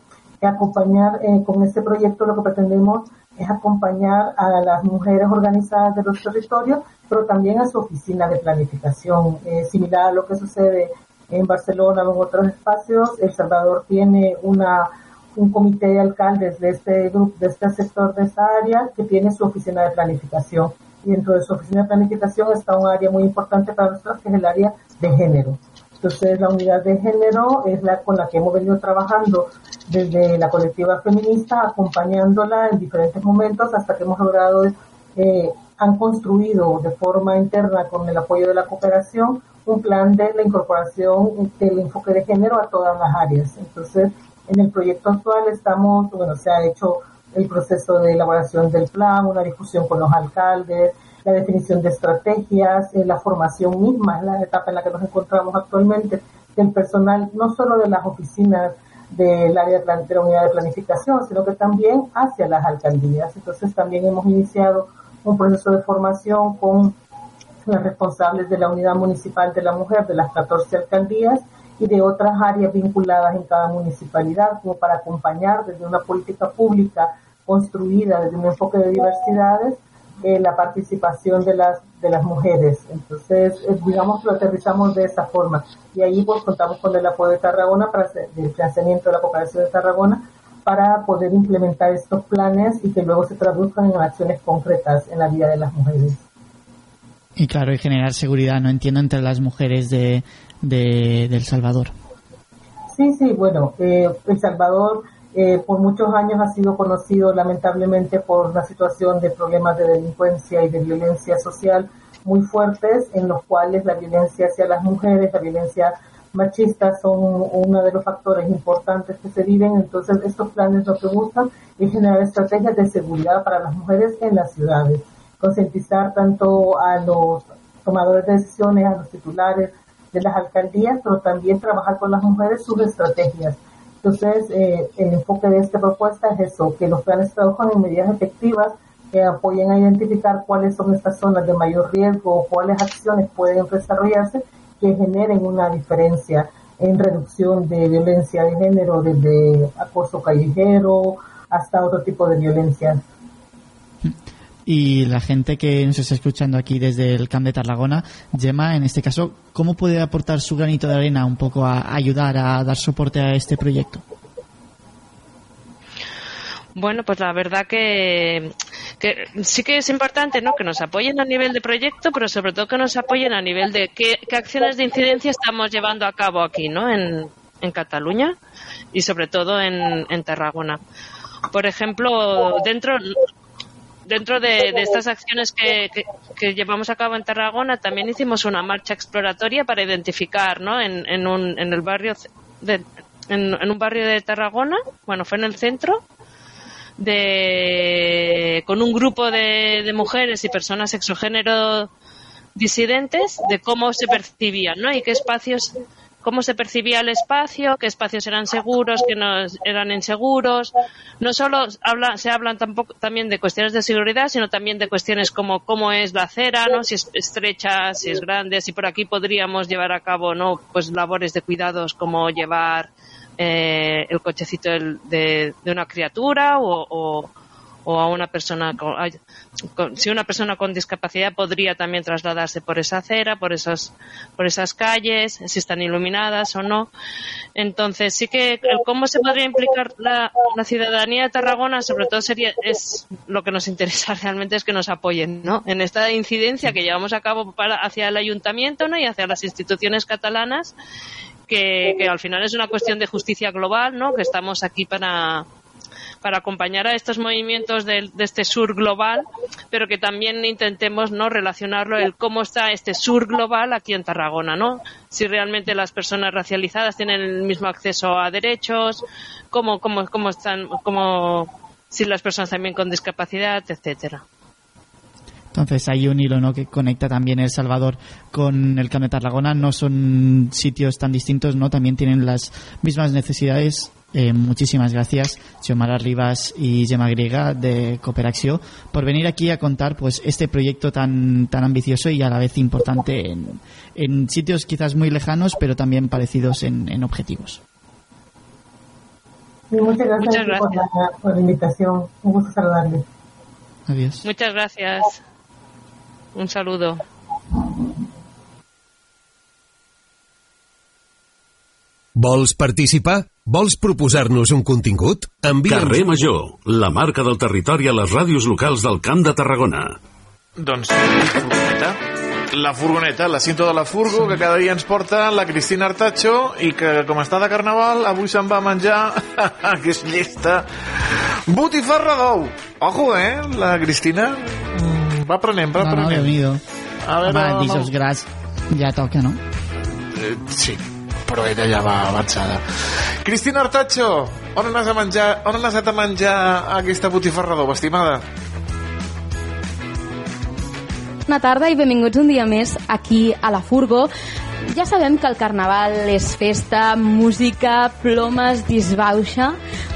acompañar eh, con este proyecto lo que pretendemos es acompañar a las mujeres organizadas de los territorios, pero también a su oficina de planificación, eh, similar a lo que sucede en Barcelona o en otros espacios. El Salvador tiene una un comité de alcaldes de este grupo, de este sector, de esta área, que tiene su oficina de planificación. Y dentro de su oficina de planificación está un área muy importante para nosotros, que es el área de género. Entonces, la unidad de género es la con la que hemos venido trabajando desde la colectiva feminista, acompañándola en diferentes momentos hasta que hemos logrado, eh, han construido de forma interna con el apoyo de la cooperación un plan de la incorporación del enfoque de género a todas las áreas. Entonces, En el proyecto actual estamos, bueno, se ha hecho el proceso de elaboración del plan, una discusión con los alcaldes, la definición de estrategias, eh, la formación misma, es la etapa en la que nos encontramos actualmente, del personal, no solo de las oficinas del área de la unidad de planificación, sino que también hacia las alcaldías. Entonces también hemos iniciado un proceso de formación con los responsables de la unidad municipal de la mujer de las 14 alcaldías y de otras áreas vinculadas en cada municipalidad, como para acompañar desde una política pública construida desde un enfoque de diversidades eh, la participación de las de las mujeres. Entonces, eh, digamos lo aterrizamos de esa forma. Y ahí pues contamos con el apoyo de Tarragona para hacer el financiamiento de la cooperación de Tarragona para poder implementar estos planes y que luego se traduzcan en acciones concretas en la vida de las mujeres. Y claro, y generar seguridad, no entiendo, entre las mujeres de, de, El Salvador. Sí, sí, bueno, eh, El Salvador eh, por muchos años ha sido conocido lamentablemente por una situación de problemas de delincuencia y de violencia social muy fuertes, en los cuales la violencia hacia las mujeres, la violencia machista son uno de los factores importantes que se viven. Entonces, estos planes lo que buscan es generar estrategias de seguridad para las mujeres en las ciudades, concientizar tanto a los tomadores de decisiones, a los titulares de las alcaldías, pero también trabajar con las mujeres sus estrategias entonces, eh, el enfoque de esta propuesta es eso, que los planes trabajan en medidas efectivas que apoyen a identificar cuáles son estas zonas de mayor riesgo o cuáles acciones pueden desarrollarse que generen una diferencia en reducción de violencia de género, desde acoso callejero hasta otro tipo de violencia y la gente que nos está escuchando aquí desde el Camp de Tarragona, Gemma, en este caso, ¿cómo puede aportar su granito de arena un poco a ayudar a dar soporte a este proyecto? Bueno, pues la verdad que, sí que es importante ¿no? que nos apoyen a nivel de proyecto, pero sobre todo que nos apoyen a nivel de qué, acciones de incidencia estamos llevando a cabo aquí ¿no? en, en Cataluña y sobre todo en, en Tarragona. Por ejemplo, dentro dentro de, estas acciones que, llevamos a cabo en Tarragona, también hicimos una marcha exploratoria para identificar, ¿no? En, un, en el barrio de, en, un barrio de Tarragona, bueno, fue en el centro, de, con un grupo de, de mujeres y personas exogénero disidentes de cómo se percibían, ¿no? Y qué espacios cómo se percibía el espacio, qué espacios eran seguros, qué no eran inseguros. No solo habla, se hablan tampoco, también de cuestiones de seguridad, sino también de cuestiones como cómo es la acera, ¿no? si es estrecha, si es grande, si por aquí podríamos llevar a cabo no pues labores de cuidados como llevar eh, el cochecito de, una criatura o o a una persona con, si una persona con discapacidad podría también trasladarse por esa acera, por esas por esas calles, si están iluminadas o no. Entonces sí que cómo se podría implicar la, ciudadanía de Tarragona, sobre todo sería es lo que nos interesa realmente es que nos apoyen, ¿no? En esta incidencia que llevamos a cabo para hacia el ayuntamiento, ¿no? Y hacia las instituciones catalanas. Que, que al final es una cuestión de justicia global, ¿no? Que estamos aquí para, para acompañar a estos movimientos de, este sur global, pero que también intentemos no relacionarlo el cómo está este sur global aquí en Tarragona, ¿no? Si realmente las personas racializadas tienen el mismo acceso a derechos, cómo, cómo, cómo están, cómo si las personas también con discapacidad, etcétera. Entonces hay un hilo ¿no? que conecta también El Salvador con el Campo de Tarragona. No son sitios tan distintos, ¿no? También tienen las mismas necesidades eh, muchísimas gracias, Xiomara Rivas y Gemma Griega de Cooperación por venir aquí a contar pues este proyecto tan, tan ambicioso y a la vez importante en, en sitios quizás muy lejanos, pero también parecidos en, en objetivos. muchas gracias, Por, la, por, la, invitación. Un gusto saludarle. Adiós. Muchas gracias. Un saludo. Vols participar? Vols proposar-nos un contingut? Envia'ns... Carrer Major, la marca del territori a les ràdios locals del Camp de Tarragona. Doncs furgoneta. La furgoneta, la cinta de la furgo, que cada dia ens porta la Cristina Artacho i que, com està de carnaval, avui se'n va menjar, que és llesta, botifarra d'ou. Ojo, eh, la Cristina mm, va aprenent, va aprenent. No, no, A veure, Home, dijous gras ja toca, no? Eh, sí, però ella ja va avançada. Cristina Artacho, on has, a menjar, on has anat a menjar aquesta botifarra d'ou, estimada? Bona tarda i benvinguts un dia més aquí a la Furgo. Ja sabem que el carnaval és festa, música, plomes, disbauxa,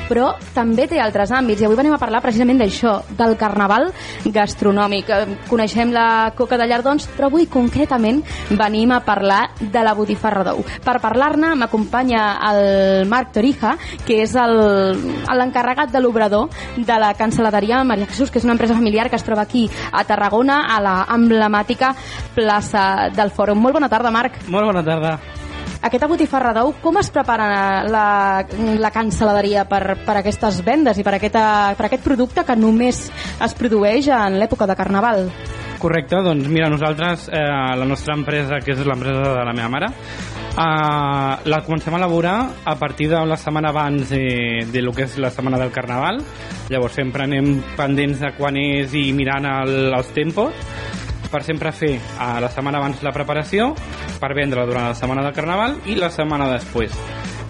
però també té altres àmbits i avui venim a parlar precisament d'això, del carnaval gastronòmic. Eh, Coneixem la coca de llardons, però avui concretament venim a parlar de la botifarra d'ou. Per parlar-ne m'acompanya el Marc Torija, que és l'encarregat de l'obrador de la cancel·laderia Maria Jesús, que és una empresa familiar que es troba aquí a Tarragona, a la emblemàtica plaça del Fòrum. Molt bona tarda, Marc. Molt bona tarda. Aquesta botifarra d'ou, com es prepara la, la cancel·laderia per, per aquestes vendes i per, aquesta, per aquest producte que només es produeix en l'època de Carnaval? Correcte, doncs mira, nosaltres, eh, la nostra empresa, que és l'empresa de la meva mare, eh, la comencem a elaborar a partir de la setmana abans de, de lo que és la setmana del Carnaval. Llavors sempre anem pendents de quan és i mirant el, els tempos per sempre fer a la setmana abans la preparació per vendre durant la setmana del Carnaval i la setmana després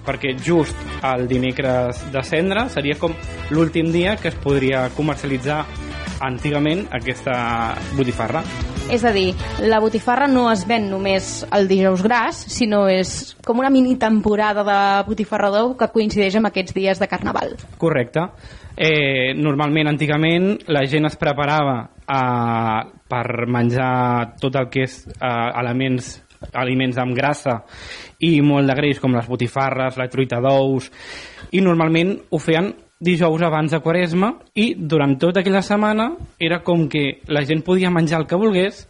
perquè just el dimecres de cendre seria com l'últim dia que es podria comercialitzar antigament aquesta botifarra. És a dir, la botifarra no es ven només el dijous gras, sinó és com una mini temporada de botifarra d'ou que coincideix amb aquests dies de Carnaval. Correcte. Eh, normalment, antigament, la gent es preparava eh, per menjar tot el que és eh, elements aliments amb grassa i molt de greix com les botifarres, la truita d'ous i normalment ho feien dijous abans de Quaresma i durant tota aquella setmana era com que la gent podia menjar el que volgués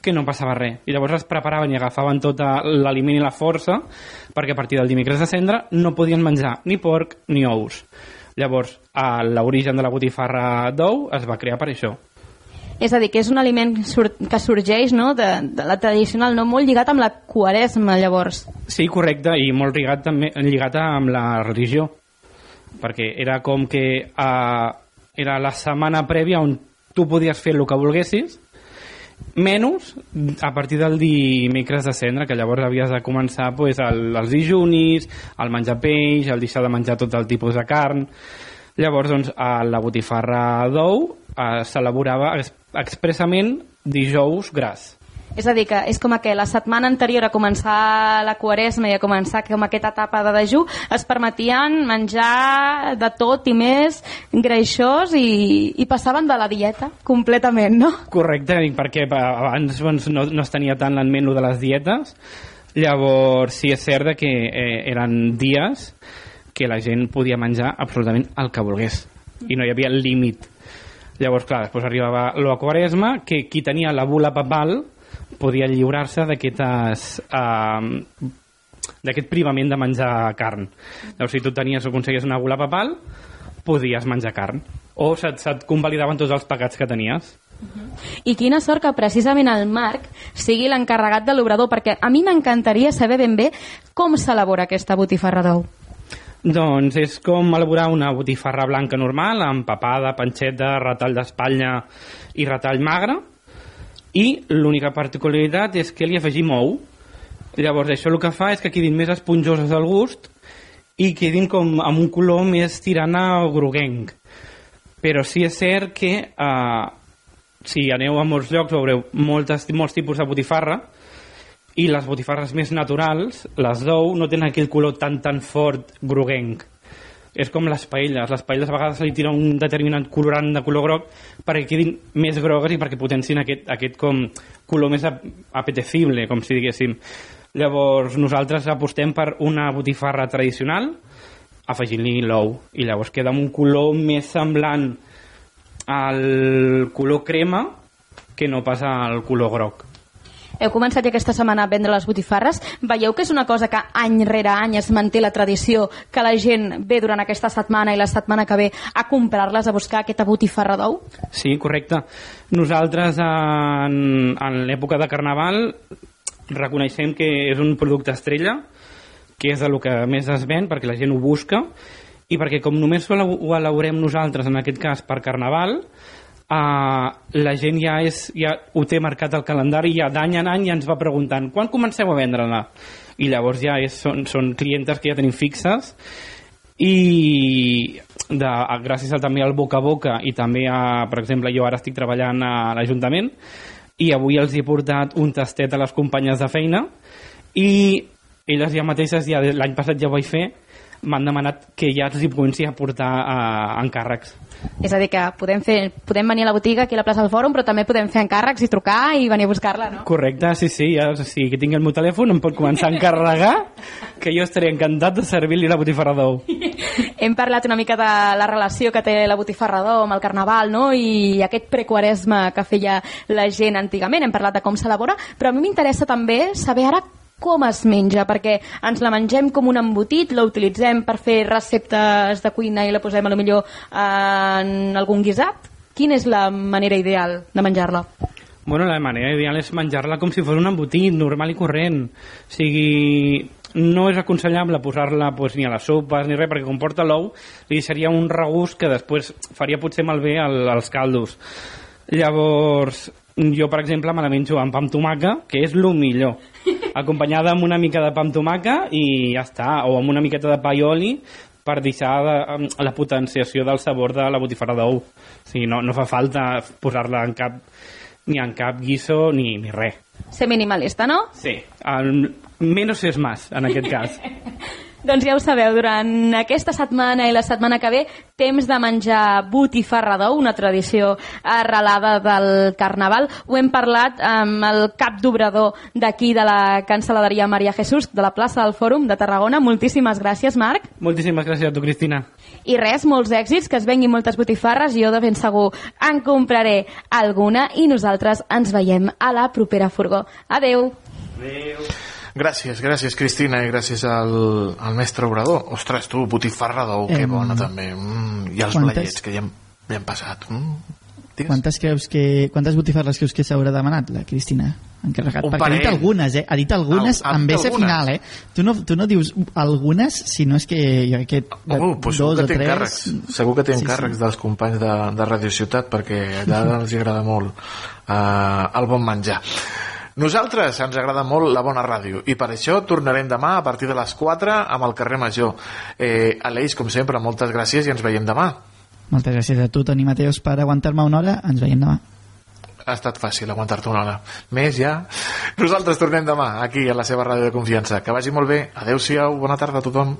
que no passava res. I llavors es preparaven i agafaven tot l'aliment i la força perquè a partir del dimecres de cendre no podien menjar ni porc ni ous. Llavors, a l'origen de la botifarra d'ou es va crear per això. És a dir, que és un aliment que sorgeix no? de, de la tradicional, no? molt lligat amb la quaresma, llavors. Sí, correcte, i molt lligat també lligat amb la religió, perquè era com que eh, era la setmana prèvia on tu podies fer el que volguessis, menys a partir del dimecres de cendre, que llavors havies de començar pues, el, els dijunis, el menjar peix, el deixar de menjar tot el tipus de carn. Llavors, doncs, a la botifarra d'ou eh, s'elaborava ex expressament dijous gras. És a dir, que és com que la setmana anterior a començar la quaresma i a començar com aquesta etapa de dejú es permetien menjar de tot i més greixós i, i passaven de la dieta completament, no? Correcte, perquè abans doncs, no, no es tenia tant en ment de les dietes, llavors sí és cert que eh, eren dies que la gent podia menjar absolutament el que volgués i no hi havia límit. Llavors, clar, després arribava la quaresma, que qui tenia la bula papal podia lliurar-se d'aquestes... Eh, d'aquest privament de menjar carn. Llavors, si tu tenies o aconseguies una bula papal, podies menjar carn. O se't, se't convalidaven tots els pecats que tenies. I quina sort que precisament el Marc sigui l'encarregat de l'obrador, perquè a mi m'encantaria saber ben bé com s'elabora aquesta botifarra d'ou. Doncs és com elaborar una botifarra blanca normal, amb papada, panxeta, retall d'espatlla i retall magre, i l'única particularitat és que li afegim ou. Llavors això el que fa és que quedin més esponjoses al gust i quedin com amb un color més tirant a groguenc. Però sí és cert que eh, si aneu a molts llocs veureu moltes, molts tipus de botifarra i les botifarres més naturals, les d'ou, no tenen aquell color tan tan fort groguenc. És com les paelles. Les paelles a vegades se li tira un determinat colorant de color groc perquè quedin més grogues i perquè potencin aquest, aquest com color més ap apetecible, com si diguéssim. Llavors nosaltres apostem per una botifarra tradicional afegint-li l'ou i llavors queda amb un color més semblant al color crema que no passa al color groc. Heu començat aquesta setmana a vendre les botifarres. Veieu que és una cosa que any rere any es manté la tradició, que la gent ve durant aquesta setmana i la setmana que ve a comprar-les, a buscar aquesta botifarra d'ou? Sí, correcte. Nosaltres en, en l'època de Carnaval reconeixem que és un producte estrella, que és el que més es ven perquè la gent ho busca i perquè com només ho elaborem nosaltres, en aquest cas per Carnaval, Uh, la gent ja, és, ja ho té marcat al calendari ja d'any en any ja ens va preguntant quan comenceu a vendre-la? i llavors ja és, són, són clientes que ja tenim fixes i de, gràcies a, també al boca a boca i també a, per exemple, jo ara estic treballant a l'Ajuntament i avui els he portat un tastet a les companyes de feina i elles ja mateixes, ja l'any passat ja ho vaig fer, m'han demanat que ja els hi comenci a portar uh, encàrrecs. És a dir, que podem, fer, podem venir a la botiga aquí a la plaça del Fòrum, però també podem fer encàrrecs i trucar i venir a buscar-la, no? Correcte, sí, sí. Ja, o sigui, que tingui el meu telèfon em pot començar a encarregar, que jo estaré encantat de servir-li la botifarra d'ou. Hem parlat una mica de la relació que té la botifarra d'ou amb el Carnaval, no?, i aquest prequaresma que feia la gent antigament. Hem parlat de com s'elabora, però a mi m'interessa també saber ara com es menja, perquè ens la mengem com un embotit, la utilitzem per fer receptes de cuina i la posem a lo millor en algun guisat. Quina és la manera ideal de menjar-la? Bueno, la manera ideal és menjar-la com si fos un embotit, normal i corrent. O sigui, no és aconsellable posar-la pues, ni a les sopes ni res, perquè comporta l'ou li seria un regust que després faria potser malbé els caldos. Llavors, jo, per exemple, me la menjo amb pa amb tomaca, que és el millor. Acompanyada amb una mica de pa amb tomaca i ja està, o amb una miqueta de pa i oli per deixar de, la potenciació del sabor de la botifarra d'ou. O sigui, no, no fa falta posar-la en cap ni en cap guiso ni, ni res. Ser minimalista, no? Sí, el, menos és más, en aquest cas. Doncs ja ho sabeu, durant aquesta setmana i la setmana que ve, temps de menjar botifarra d'ou, una tradició arrelada del Carnaval. Ho hem parlat amb el cap d'obrador d'aquí de la cancel·laderia Maria Jesús, de la plaça del Fòrum de Tarragona. Moltíssimes gràcies, Marc. Moltíssimes gràcies a tu, Cristina. I res, molts èxits, que es venguin moltes botifarres. Jo de ben segur en compraré alguna i nosaltres ens veiem a la propera furgó. Adeu. Adeu. Gràcies, gràcies Cristina i gràcies al, al mestre obrador. Ostres, tu, botifarra d'ou, que bona també. Mm, I els quantes... bleiets que ja hem, ja hem passat. Mm. Quantes creus que quantes botifarres creus que s'haurà demanat la Cristina? Encarregat? Un Perquè parell. ha dit algunes, eh? Ha dit algunes ha amb S final, eh? Tu no, tu no dius algunes, si no és que jo crec que Oh, pues segur dos que o tres... encàrrecs. Segur que té Sí, sí. encàrrecs dels companys de, de Radio Ciutat perquè allà els agrada molt uh, el bon menjar. Nosaltres ens agrada molt la bona ràdio i per això tornarem demà a partir de les 4 amb el carrer Major. Eh, Aleix, com sempre, moltes gràcies i ens veiem demà. Moltes gràcies a tu, Toni Mateus, per aguantar-me una hora. Ens veiem demà. Ha estat fàcil aguantar-te una hora. Més ja. Nosaltres tornem demà aquí a la seva ràdio de confiança. Que vagi molt bé. Adéu-siau. Bona tarda a tothom.